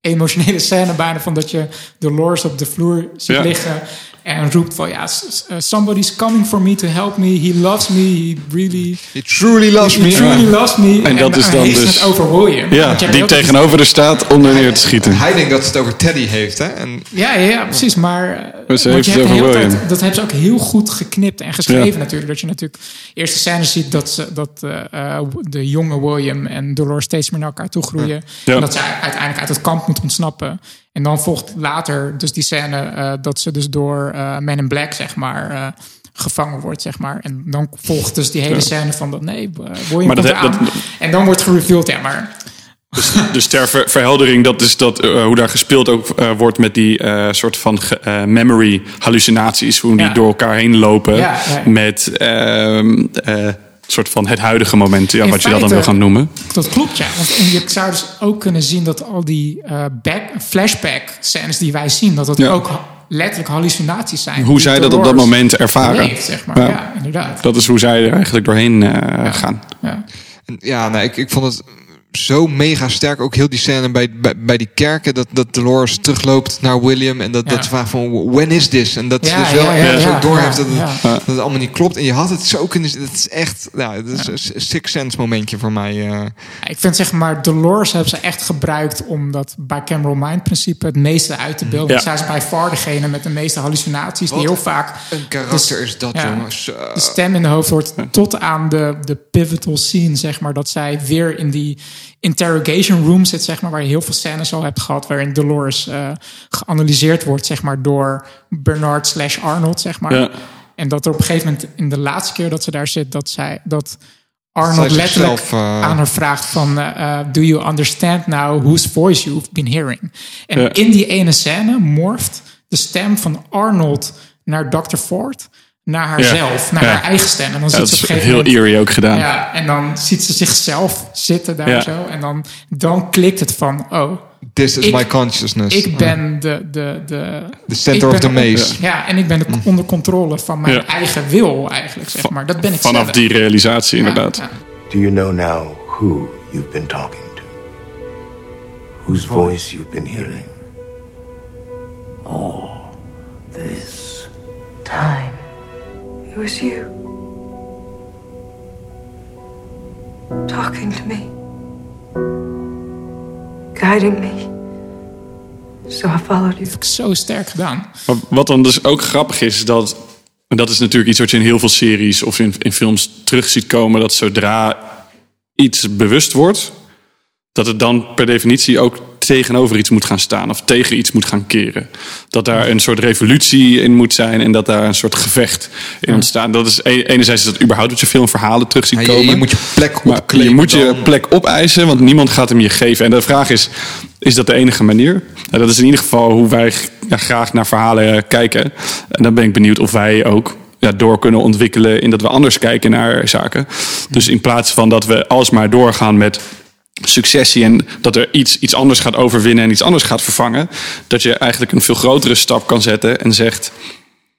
emotionele scène bijna. Van dat je Dolores op de vloer ziet Ja. liggen. En roept van, ja, uh, somebody's coming for me to help me. He loves me. He really... He truly loves He me. truly loves me. En dat is dan heeft dus- het over William. Ja, die ook- tegenover er staat om er neer te schieten. Hij denkt dat het over Teddy heeft, hè? En Ja, ja, ja, precies. Maar eh, Maar ze want heeft je het hebt de over hele tijd- William. dat hebben ze ook heel goed geknipt en geschreven Ja. natuurlijk. Dat je natuurlijk eerst de scène ziet dat, ze, dat eh, eh, de jonge William en Dolores steeds meer naar elkaar toe groeien. Ja. En dat ze uiteindelijk uit het kamp moet ontsnappen. En dan volgt later dus die scène eh, dat ze dus door eh Man in Black, zeg maar, eh, gevangen wordt, zeg maar. En dan volgt dus die hele scène van dat nee, uh, je Maar dat- dat- En dan wordt gereveeld, ja, maar Dus ter ver- verheldering, dat is dat, hoe daar gespeeld ook wordt met die soort van memory hallucinaties. Hoe die Ja. door elkaar heen lopen. Ja. Met ehm eh, soort van het huidige moment, ja, wat je dat dan wil gaan noemen. Dat klopt, ja. Want en je zou dus ook kunnen zien dat al die eh back, flashback scènes die wij zien, dat dat Ja. ook letterlijk hallucinaties zijn. Hoe zij dat op dat moment ervaren. zeg maar. Ja. Ja, inderdaad. Dat is hoe zij er eigenlijk doorheen eh, gaan. Ja. En Ja, nou, ik, ik vond het zo mega sterk. Ook heel die scène bij, bij, bij die kerken. Dat, dat Dolores terugloopt naar William. En dat, Ja. dat ze vraagt van, when is this? En dat ze Ja, dus wel ja, ja, ergens ja, ook doorheeft ja, dat, het, dat het allemaal niet klopt. En je had het zo kunnen zien. Het is echt, nou, het is een six sense momentje voor mij. eh. Ik vind zeg maar, Dolores hebben ze echt gebruikt om dat bij Cameron Mind principe het meeste uit te beelden. Ja. Zij is bij far degene met de meeste hallucinaties die heel vaak Een karakter Dus- is dat, ja. jongens. Zo. de stem in de hoofd wordt tot aan de, de pivotal scene, zeg maar, dat zij weer in die interrogation room zit, zeg maar, waar je heel veel scènes al hebt gehad, waarin Dolores eh, geanalyseerd wordt, zeg maar, door Bernard slash Arnold, zeg maar. Ja. En dat er op een gegeven moment in de laatste keer dat ze daar zit, dat zij dat Arnold Zij letterlijk eh, aan haar vraagt van, eh, do you understand now whose voice you've been hearing? En Ja. in die ene scène morft de stem van Arnold naar Dr. Ford, naar haarzelf, naar Ja. haar eigen stem. En dan Ja, ziet dat ze is op een gegeven heel moment... eerie ook gedaan. Ja, en dan ziet ze zichzelf zitten daar Ja. zo. En dan, dan klikt het van, oh, This is ik- my consciousness. ik ben de... de, de The center of the maze. Ja, en ik ben de- onder controle van mijn Ja. eigen wil eigenlijk, zeg maar. Dat ben ik Vanaf zelf. die realisatie, Ja, inderdaad. ja. Do you know now who you've been talking to? Whose voice you've been hearing? This time. It was you. Talking to me. Guiding me. So I followed you. Zo sterk gedaan. Maar wat dan dus ook grappig is, dat, en dat is natuurlijk iets wat je in heel veel series of in, in films terug ziet komen, dat zodra iets bewust wordt, dat het dan per definitie ook tegenover iets moet gaan staan of tegen iets moet gaan keren. Dat daar een soort revolutie in moet zijn en dat daar een soort gevecht in ontstaat. Dat is e- enerzijds dat überhaupt dat je filmverhalen terug ziet Ja, je, komen. je moet je plek Maar opkleven. je moet je dan. plek opeisen, want niemand gaat hem je geven. En de vraag is, is dat de enige manier? Nou, dat is in ieder geval hoe wij ja, graag naar verhalen eh, kijken. En dan ben ik benieuwd of wij ook ja, door kunnen ontwikkelen... in dat we anders kijken naar zaken. Dus in plaats van dat we alsmaar doorgaan met successie... en dat er iets, iets anders gaat overwinnen en iets anders gaat vervangen... dat je eigenlijk een veel grotere stap kan zetten en zegt...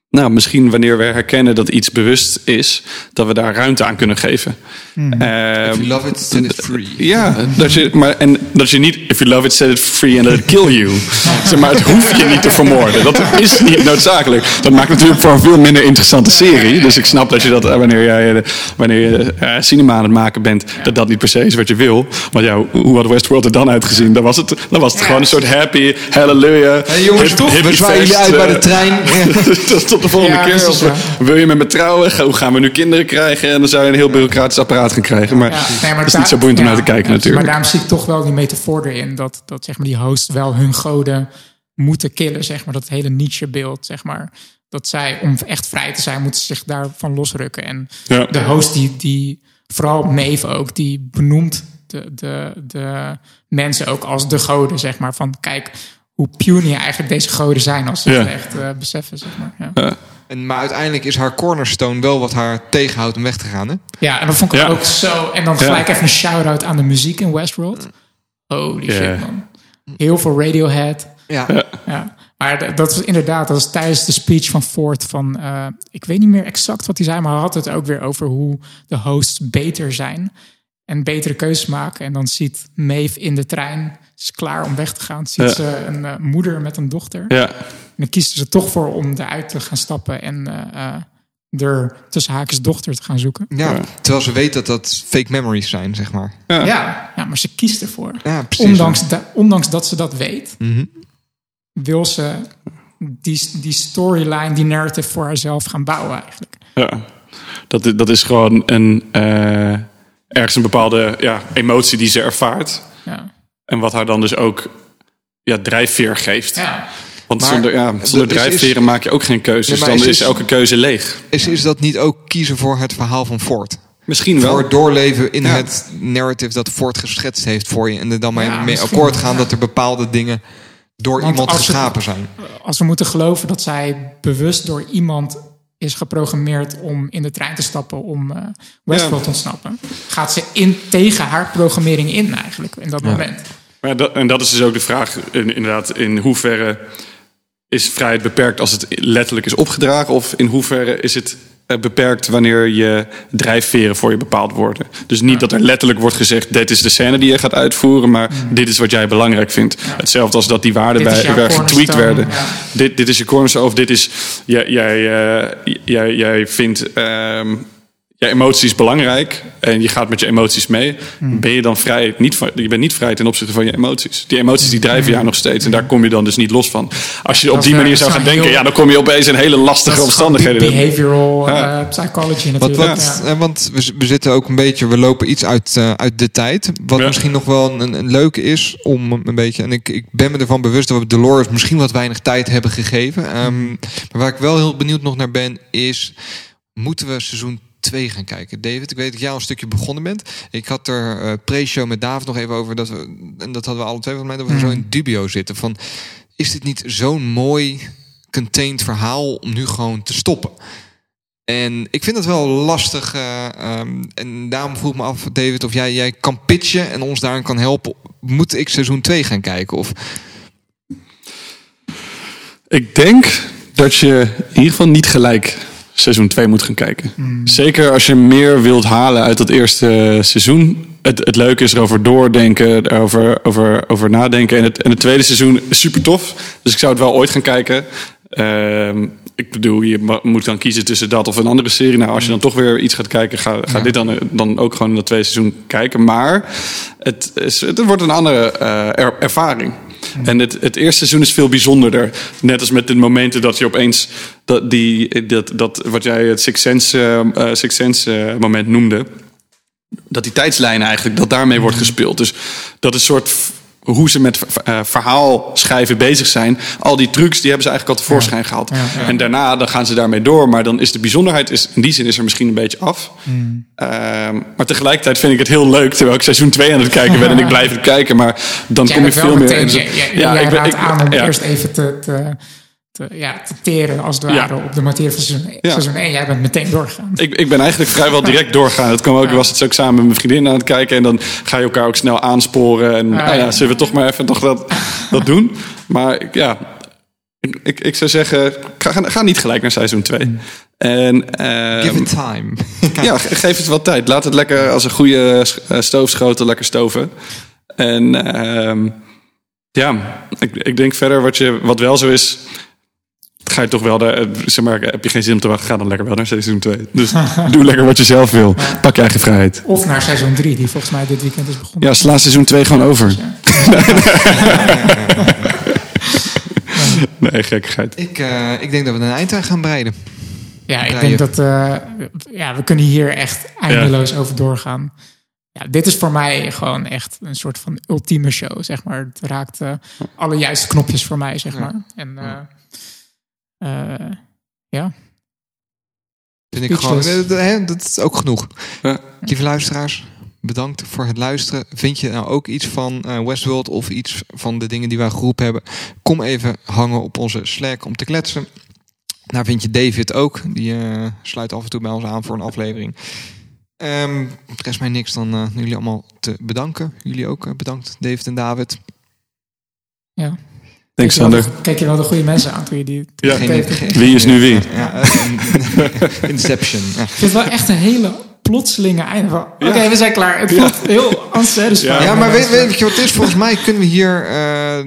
Nou, misschien wanneer we herkennen dat iets bewust is, dat we daar ruimte aan kunnen geven. Ehm, If you love it, set it free. ja, dat je, maar, en dat je niet, if you love it, set it free and let it kill you. Zeg maar het hoef je niet te vermoorden. Dat is niet noodzakelijk. Dat maakt natuurlijk voor een veel minder interessante serie. Dus ik snap dat je dat, eh, wanneer, jij, eh, wanneer je eh, cinema aan het maken bent, dat dat niet per se is wat je wil. Want ja, hoe- had Westworld er dan uitgezien? Dan was het, dan was het gewoon een soort happy, hallelujah. Hey jongens, hip- toch? We zwaaien jullie uit bij eh, de trein. tot, tot de volgende Ja, keer. Of, eh, wil je met me trouwen? Hoe gaan we nu kinderen krijgen? En dan zou je een heel bureaucratisch apparaat gaan krijgen. Maar, Ja, nee, dat is niet zo boeiend om ja, naar te kijken ja, natuurlijk. Maar daarom zie ik toch wel die metafoor erin. Dat, dat zeg maar, die host wel hun goden moeten killen. Zeg maar, dat hele Nietzsche-beeld. Zeg maar, dat zij, om echt vrij te zijn, moeten zich daarvan losrukken. En Ja. de host, die, die vooral Maeve ook, die benoemt de, de, de mensen ook als de goden. Zeg maar, van kijk hoe puny eigenlijk deze goden zijn als ze Ja. het echt eh, beseffen. Zeg maar. ja. En, maar uiteindelijk is haar cornerstone wel wat haar tegenhoudt om weg te gaan. Hè? Ja, en dat vond ik Ja. ook zo. En dan gelijk even een shout-out aan de muziek in Westworld. Holy Ja. shit, man. Heel veel Radiohead. Ja. Ja. Maar dat was inderdaad, dat was tijdens de speech van Ford van... eh, ik weet niet meer exact wat hij zei, maar hij had het ook weer over hoe de hosts beter zijn. En betere keuzes maken. En dan ziet Maeve in de trein, is klaar om weg te gaan. Ziet Ja. ze een eh, moeder met een dochter. Ja, En dan kiezen ze toch voor om eruit te gaan stappen en eh, eh, er tussen haakjes dochter te gaan zoeken. Ja, terwijl ze weet dat dat fake memories zijn, zeg maar. Ja. Ja, ja, maar ze kiest ervoor. Ja, precies. Ondanks, da- ondanks dat ze dat weet, Mhm. wil ze die, die storyline, die narrative voor haarzelf gaan bouwen eigenlijk. ja. Dat, dat is gewoon een, eh, ergens een bepaalde ja, emotie die ze ervaart. Ja, En wat haar dan dus ook ja, drijfveer geeft. ja. Want Maar zonder, ja, zonder is- drijfveren maak je ook geen keuze. Nee, Dus dan is- is elke keuze leeg. Is, is dat niet ook kiezen voor het verhaal van Ford? Misschien wel. Voor het doorleven in Ja. het narrative dat Ford geschetst heeft voor je. En er dan maar Ja, mee akkoord gaan ja. dat er bepaalde dingen door Want iemand geschapen zijn. Als we moeten geloven dat zij bewust door iemand is geprogrammeerd om in de trein te stappen om eh, Westworld te ontsnappen, gaat ze in tegen haar programmering in eigenlijk in dat moment. Maar dat, en dat is dus ook de vraag, in- inderdaad, in hoeverre is vrijheid beperkt als het letterlijk is opgedragen? Of in hoeverre is het beperkt wanneer je drijfveren voor je bepaald worden? Dus niet dat er letterlijk wordt gezegd, dit is de scène die je gaat uitvoeren, maar dit is wat jij belangrijk vindt. Hetzelfde als dat die waarden bij weer getweakt werden. Dit, dit is je cornerstone of dit is, jij, jij, eh, jij, jij vindt... ehm, je emoties belangrijk en je gaat met je emoties mee, Hmm. ben je dan vrij? Niet, van- je bent niet vrij ten opzichte van je emoties. Die emoties die Hmm. drijven jou nog steeds en daar kom je dan dus niet los van. Als je op die is manier zou gaan is denken, ja, dan kom je opeens in hele lastige is omstandigheden. behavioral Ja. eh, psychology Wat, natuurlijk. wat, ja. eh, want we, zitten ook een beetje, we lopen iets uit, eh, uit de tijd. Wat Ja. misschien nog wel een, een leuke is om een beetje. En ik, ik ben me ervan bewust dat we Dolores misschien wat weinig tijd hebben gegeven. Ehm, maar waar ik wel heel benieuwd nog naar ben, is: moeten we seizoen 2 gaan kijken? David, ik weet dat jij al een stukje begonnen bent. Ik had er eh pre-show met David nog even over dat we, en dat hadden we alle twee van mij, dat we zo in dubio zitten. Van is dit niet zo'n mooi contained verhaal om nu gewoon te stoppen? En ik vind het wel lastig. eh, ehm, en daarom vroeg ik me af, David, of jij, jij kan pitchen en ons daarin kan helpen. Moet ik seizoen 2 gaan kijken? Of Ik denk dat je in ieder geval niet gelijk seizoen 2 moet gaan kijken. Zeker als je meer wilt halen uit dat eerste seizoen. Het, het leuke is erover doordenken, erover over, over nadenken. En het, en het tweede seizoen is super tof. Dus ik zou het wel ooit gaan kijken. Ehm, ik bedoel, je moet dan kiezen tussen dat of een andere serie. Nou, als je dan toch weer iets gaat kijken, ga, ga dit dan, dan ook gewoon in dat tweede seizoen kijken. Maar het, is, het wordt een andere eh, er- ervaring. En het, het eerste seizoen is veel bijzonderder. Net als met de momenten dat je opeens dat, die, dat, dat wat jij het Six Sense, eh, eh, Six Sense eh, moment noemde. Dat die tijdslijn eigenlijk, dat daarmee wordt gespeeld. Dus dat is een soort hoe ze met eh, verhaal schrijven bezig zijn. Al die trucs, die hebben ze eigenlijk al tevoorschijn gehaald. En daarna dan gaan ze daarmee door. Maar dan is de bijzonderheid, is, in die zin is er misschien een beetje af. Ehm, maar tegelijkertijd vind ik het heel leuk, terwijl ik seizoen 2 aan het kijken ben. en ik blijf het kijken, maar dan Jij kom je wel veel meer... in- jij ik ben- ik- aan om ja. eerst even te, te, te, ja, te teren als het ware Ja. op de materie van seizoen, Ja. seizoen 1. Jij bent meteen doorgegaan. Ik, ik ben eigenlijk vrijwel direct doorgaan. Het kwam ook, ik was het ook samen met mijn vriendin aan het kijken. En dan ga je elkaar ook snel aansporen. En Ah, ja, ja. zullen we toch maar even nog dat, dat doen. Maar ik- ja, ik, ik, ik zou zeggen, ga, ga niet gelijk naar seizoen 2. En, ehm, give it time. ja, ge- geef het wat tijd. Laat het lekker als een goede eh, stoofschotel lekker stoven. En ehm, ja, ik, ik denk verder wat, je, wat wel zo is... Ga je toch wel, de, eh, zeg maar, heb je geen zin om te wachten, ga dan lekker wel naar seizoen 2. Dus doe lekker wat je zelf wil. Pak je eigen vrijheid. Of naar seizoen 3, die volgens mij dit weekend is begonnen. Ja, sla seizoen 2 gewoon over. Nee, gekkigheid. ik, eh, ik denk dat we een eind aan gaan breiden. Ja, ik denk dat eh, ja, we kunnen hier echt eindeloos over doorgaan. Ja, dit is voor mij gewoon echt een soort van ultieme show, zeg maar. Het raakt alle juiste knopjes voor mij, zeg maar. En ja, Vind ik gewoon, eh, hè, dat is ook genoeg. Ja. Lieve luisteraars, bedankt voor het luisteren. Vind je nou ook iets van eh, Westworld of iets van de dingen die wij geroepen hebben? Kom even hangen op onze Slack om te kletsen. Daar vind je David ook. Die eh, sluit af en toe bij ons aan voor een aflevering. Ehm het rest mij niks dan eh, jullie allemaal te bedanken. Jullie ook eh, bedankt, David en David. ja. Thanks, Kijk je wel Sander. de- Kijk je wel de goede mensen aan toen je die... Ja. het? Wie is nu wie? Ja, Inception. Ja. Ik vind het wel echt een hele plotselinge einde van... Oké, we zijn klaar. Het voelt heel unsatisfying. Ja, maar weet, weet je wat het is? Volgens mij kunnen we hier eh,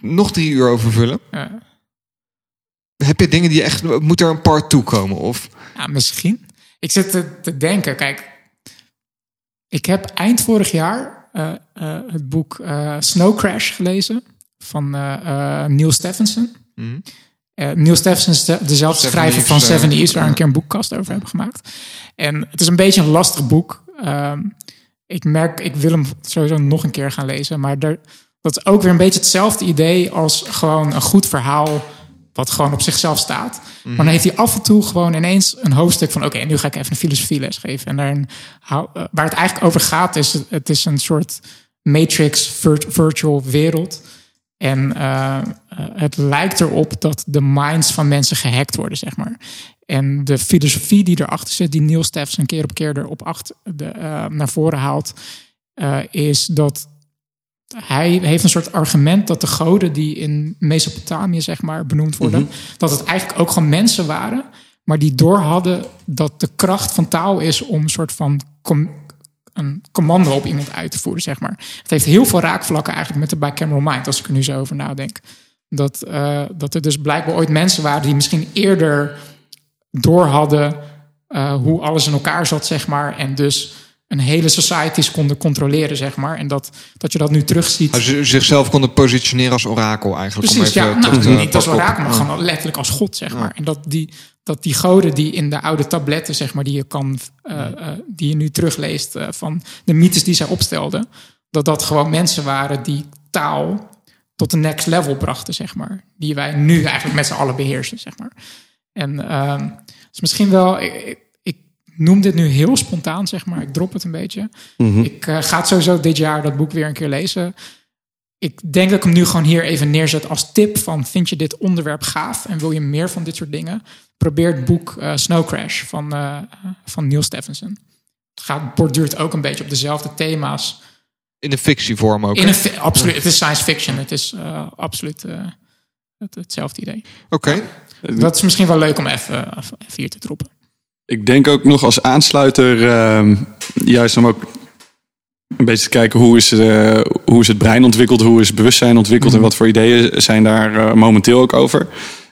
nog drie uur over vullen. Ja. Heb je dingen die echt... Moet er een part toe komen? Of... Ja, misschien. Ik zit te, te denken, kijk. Ik heb eind vorig jaar eh, eh, het boek eh, Snow Crash gelezen van eh, eh, Neil Stephenson. Mhm. Eh, Neil Stephenson is dezelfde 70 schrijver van Seven Eves, waar we een keer een boekkast over hebben gemaakt. En het is een beetje een lastig boek. Ehm, ik merk, ik wil hem sowieso nog een keer gaan lezen, maar er dat is ook weer een beetje hetzelfde idee als gewoon een goed verhaal wat gewoon op zichzelf staat. Maar dan heeft hij af en toe gewoon ineens een hoofdstuk van... oké, nu ga ik even een filosofieles geven. En daarin, waar het eigenlijk over gaat is... het is een soort matrix vir- virtual wereld. En eh, het lijkt erop dat de minds van mensen gehackt worden, zeg maar. En de filosofie die erachter zit, die Neil Steffens keer op keer erop achter, de, eh, naar voren haalt... eh, is dat hij heeft een soort argument dat de goden die in Mesopotamië zeg maar benoemd worden, dat het eigenlijk ook gewoon mensen waren, maar die door hadden dat de kracht van taal is om een soort van een commando op iemand uit te voeren, zeg maar. Het heeft heel veel raakvlakken eigenlijk met de bicameral mind, als ik er nu zo over nadenk. Dat, eh, dat er dus blijkbaar ooit mensen waren die misschien eerder door hadden eh, hoe alles in elkaar zat, zeg maar. En dus een hele societies konden controleren, zeg maar. En dat, dat je dat nu terugziet. Als ze zichzelf konden positioneren als orakel eigenlijk. Precies, om ja. even Nou, terug te niet als orakel, maar Ja. gewoon letterlijk als God, zeg maar. En dat die, dat die goden die in de oude tabletten, zeg maar, die je kan, eh, eh, die je nu terugleest eh, van de mythes die zij opstelden, dat dat gewoon mensen waren die taal tot de next level brachten, zeg maar. Die wij nu eigenlijk met z'n allen beheersen, zeg maar. En ehm is misschien wel, ik, ik- ik noem dit nu heel spontaan, zeg maar. Ik drop het een beetje. Ik eh, ga het sowieso dit jaar dat boek weer een keer lezen. Ik denk dat ik hem nu gewoon hier even neerzet als tip van... vind je dit onderwerp gaaf en wil je meer van dit soort dingen? Probeer het boek eh, Snow Crash van, eh, van Neil Stephenson. Het gaat, borduurt ook een beetje op dezelfde thema's. In de fictievorm ook. In een, fi- absoluut, het is science fiction. Het is eh, absoluut eh, het, hetzelfde idee. Oké. Dat is misschien wel leuk om even, even hier te droppen. Ik denk ook nog als aansluiter, ehm, juist om ook een beetje te kijken hoe is, eh, hoe is het brein ontwikkeld, hoe is bewustzijn ontwikkeld en wat voor ideeën zijn daar momenteel ook over.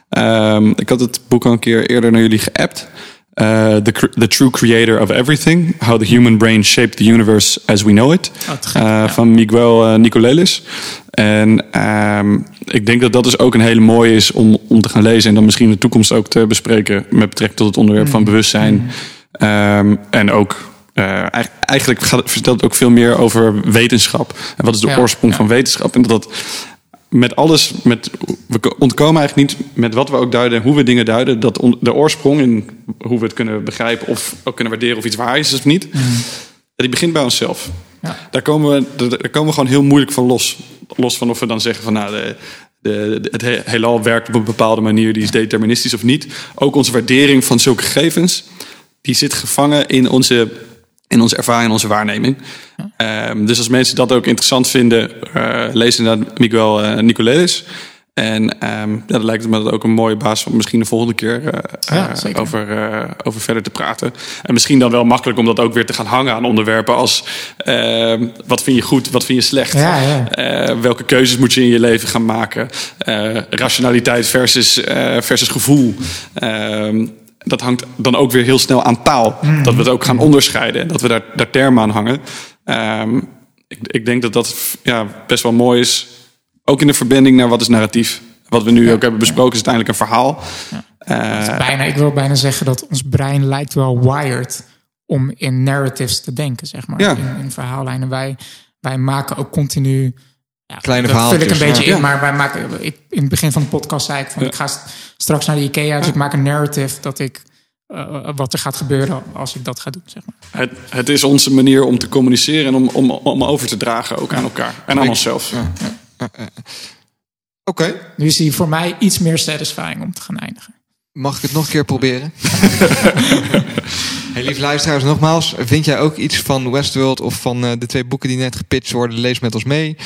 Ehm, ik had het boek al een keer eerder naar jullie geappt. Eh, the, the True Creator of Everything: How the Human Brain Shaped the Universe as We Know It. Oh, gek, Eh, ja. Van Miguel eh, Nicolelis. En ehm, ik denk dat dat dus ook een hele mooie is om, om te gaan lezen. En dan misschien in de toekomst ook te bespreken met betrekking tot het onderwerp van bewustzijn. Ehm, en ook, eig- eigenlijk gaat, vertelt het ook veel meer over wetenschap. En wat is de Ja, oorsprong ja. van wetenschap? En dat dat met alles, met, we ontkomen eigenlijk niet met wat we ook duiden, hoe we dingen duiden, dat on- de oorsprong in hoe we het kunnen begrijpen of ook kunnen waarderen of iets waar is of niet, die begint bij onszelf. Ja. Daar, komen we, daar- komen we gewoon heel moeilijk van los. Los van of we dan zeggen van nou, de, de, de- het he- heelal werkt op een bepaalde manier, die is deterministisch of niet. Ook onze waardering van zulke gegevens, die zit gevangen in onze, in onze ervaring en onze waarneming. Ehm, dus als mensen dat ook interessant vinden, eh lees inderdaad Miguel Nicolelis. En ehm, ja, dat lijkt me dat ook een mooie basis om misschien de volgende keer eh, Ja, over, over verder te praten. En misschien dan wel makkelijk om dat ook weer te gaan hangen aan onderwerpen als ehm, wat vind je goed, wat vind je slecht? Ja, welke keuzes moet je in je leven gaan maken? Rationaliteit versus, versus gevoel. Dat hangt dan ook weer heel snel aan taal. Dat we het ook gaan onderscheiden en dat we daar, daar termen aan hangen. Ehm, ik, ik denk dat dat ja, best wel mooi is. Ook in de verbinding naar wat is narratief. Wat we nu ook hebben besproken is uiteindelijk een verhaal. Eh, bijna, ik wil bijna zeggen dat ons brein lijkt wel wired om in narratives te denken, zeg maar. In, in verhaallijnen. Wij, wij maken ook continu. Ja, Kleine dat vul ik een beetje ja. in, maar wij maken. Ik, in het begin van de podcast zei ik van ik ga st- straks naar de IKEA, dus ik maak een narrative dat ik eh, wat er gaat gebeuren als ik dat ga doen, zeg maar. het, het is onze manier om te communiceren en om, om, om over te dragen ook aan elkaar en aan onszelf. Oké. Nu is die voor mij iets meer satisfying om te gaan eindigen. Mag ik het nog een keer proberen? hey, lieve luisteraars, nogmaals. Vind jij ook iets van Westworld of van eh, de twee boeken die net gepitcht worden? Lees met ons mee.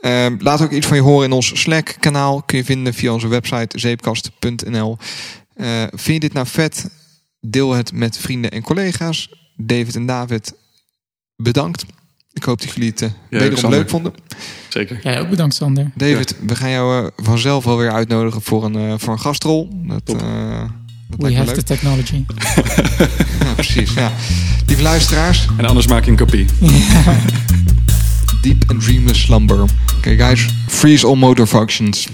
Ehm, laat ook iets van je horen in ons Slack-kanaal. Kun je vinden via onze website zeepkast.nl. Eh, vind je dit nou vet? Deel het met vrienden en collega's. David en David, bedankt. Ik hoop dat jullie het eh, wederom Sander. leuk vonden. Zeker. Jij ook bedankt, Sander. David, we gaan jou eh, vanzelf wel weer uitnodigen voor een, eh, voor een gastrol. Dat, Top. eh, dat We have leuk. the technology. Ja, precies. Ja. Lieve luisteraars, En anders maak je een kopie. deep and dreamless slumber. Okay, guys, freeze all motor functions.